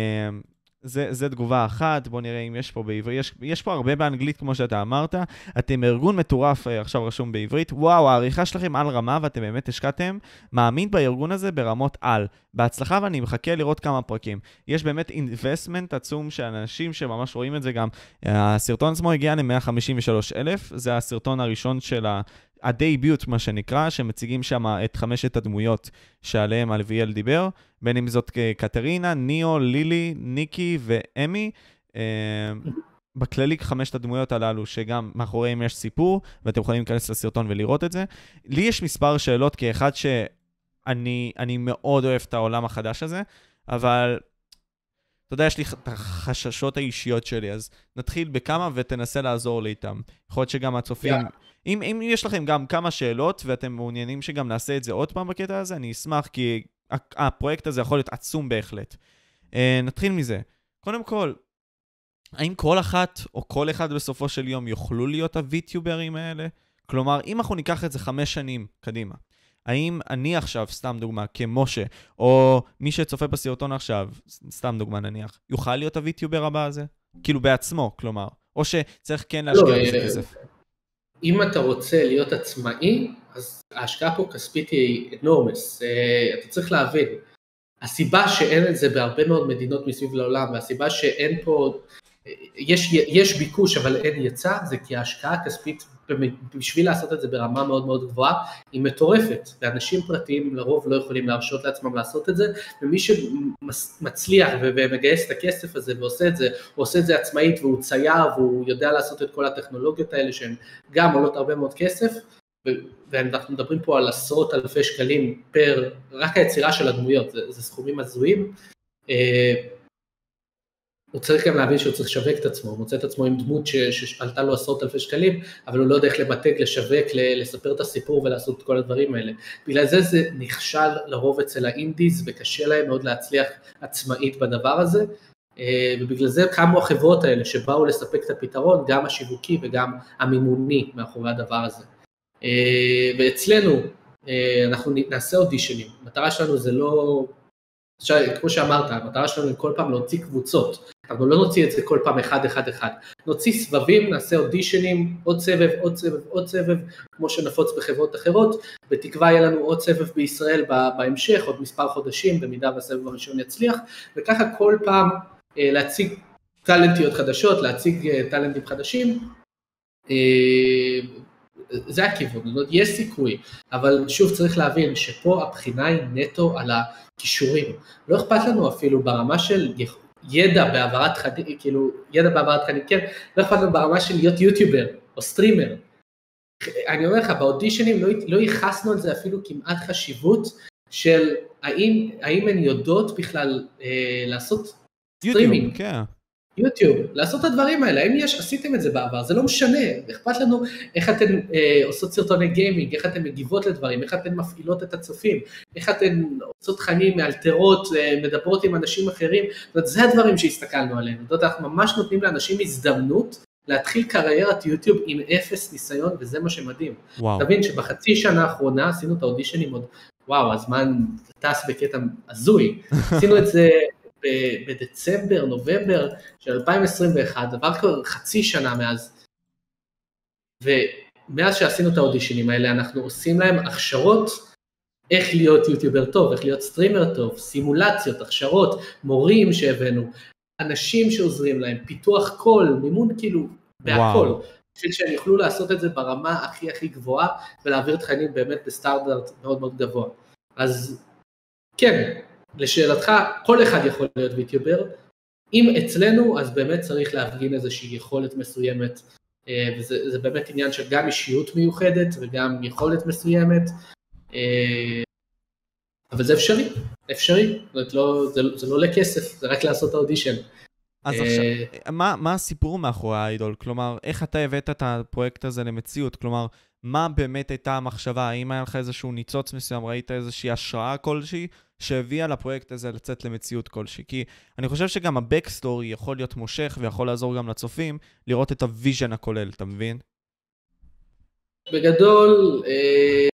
זה, זה תגובה אחת, בואו נראה אם יש פה בעברית, יש, יש פה הרבה באנגלית כמו שאתה אמרת, אתם ארגון מטורף, אה, עכשיו רשום בעברית, וואו, העריכה שלכם על רמה ואתם באמת השקעתם, מאמין בארגון הזה ברמות על. בהצלחה ואני מחכה לראות כמה פרקים. יש באמת investment עצום של אנשים שממש רואים את זה גם. הסרטון עצמו הגיע ל-153 אלף, זה הסרטון הראשון של ה... ה debut, מה שנקרא, שמציגים שם את חמשת הדמויות שעליהם אביאל דיבר, בין אם זאת קטרינה, ניאו, לילי, ניקי ואמי. אה, בכללי חמשת הדמויות הללו, שגם מאחוריהם יש סיפור, ואתם יכולים להיכנס לסרטון ולראות את זה. לי יש מספר שאלות, כאחד שאני מאוד אוהב את העולם החדש הזה, אבל אתה יודע, יש לי את החששות האישיות שלי, אז נתחיל בכמה ותנסה לעזור לי איתם. יכול להיות שגם הצופים... Yeah. אם, אם יש לכם גם כמה שאלות ואתם מעוניינים שגם נעשה את זה עוד פעם בקטע הזה, אני אשמח, כי הפרויקט הזה יכול להיות עצום בהחלט. Uh, נתחיל מזה. קודם כל, האם כל אחת או כל אחד בסופו של יום יוכלו להיות הוויטיוברים האלה? כלומר, אם אנחנו ניקח את זה חמש שנים קדימה, האם אני עכשיו, סתם דוגמה, כמשה, או מי שצופה בסרטון עכשיו, סתם דוגמה נניח, יוכל להיות הוויטיובר הבא הזה? כאילו בעצמו, כלומר. או שצריך כן להשקיע לא, בזה אה, כסף. אם אתה רוצה להיות עצמאי, אז ההשקעה פה כספית היא אנורמס. אה, אתה צריך להבין, הסיבה שאין את זה בהרבה מאוד מדינות מסביב לעולם, והסיבה שאין פה, יש, יש ביקוש אבל אין היצע, זה כי ההשקעה הכספית בשביל לעשות את זה ברמה מאוד מאוד גבוהה, היא מטורפת, ואנשים פרטיים לרוב לא יכולים להרשות לעצמם לעשות את זה, ומי שמצליח ומגייס את הכסף הזה ועושה את זה, הוא עושה את זה עצמאית והוא צייר והוא יודע לעשות את כל הטכנולוגיות האלה שהן גם עולות הרבה מאוד כסף, ואנחנו מדברים פה על עשרות אלפי שקלים פר, רק היצירה של הדמויות, זה, זה סכומים הזויים. אה, הוא צריך גם להבין שהוא צריך לשווק את עצמו, הוא מוצא את עצמו עם דמות שעלתה לו עשרות אלפי שקלים, אבל הוא לא יודע איך למתג, לשווק, לספר את הסיפור ולעשות את כל הדברים האלה. בגלל זה זה נכשל לרוב אצל האינדיז וקשה להם מאוד להצליח עצמאית בדבר הזה, ובגלל זה קמו החברות האלה שבאו לספק את הפתרון, גם השיווקי וגם המימוני מאחורי הדבר הזה. ואצלנו אנחנו נעשה אודישנים, המטרה שלנו זה לא, כמו שאמרת, המטרה שלנו היא כל פעם להוציא קבוצות, אנחנו לא נוציא את זה כל פעם אחד אחד אחד, נוציא סבבים, נעשה אודישנים, עוד סבב, עוד סבב, עוד סבב, כמו שנפוץ בחברות אחרות, בתקווה יהיה לנו עוד סבב בישראל בהמשך, עוד מספר חודשים, במידה והסבב הראשון יצליח, וככה כל פעם אה, להציג טאלנטיות חדשות, להציג אה, טאלנטים חדשים, אה, זה הכיוון, זאת אומרת, יש סיכוי, אבל שוב צריך להבין שפה הבחינה היא נטו על הכישורים, לא אכפת לנו אפילו ברמה של ידע בהעברת תכנים, כאילו, ידע בהעברת תכנים, כן, לא אכפת לנו ברמה של להיות יוטיובר או סטרימר. אני אומר לך, באודישנים לא, לא ייחסנו על זה אפילו כמעט חשיבות של האם, האם הן יודעות בכלל אה, לעשות סטרימינג. כן. יוטיוב, לעשות את הדברים האלה, האם יש, עשיתם את זה בעבר, זה לא משנה, אכפת לנו איך אתן אה, עושות סרטוני גיימינג, איך אתן מגיבות לדברים, איך אתן מפעילות את הצופים, איך אתן עושות תכנים, מאלתרות, אה, מדברות עם אנשים אחרים, זאת אומרת, זה הדברים שהסתכלנו עליהם, זאת אומרת, אנחנו ממש נותנים לאנשים הזדמנות להתחיל קריירת יוטיוב עם אפס ניסיון, וזה מה שמדהים. וואו. תבין שבחצי שנה האחרונה עשינו את האודישנים עוד, וואו, הזמן טס בקטע הזוי, (laughs) עשינו את זה בדצמבר, נובמבר של 2021, עבר כבר חצי שנה מאז. ומאז שעשינו את האודישנים האלה, אנחנו עושים להם הכשרות איך להיות יוטיובר טוב, איך להיות סטרימר טוב, סימולציות, הכשרות, מורים שהבאנו, אנשים שעוזרים להם, פיתוח קול, מימון כאילו, בהכל. בשביל שהם יוכלו לעשות את זה ברמה הכי הכי גבוהה ולהעביר תכנים באמת בסטנדרט מאוד מאוד גבוה. אז כן, לשאלתך, כל אחד יכול להיות ויטיובר, אם אצלנו אז באמת צריך להפגין איזושהי יכולת מסוימת, אה, וזה באמת עניין של גם אישיות מיוחדת וגם יכולת מסוימת, אה, אבל זה אפשרי, אפשרי, זאת לא, זה, זה לא עולה כסף, זה רק לעשות האודישן. אז אה, עכשיו, מה, מה הסיפור מאחורי האיידול? כלומר, איך אתה הבאת את הפרויקט הזה למציאות? כלומר, מה באמת הייתה המחשבה? האם היה לך איזשהו ניצוץ מסוים, ראית איזושהי השראה כלשהי, שהביאה לפרויקט הזה לצאת למציאות כלשהי. כי אני חושב שגם ה-backstory יכול להיות מושך ויכול לעזור גם לצופים לראות את ה vision הכולל, אתה מבין? בגדול, אה,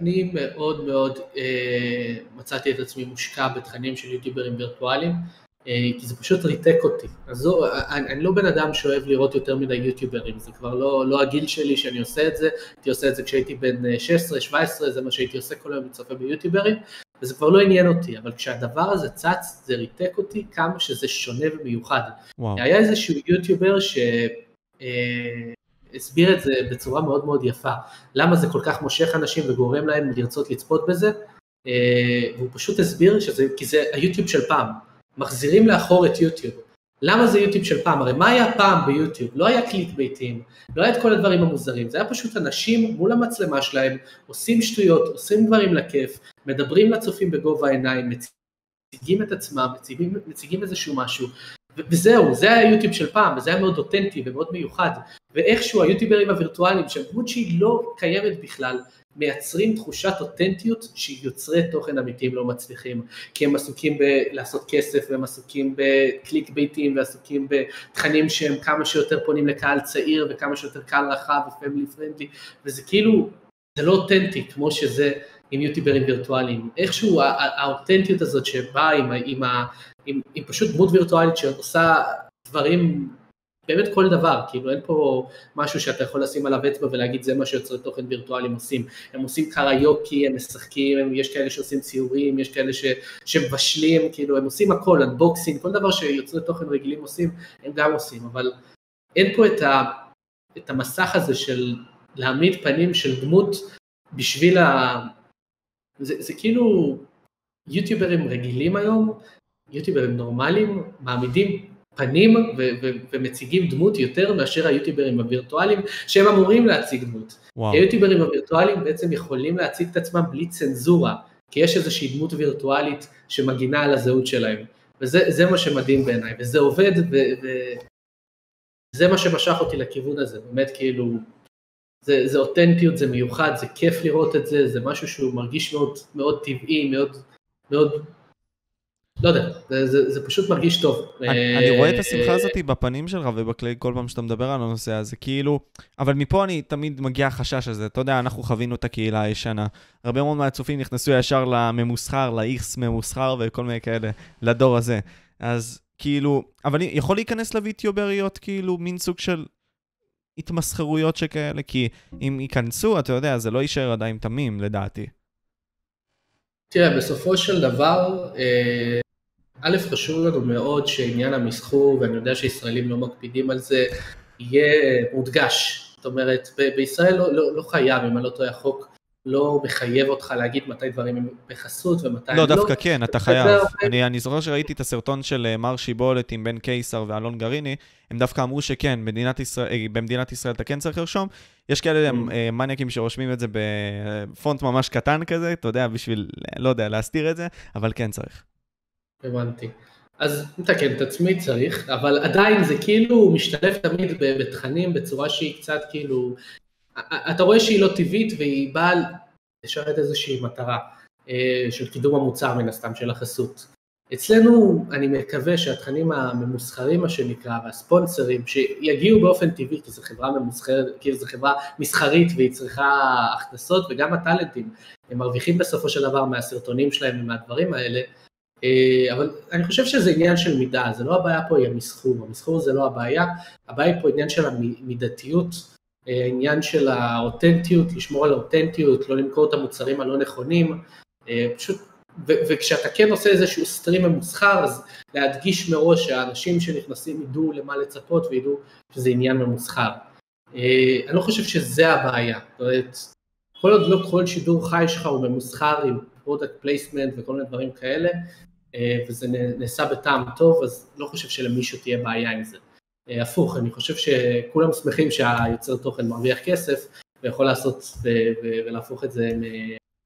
אני מאוד מאוד אה, מצאתי את עצמי מושקע בתכנים של יוטיוברים וירטואליים. אה, כי זה פשוט ריתק אותי. אז זו, אני, אני לא בן אדם שאוהב לראות יותר מדי יוטיוברים, זה כבר לא, לא הגיל שלי שאני עושה את זה, הייתי עושה את זה כשהייתי בן 16-17, אה, זה מה שהייתי עושה כל היום, מצפה ביוטיוברים, וזה כבר לא עניין אותי, אבל כשהדבר הזה צץ, זה ריתק אותי כמה שזה שונה ומיוחד. וואו. היה איזשהו יוטיובר שהסביר אה, את זה בצורה מאוד מאוד יפה, למה זה כל כך מושך אנשים וגורם להם לרצות לצפות בזה, והוא פשוט הסביר שזה, כי זה היוטיוב של פעם. מחזירים לאחור את יוטיוב. למה זה יוטיוב של פעם? הרי מה היה פעם ביוטיוב? לא היה קליק ביתיים, לא היה את כל הדברים המוזרים, זה היה פשוט אנשים מול המצלמה שלהם, עושים שטויות, עושים דברים לכיף, מדברים לצופים בגובה העיניים, מציגים את עצמם, מציגים, מציגים איזשהו משהו, וזהו, זה היה יוטיוב של פעם, וזה היה מאוד אותנטי ומאוד מיוחד, ואיכשהו היוטיוברים הווירטואליים, שהם דמות שהיא לא קיימת בכלל, מייצרים תחושת אותנטיות שיוצרי תוכן אמיתיים לא מצליחים, כי הם עסוקים בלעשות כסף והם עסוקים בקליק ביתים ועסוקים בתכנים שהם כמה שיותר פונים לקהל צעיר וכמה שיותר קהל רחב ופמילי פרנדלי, וזה כאילו, זה לא אותנטי כמו שזה עם יוטיוברים וירטואליים, איכשהו האותנטיות הזאת שבאה עם, עם, עם, עם פשוט דמות וירטואלית שעושה דברים באמת כל דבר, כאילו אין פה משהו שאתה יכול לשים עליו אצבע ולהגיד זה מה שיוצרי תוכן וירטואליים עושים, הם עושים קריוקי, הם משחקים, הם, יש כאלה שעושים ציורים, יש כאלה ש, שמבשלים, כאילו הם עושים הכל, אנבוקסינג, כל דבר שיוצרי תוכן רגילים עושים, הם גם עושים, אבל אין פה את, ה, את המסך הזה של להעמיד פנים של דמות בשביל ה... זה, זה כאילו יוטיוברים רגילים היום, יוטיוברים נורמליים, מעמידים פנים ו- ו- ומציגים דמות יותר מאשר היוטיוברים הווירטואליים שהם אמורים להציג דמות. וואו. כי היוטיוברים הווירטואליים בעצם יכולים להציג את עצמם בלי צנזורה, כי יש איזושהי דמות וירטואלית שמגינה על הזהות שלהם. וזה מה שמדהים בעיניי, וזה עובד, וזה מה שמשך אותי לכיוון הזה, באמת כאילו, זה, זה אותנטיות, זה מיוחד, זה כיף לראות את זה, זה משהו שהוא מרגיש מאוד, מאוד טבעי, מאוד, מאוד לא יודע, זה, זה, זה פשוט מרגיש טוב. אני, אני רואה את השמחה הזאת בפנים שלך ובכלי כל פעם שאתה מדבר על הנושא הזה, כאילו, אבל מפה אני תמיד מגיע החשש הזה, אתה יודע, אנחנו חווינו את הקהילה הישנה. הרבה מאוד מהצופים נכנסו ישר לממוסחר, ל-X ממוסחר וכל מיני כאלה, לדור הזה. אז כאילו, אבל יכול להיכנס לויטיובריות, כאילו, מין סוג של התמסחרויות שכאלה, כי אם ייכנסו, אתה יודע, זה לא יישאר עדיין תמים, לדעתי. תראה, בסופו של דבר, אה, א', חשוב לנו מאוד שעניין המסחור, ואני יודע שישראלים לא מקפידים על זה, יהיה מודגש. זאת אומרת, ב- בישראל לא, לא, לא חייב, אם אני לא טועה, החוק לא מחייב אותך להגיד מתי דברים הם בחסות ומתי לא, הם לא. לא, דווקא כן, אתה חייב. אני, אני זוכר שראיתי את הסרטון של אה, מר שיבולת עם בן קיסר ואלון גריני, הם דווקא אמרו שכן, במדינת ישראל, אה, במדינת ישראל אתה כן צריך לרשום. יש כאלה mm. אה, מניאקים שרושמים את זה בפונט ממש קטן כזה, אתה יודע, בשביל, לא יודע, להסתיר את זה, אבל כן צריך. הבנתי. אז נתקן את עצמי צריך, אבל עדיין זה כאילו משתלב תמיד בתכנים בצורה שהיא קצת כאילו, אתה רואה שהיא לא טבעית והיא באה לשרת איזושהי מטרה אה, של קידום המוצר מן הסתם של החסות. אצלנו אני מקווה שהתכנים הממוסחרים מה שנקרא והספונסרים שיגיעו באופן טבעי כי זו חברה ממוסחרת, כי זו חברה מסחרית והיא צריכה הכנסות וגם הטאלנטים הם מרוויחים בסופו של דבר מהסרטונים שלהם ומהדברים האלה. אה, אבל אני חושב שזה עניין של מידה, זה לא הבעיה פה היא המסחור, המסחור זה לא הבעיה, הבעיה היא פה עניין של המידתיות, אה, עניין של האותנטיות, לשמור על האותנטיות, לא למכור את המוצרים הלא נכונים, אה, פשוט, ו- וכשאתה כן עושה איזשהו stream ממוסחר, אז להדגיש מראש שהאנשים שנכנסים ידעו למה לצפות וידעו שזה עניין ממוסחר. אני לא חושב שזה הבעיה, זאת אומרת, כל עוד לא כל שידור חי שלך הוא ממוסחר עם product placement וכל מיני דברים כאלה, אה, וזה נעשה בטעם טוב, אז לא חושב שלמישהו תהיה בעיה עם זה. אה, הפוך, אני חושב שכולם שמחים שהיוצר תוכן מרוויח כסף, ויכול לעשות ולהפוך את זה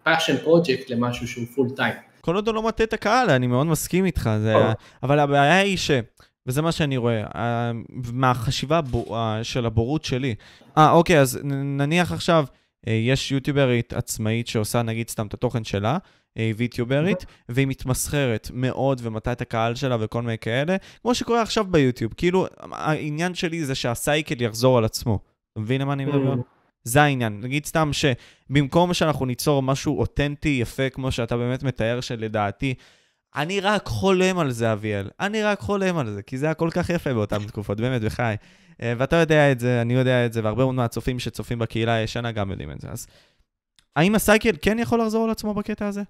מ-passion project למשהו שהוא full time. כל עוד הוא לא מטה את הקהל, אני מאוד מסכים איתך, זה... אבל הבעיה היא ש... וזה מה שאני רואה, מהחשיבה של הבורות שלי. אה, אוקיי, אז נניח עכשיו, אה, יש יוטיוברית עצמאית שעושה נגיד סתם את התוכן שלה, אה, ויטיוברית, והיא מתמסחרת מאוד ומטה את הקהל שלה וכל מיני כאלה, כמו שקורה עכשיו ביוטיוב. כאילו, העניין שלי זה שהסייקל יחזור על עצמו. אתה מבין למה אני מדבר? זה העניין. נגיד סתם שבמקום שאנחנו ניצור משהו אותנטי, יפה, כמו שאתה באמת מתאר, שלדעתי, אני רק חולם על זה, אביאל. אני רק חולם על זה, כי זה היה כל כך יפה באותן תקופות, באמת, בחיי. אה, ואתה יודע את זה, אני יודע את זה, והרבה מאוד מהצופים שצופים בקהילה הישנה גם יודעים את זה. אז האם הסייקל כן יכול לחזור על עצמו בקטע הזה?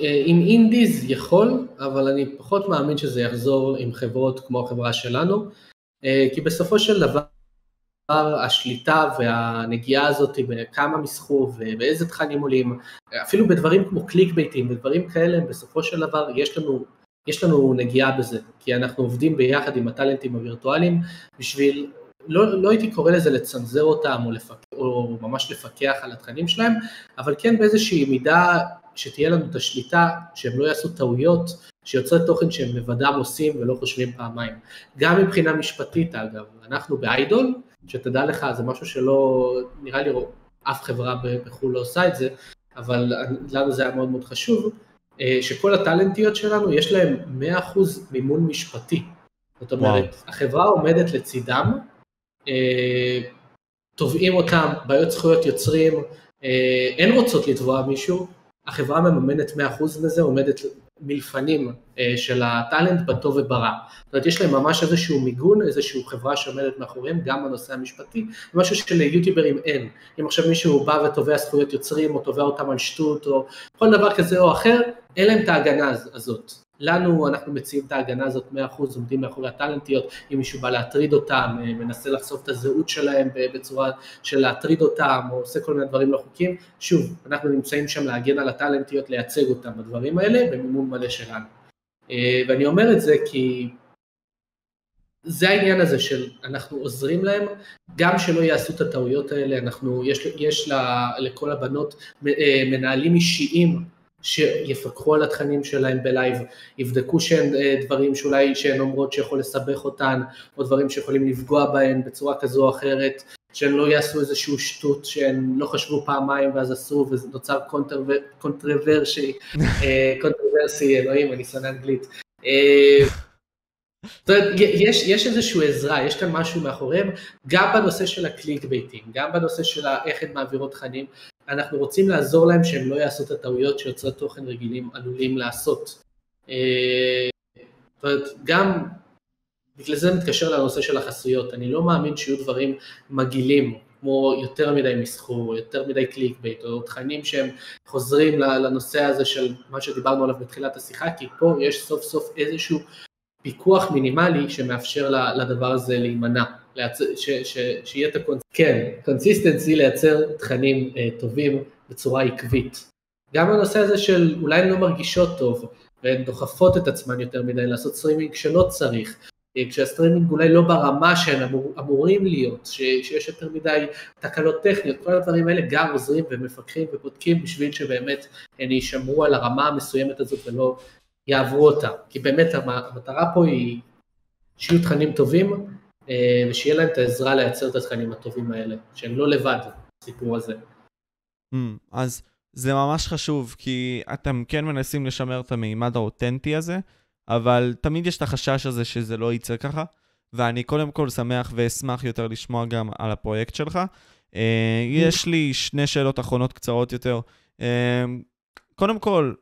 אה, עם אינדיז יכול, אבל אני פחות מאמין שזה יחזור עם חברות כמו החברה שלנו, אה, כי בסופו של דבר השליטה והנגיעה הזאת בכמה מסחור ובאיזה תכנים עולים, אפילו בדברים כמו קליק ביתים ודברים כאלה, בסופו של דבר יש לנו יש לנו נגיעה בזה, כי אנחנו עובדים ביחד עם הטאלנטים הווירטואליים בשביל, לא, לא הייתי קורא לזה לצנזר אותם או, לפק, או ממש לפקח על התכנים שלהם, אבל כן באיזושהי מידה שתהיה לנו את השליטה, שהם לא יעשו טעויות, שיוצרי תוכן שהם לבדם עושים ולא חושבים פעמיים. גם מבחינה משפטית אגב, אנחנו באיידול, שתדע לך זה משהו שלא, נראה לי אף חברה בחו"ל לא עושה את זה, אבל לנו זה היה מאוד מאוד חשוב, אה, שכל הטאלנטיות שלנו יש להם 100% מימון משפטי. זאת אומרת, וואו. החברה עומדת לצידם, אה, תובעים אותם, בעיות זכויות יוצרים, אה, הן רוצות לתבוע מישהו, החברה מממנת 100% מזה, עומדת מלפנים של הטאלנט בטוב וברע. זאת אומרת, יש להם ממש איזשהו מיגון, איזושהי חברה שעומדת מאחוריהם, גם בנושא המשפטי, משהו שליוטיוברים אין. אם עכשיו מישהו בא ותובע זכויות יוצרים, או תובע אותם על שטות, או כל דבר כזה או אחר, אין להם את ההגנה הזאת. לנו, אנחנו מציעים את ההגנה הזאת 100%, עומדים מאחורי הטאלנטיות, אם מישהו בא להטריד אותם, אה, מנסה לחשוף את הזהות שלהם בצורה של להטריד אותם, או עושה כל מיני דברים לא חוקיים, שוב, אנחנו נמצאים שם להגן על הטאלנטיות, לייצג אותם בדברים האלה, במימון מלא שלנו. אה, ואני אומר את זה כי זה העניין הזה של אנחנו עוזרים להם, גם שלא יעשו את הטעויות האלה, אנחנו, יש, יש לכל הבנות אה, מנהלים אישיים שיפקחו על התכנים שלהם בלייב, יבדקו שאין אה, דברים שאולי שהן אומרות שיכול לסבך אותן, או דברים שיכולים לפגוע בהן בצורה כזו או אחרת, שהם לא יעשו איזשהו שטות שהם לא חשבו פעמיים ואז עשו ונוצר controversy, controversy, אלוהים, אני שונא אנגלית. זאת אומרת, יש, יש איזושהי עזרה, יש כאן משהו מאחוריהם, גם בנושא של ה clickbait ים, גם בנושא של איך הן מעבירות תכנים, אנחנו רוצים לעזור להם שהם לא יעשו את הטעויות שיוצרי תוכן רגילים עלולים לעשות. אה, זאת אומרת, גם, בגלל זה מתקשר לנושא של החסויות, אני לא מאמין שיהיו דברים מגעילים, כמו יותר מדי מסחור, יותר מדי clickbait, או תכנים שהם חוזרים לנושא הזה של מה שדיברנו עליו בתחילת השיחה, כי פה יש סוף סוף איזשהו פיקוח מינימלי שמאפשר לדבר הזה להימנע, שיהיה את הקונס... כן, consistency לייצר תכנים אה, טובים בצורה עקבית. גם הנושא הזה של אולי הן לא מרגישות טוב והן דוחפות את עצמן יותר מדי לעשות סטרימינג שלא צריך, אה, כשהסטרימינג אולי לא ברמה שהן אמור, אמורים להיות, ש, שיש יותר מדי תקלות טכניות, כל הדברים האלה גם עוזרים ומפקחים ובודקים בשביל שבאמת הן יישמרו על הרמה המסוימת הזאת ולא יעברו אותה, כי באמת המטרה פה היא שיהיו תכנים טובים אה, ושיהיה להם את העזרה לייצר את התכנים הטובים האלה, שהם לא לבד בסיפור הזה. Mm, אז זה ממש חשוב, כי אתם כן מנסים לשמר את המימד האותנטי הזה, אבל תמיד יש את החשש הזה שזה לא יצא ככה, ואני קודם כל שמח ואשמח יותר לשמוע גם על הפרויקט שלך. אה, יש לי שני שאלות אחרונות קצרות יותר. אה, קודם כל,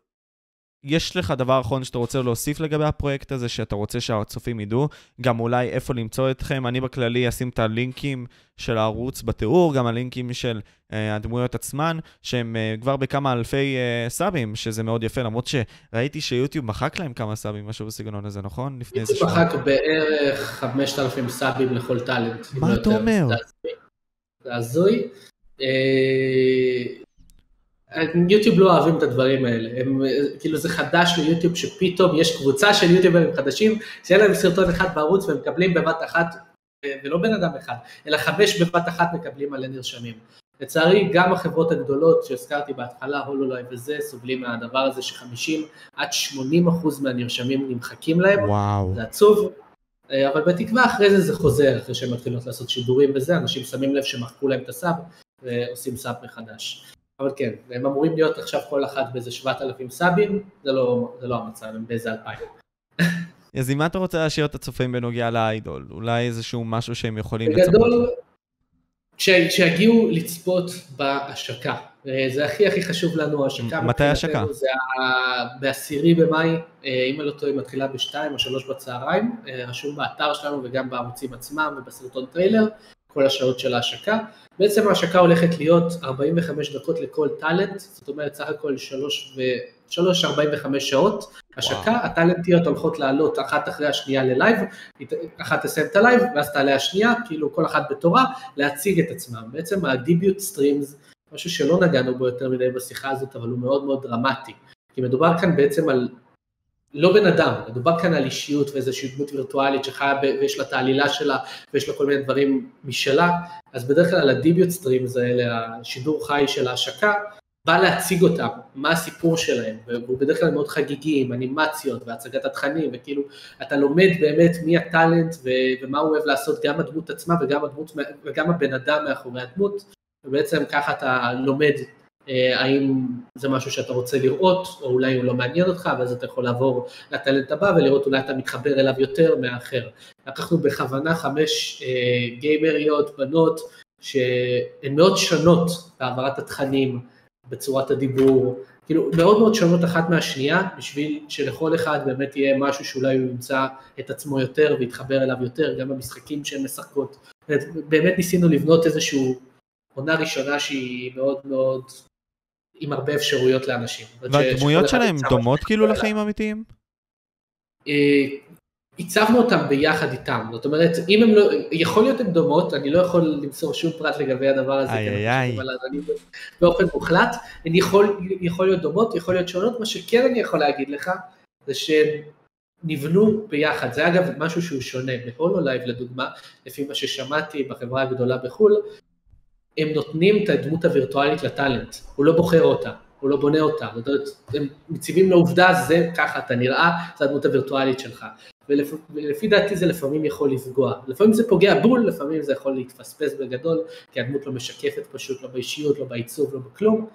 יש לך דבר אחרון שאתה רוצה להוסיף לגבי הפרויקט הזה, שאתה רוצה שהצופים ידעו? גם אולי איפה למצוא אתכם? אני בכללי אשים את הלינקים של הערוץ בתיאור, גם הלינקים של uh, הדמויות עצמן, שהם uh, כבר בכמה אלפי uh, סאבים, שזה מאוד יפה, למרות שראיתי שיוטיוב מחק להם כמה סאבים, משהו בסגנון הזה, נכון? לפני איזה שעה. יוטיוב מחק בערך 5,000 סאבים לכל טאלנט. מה אתה אומר? זה הזוי. יוטיוב לא אוהבים את הדברים האלה, הם, כאילו זה חדש ליוטיוב שפתאום יש קבוצה של יוטיוברים חדשים, שיהיה להם סרטון אחד בערוץ והם מקבלים בבת אחת, ולא בן אדם אחד, אלא חמש בבת אחת מקבלים מלא נרשמים. לצערי גם החברות הגדולות שהזכרתי בהתחלה, הולולייב וזה, סובלים מהדבר הזה ש-50 עד 80 אחוז מהנרשמים נמחקים להם, וואו. זה עצוב, אבל בתקווה אחרי זה זה חוזר, אחרי שהם מתחילות לעשות שידורים וזה, אנשים שמים לב שמחקו להם את הסאב ועושים סאב מחדש. אבל כן, הם אמורים להיות עכשיו כל אחת באיזה 7,000 סאבים, זה לא, זה לא המצב, הם באיזה 2,000. (laughs) אז אם אתה רוצה להשאיר את הצופים בנוגע לאיידול, אולי איזשהו משהו שהם יכולים לצפות? בגדול, כשיגיעו לצפות בהשקה, זה הכי הכי חשוב לנו, השקה. מתי השקה? זה בעשירי במאי, אה, אם אני לא טועה, מתחילה בשתיים או שלוש בצהריים, אה, רשום באתר שלנו וגם בערוצים עצמם ובסרטון טריילר, כל השעות של ההשקה. בעצם ההשקה הולכת להיות 45 דקות לכל talent, זאת אומרת סך הכל 3 ו... 3.45 שעות השקה, וואו. ה talentיות הולכות לעלות אחת אחרי השנייה ללייב, אחת תסיים את הלייב ואז תעלה השנייה, כאילו כל אחת בתורה, להציג את עצמם. בעצם ה debut streams, משהו שלא נגענו בו יותר מדי בשיחה הזאת, אבל הוא מאוד מאוד דרמטי. כי מדובר כאן בעצם על לא בן אדם, מדובר כאן על אישיות ואיזושהי דמות וירטואלית שחיה ויש לה את העלילה שלה ויש לה כל מיני דברים משלה, אז בדרך כלל ה debut streams האלה, השידור חי של ההשקה, בא להציג אותם, מה הסיפור שלהם, והוא בדרך כלל מאוד חגיגי עם אנימציות והצגת התכנים, וכאילו אתה לומד באמת מי ה talent ומה הוא אוהב לעשות, גם הדמות עצמה וגם, הדמות, וגם הבן אדם מאחורי הדמות, ובעצם ככה אתה לומד האם זה משהו שאתה רוצה לראות, או אולי הוא לא מעניין אותך, ואז אתה יכול לעבור לטלנט הבא ולראות אולי אתה מתחבר אליו יותר מהאחר. לקחנו בכוונה חמש אה, גיימריות, בנות, שהן מאוד שונות בהעברת התכנים, בצורת הדיבור, כאילו מאוד מאוד שונות אחת מהשנייה, בשביל שלכל אחד באמת יהיה משהו שאולי הוא ימצא את עצמו יותר ויתחבר אליו יותר, גם במשחקים שהן משחקות. באמת ניסינו לבנות איזשהו עונה ראשונה שהיא מאוד מאוד עם הרבה אפשרויות לאנשים. והדמויות שלהם דומות כאילו לחיים אמיתיים? אה, הצבנו אותם ביחד איתם, זאת אומרת, אם הם לא, יכול להיות הן דומות, אני לא יכול למסור שום פרט לגבי הדבר הזה, איי איי איי. באופן מוחלט, הן יכול, יכול להיות דומות, יכול להיות שונות, מה שכן אני יכול להגיד לך, זה שהן נבנו ביחד, זה אגב משהו שהוא שונה, בהולולייב לדוגמה, לפי מה ששמעתי בחברה הגדולה בחו"ל, הם נותנים את הדמות הווירטואלית ל talent, הוא לא בוחר אותה, הוא לא בונה אותה, זאת אומרת, הם מציבים לעובדה, זה ככה אתה נראה, זה הדמות הווירטואלית שלך. ולפ... ולפי דעתי זה לפעמים יכול לפגוע. לפעמים זה פוגע בול, לפעמים זה יכול להתפספס בגדול, כי הדמות לא משקפת פשוט, לא באישיות, לא בעיצוב, לא בכלום.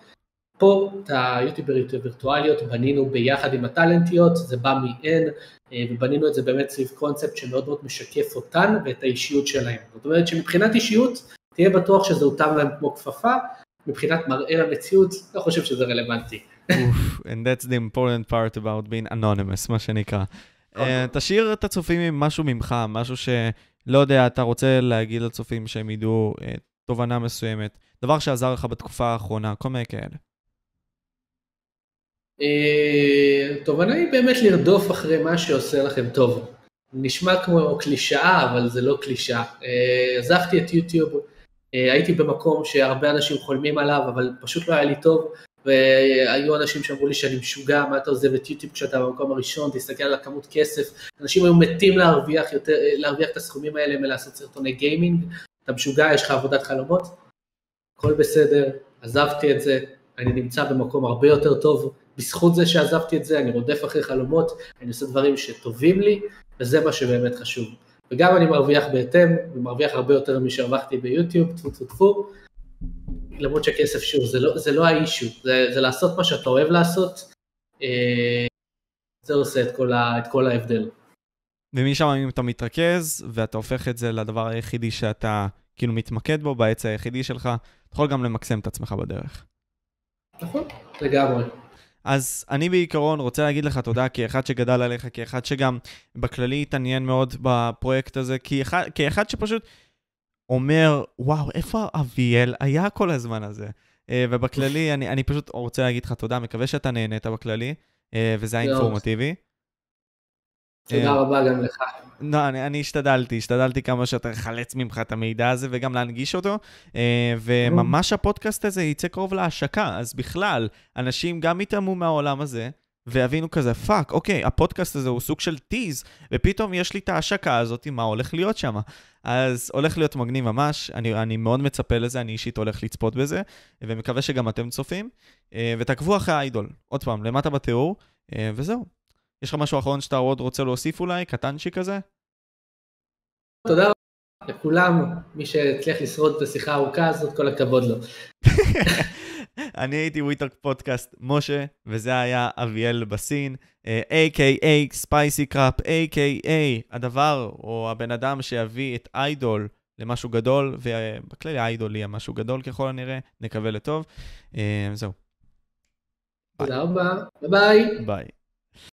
פה את היוטיובריות הווירטואליות בנינו ביחד עם הטאלנטיות, זה בא מ-N, אה, ובנינו את זה באמת סביב קונספט שמאוד מאוד משקף אותן ואת האישיות שלהם. זאת אומרת שמבחינת אישיות, תהיה בטוח שזה הותאם להם כמו כפפה, מבחינת מראה למציאות, לא חושב שזה רלוונטי. and that's the important part about being anonymous, מה שנקרא. Uh, תשאיר את הצופים עם משהו ממך, משהו שלא יודע, אתה רוצה להגיד לצופים שהם ידעו uh, תובנה מסוימת, דבר שעזר לך בתקופה האחרונה, כל מיני כאלה. התובנה היא באמת לרדוף אחרי מה שעושה לכם טוב. נשמע כמו קלישאה, אבל זה לא קלישאה. עזבתי את יוטיוב, הייתי במקום שהרבה אנשים חולמים עליו, אבל פשוט לא היה לי טוב, והיו אנשים שאמרו לי שאני משוגע, מה אתה עוזב את יוטיוב כשאתה במקום הראשון, תסתכל על הכמות כסף, אנשים היו מתים להרוויח, יותר, להרוויח את הסכומים האלה מלעשות סרטוני גיימינג, אתה משוגע, יש לך עבודת חלומות, הכל בסדר, עזבתי את זה, אני נמצא במקום הרבה יותר טוב, בזכות זה שעזבתי את זה, אני רודף אחרי חלומות, אני עושה דברים שטובים לי, וזה מה שבאמת חשוב. וגם אני מרוויח בהתאם, ומרוויח הרבה יותר משהרווחתי ביוטיוב, טפו טפו טפו, למרות שכסף שוב, זה לא, זה לא האישו, זה, זה לעשות מה שאתה אוהב לעשות, אה, זה עושה את כל, ה, את כל ההבדל. ומשם אם אתה מתרכז, ואתה הופך את זה לדבר היחידי שאתה כאילו מתמקד בו, בעץ היחידי שלך, אתה יכול גם למקסם את עצמך בדרך. נכון, לגמרי. אז אני בעיקרון רוצה להגיד לך תודה כאחד שגדל עליך, כאחד שגם בכללי התעניין מאוד בפרויקט הזה, כאחד, כאחד שפשוט אומר, וואו, איפה אביאל היה כל הזמן הזה? אה, ובכללי, אני, אני פשוט רוצה להגיד לך תודה, מקווה שאתה נהנית בכללי, אה, וזה היה אינפורמטיבי. תודה אה, רבה גם לך. לא, אני, אני השתדלתי, השתדלתי כמה שיותר לחלץ ממך את המידע הזה וגם להנגיש אותו, וממש הפודקאסט הזה יצא קרוב להשקה, אז בכלל, אנשים גם יטעמו מהעולם הזה, ויבינו כזה, fuck, אוקיי, הפודקאסט הזה הוא סוג של tease, ופתאום יש לי את ההשקה הזאת, מה הולך להיות שם. אז הולך להיות מגניב ממש, אני, אני מאוד מצפה לזה, אני אישית הולך לצפות בזה, ומקווה שגם אתם צופים. אה, ותעקבו אחרי ה Idol, עוד פעם, למטה בתיאור, אה, וזהו. יש לך משהו אחרון שאתה עוד רוצה להוסיף אולי, קטנצ'יק כזה? תודה רבה לכולם, מי שהצליח לשרוד את השיחה הארוכה הזאת, כל הכבוד לו. (laughs) אני הייתי We Talk Podcast משה, וזה היה אביאל בסין, a.k.a SpicyCrap, a.k.a הדבר או הבן אדם שיביא את Idol למשהו גדול, ובכללי Idol יהיה משהו גדול ככל הנראה, נקווה לטוב. אה, זהו. תודה רבה, ביי ביי. ביי.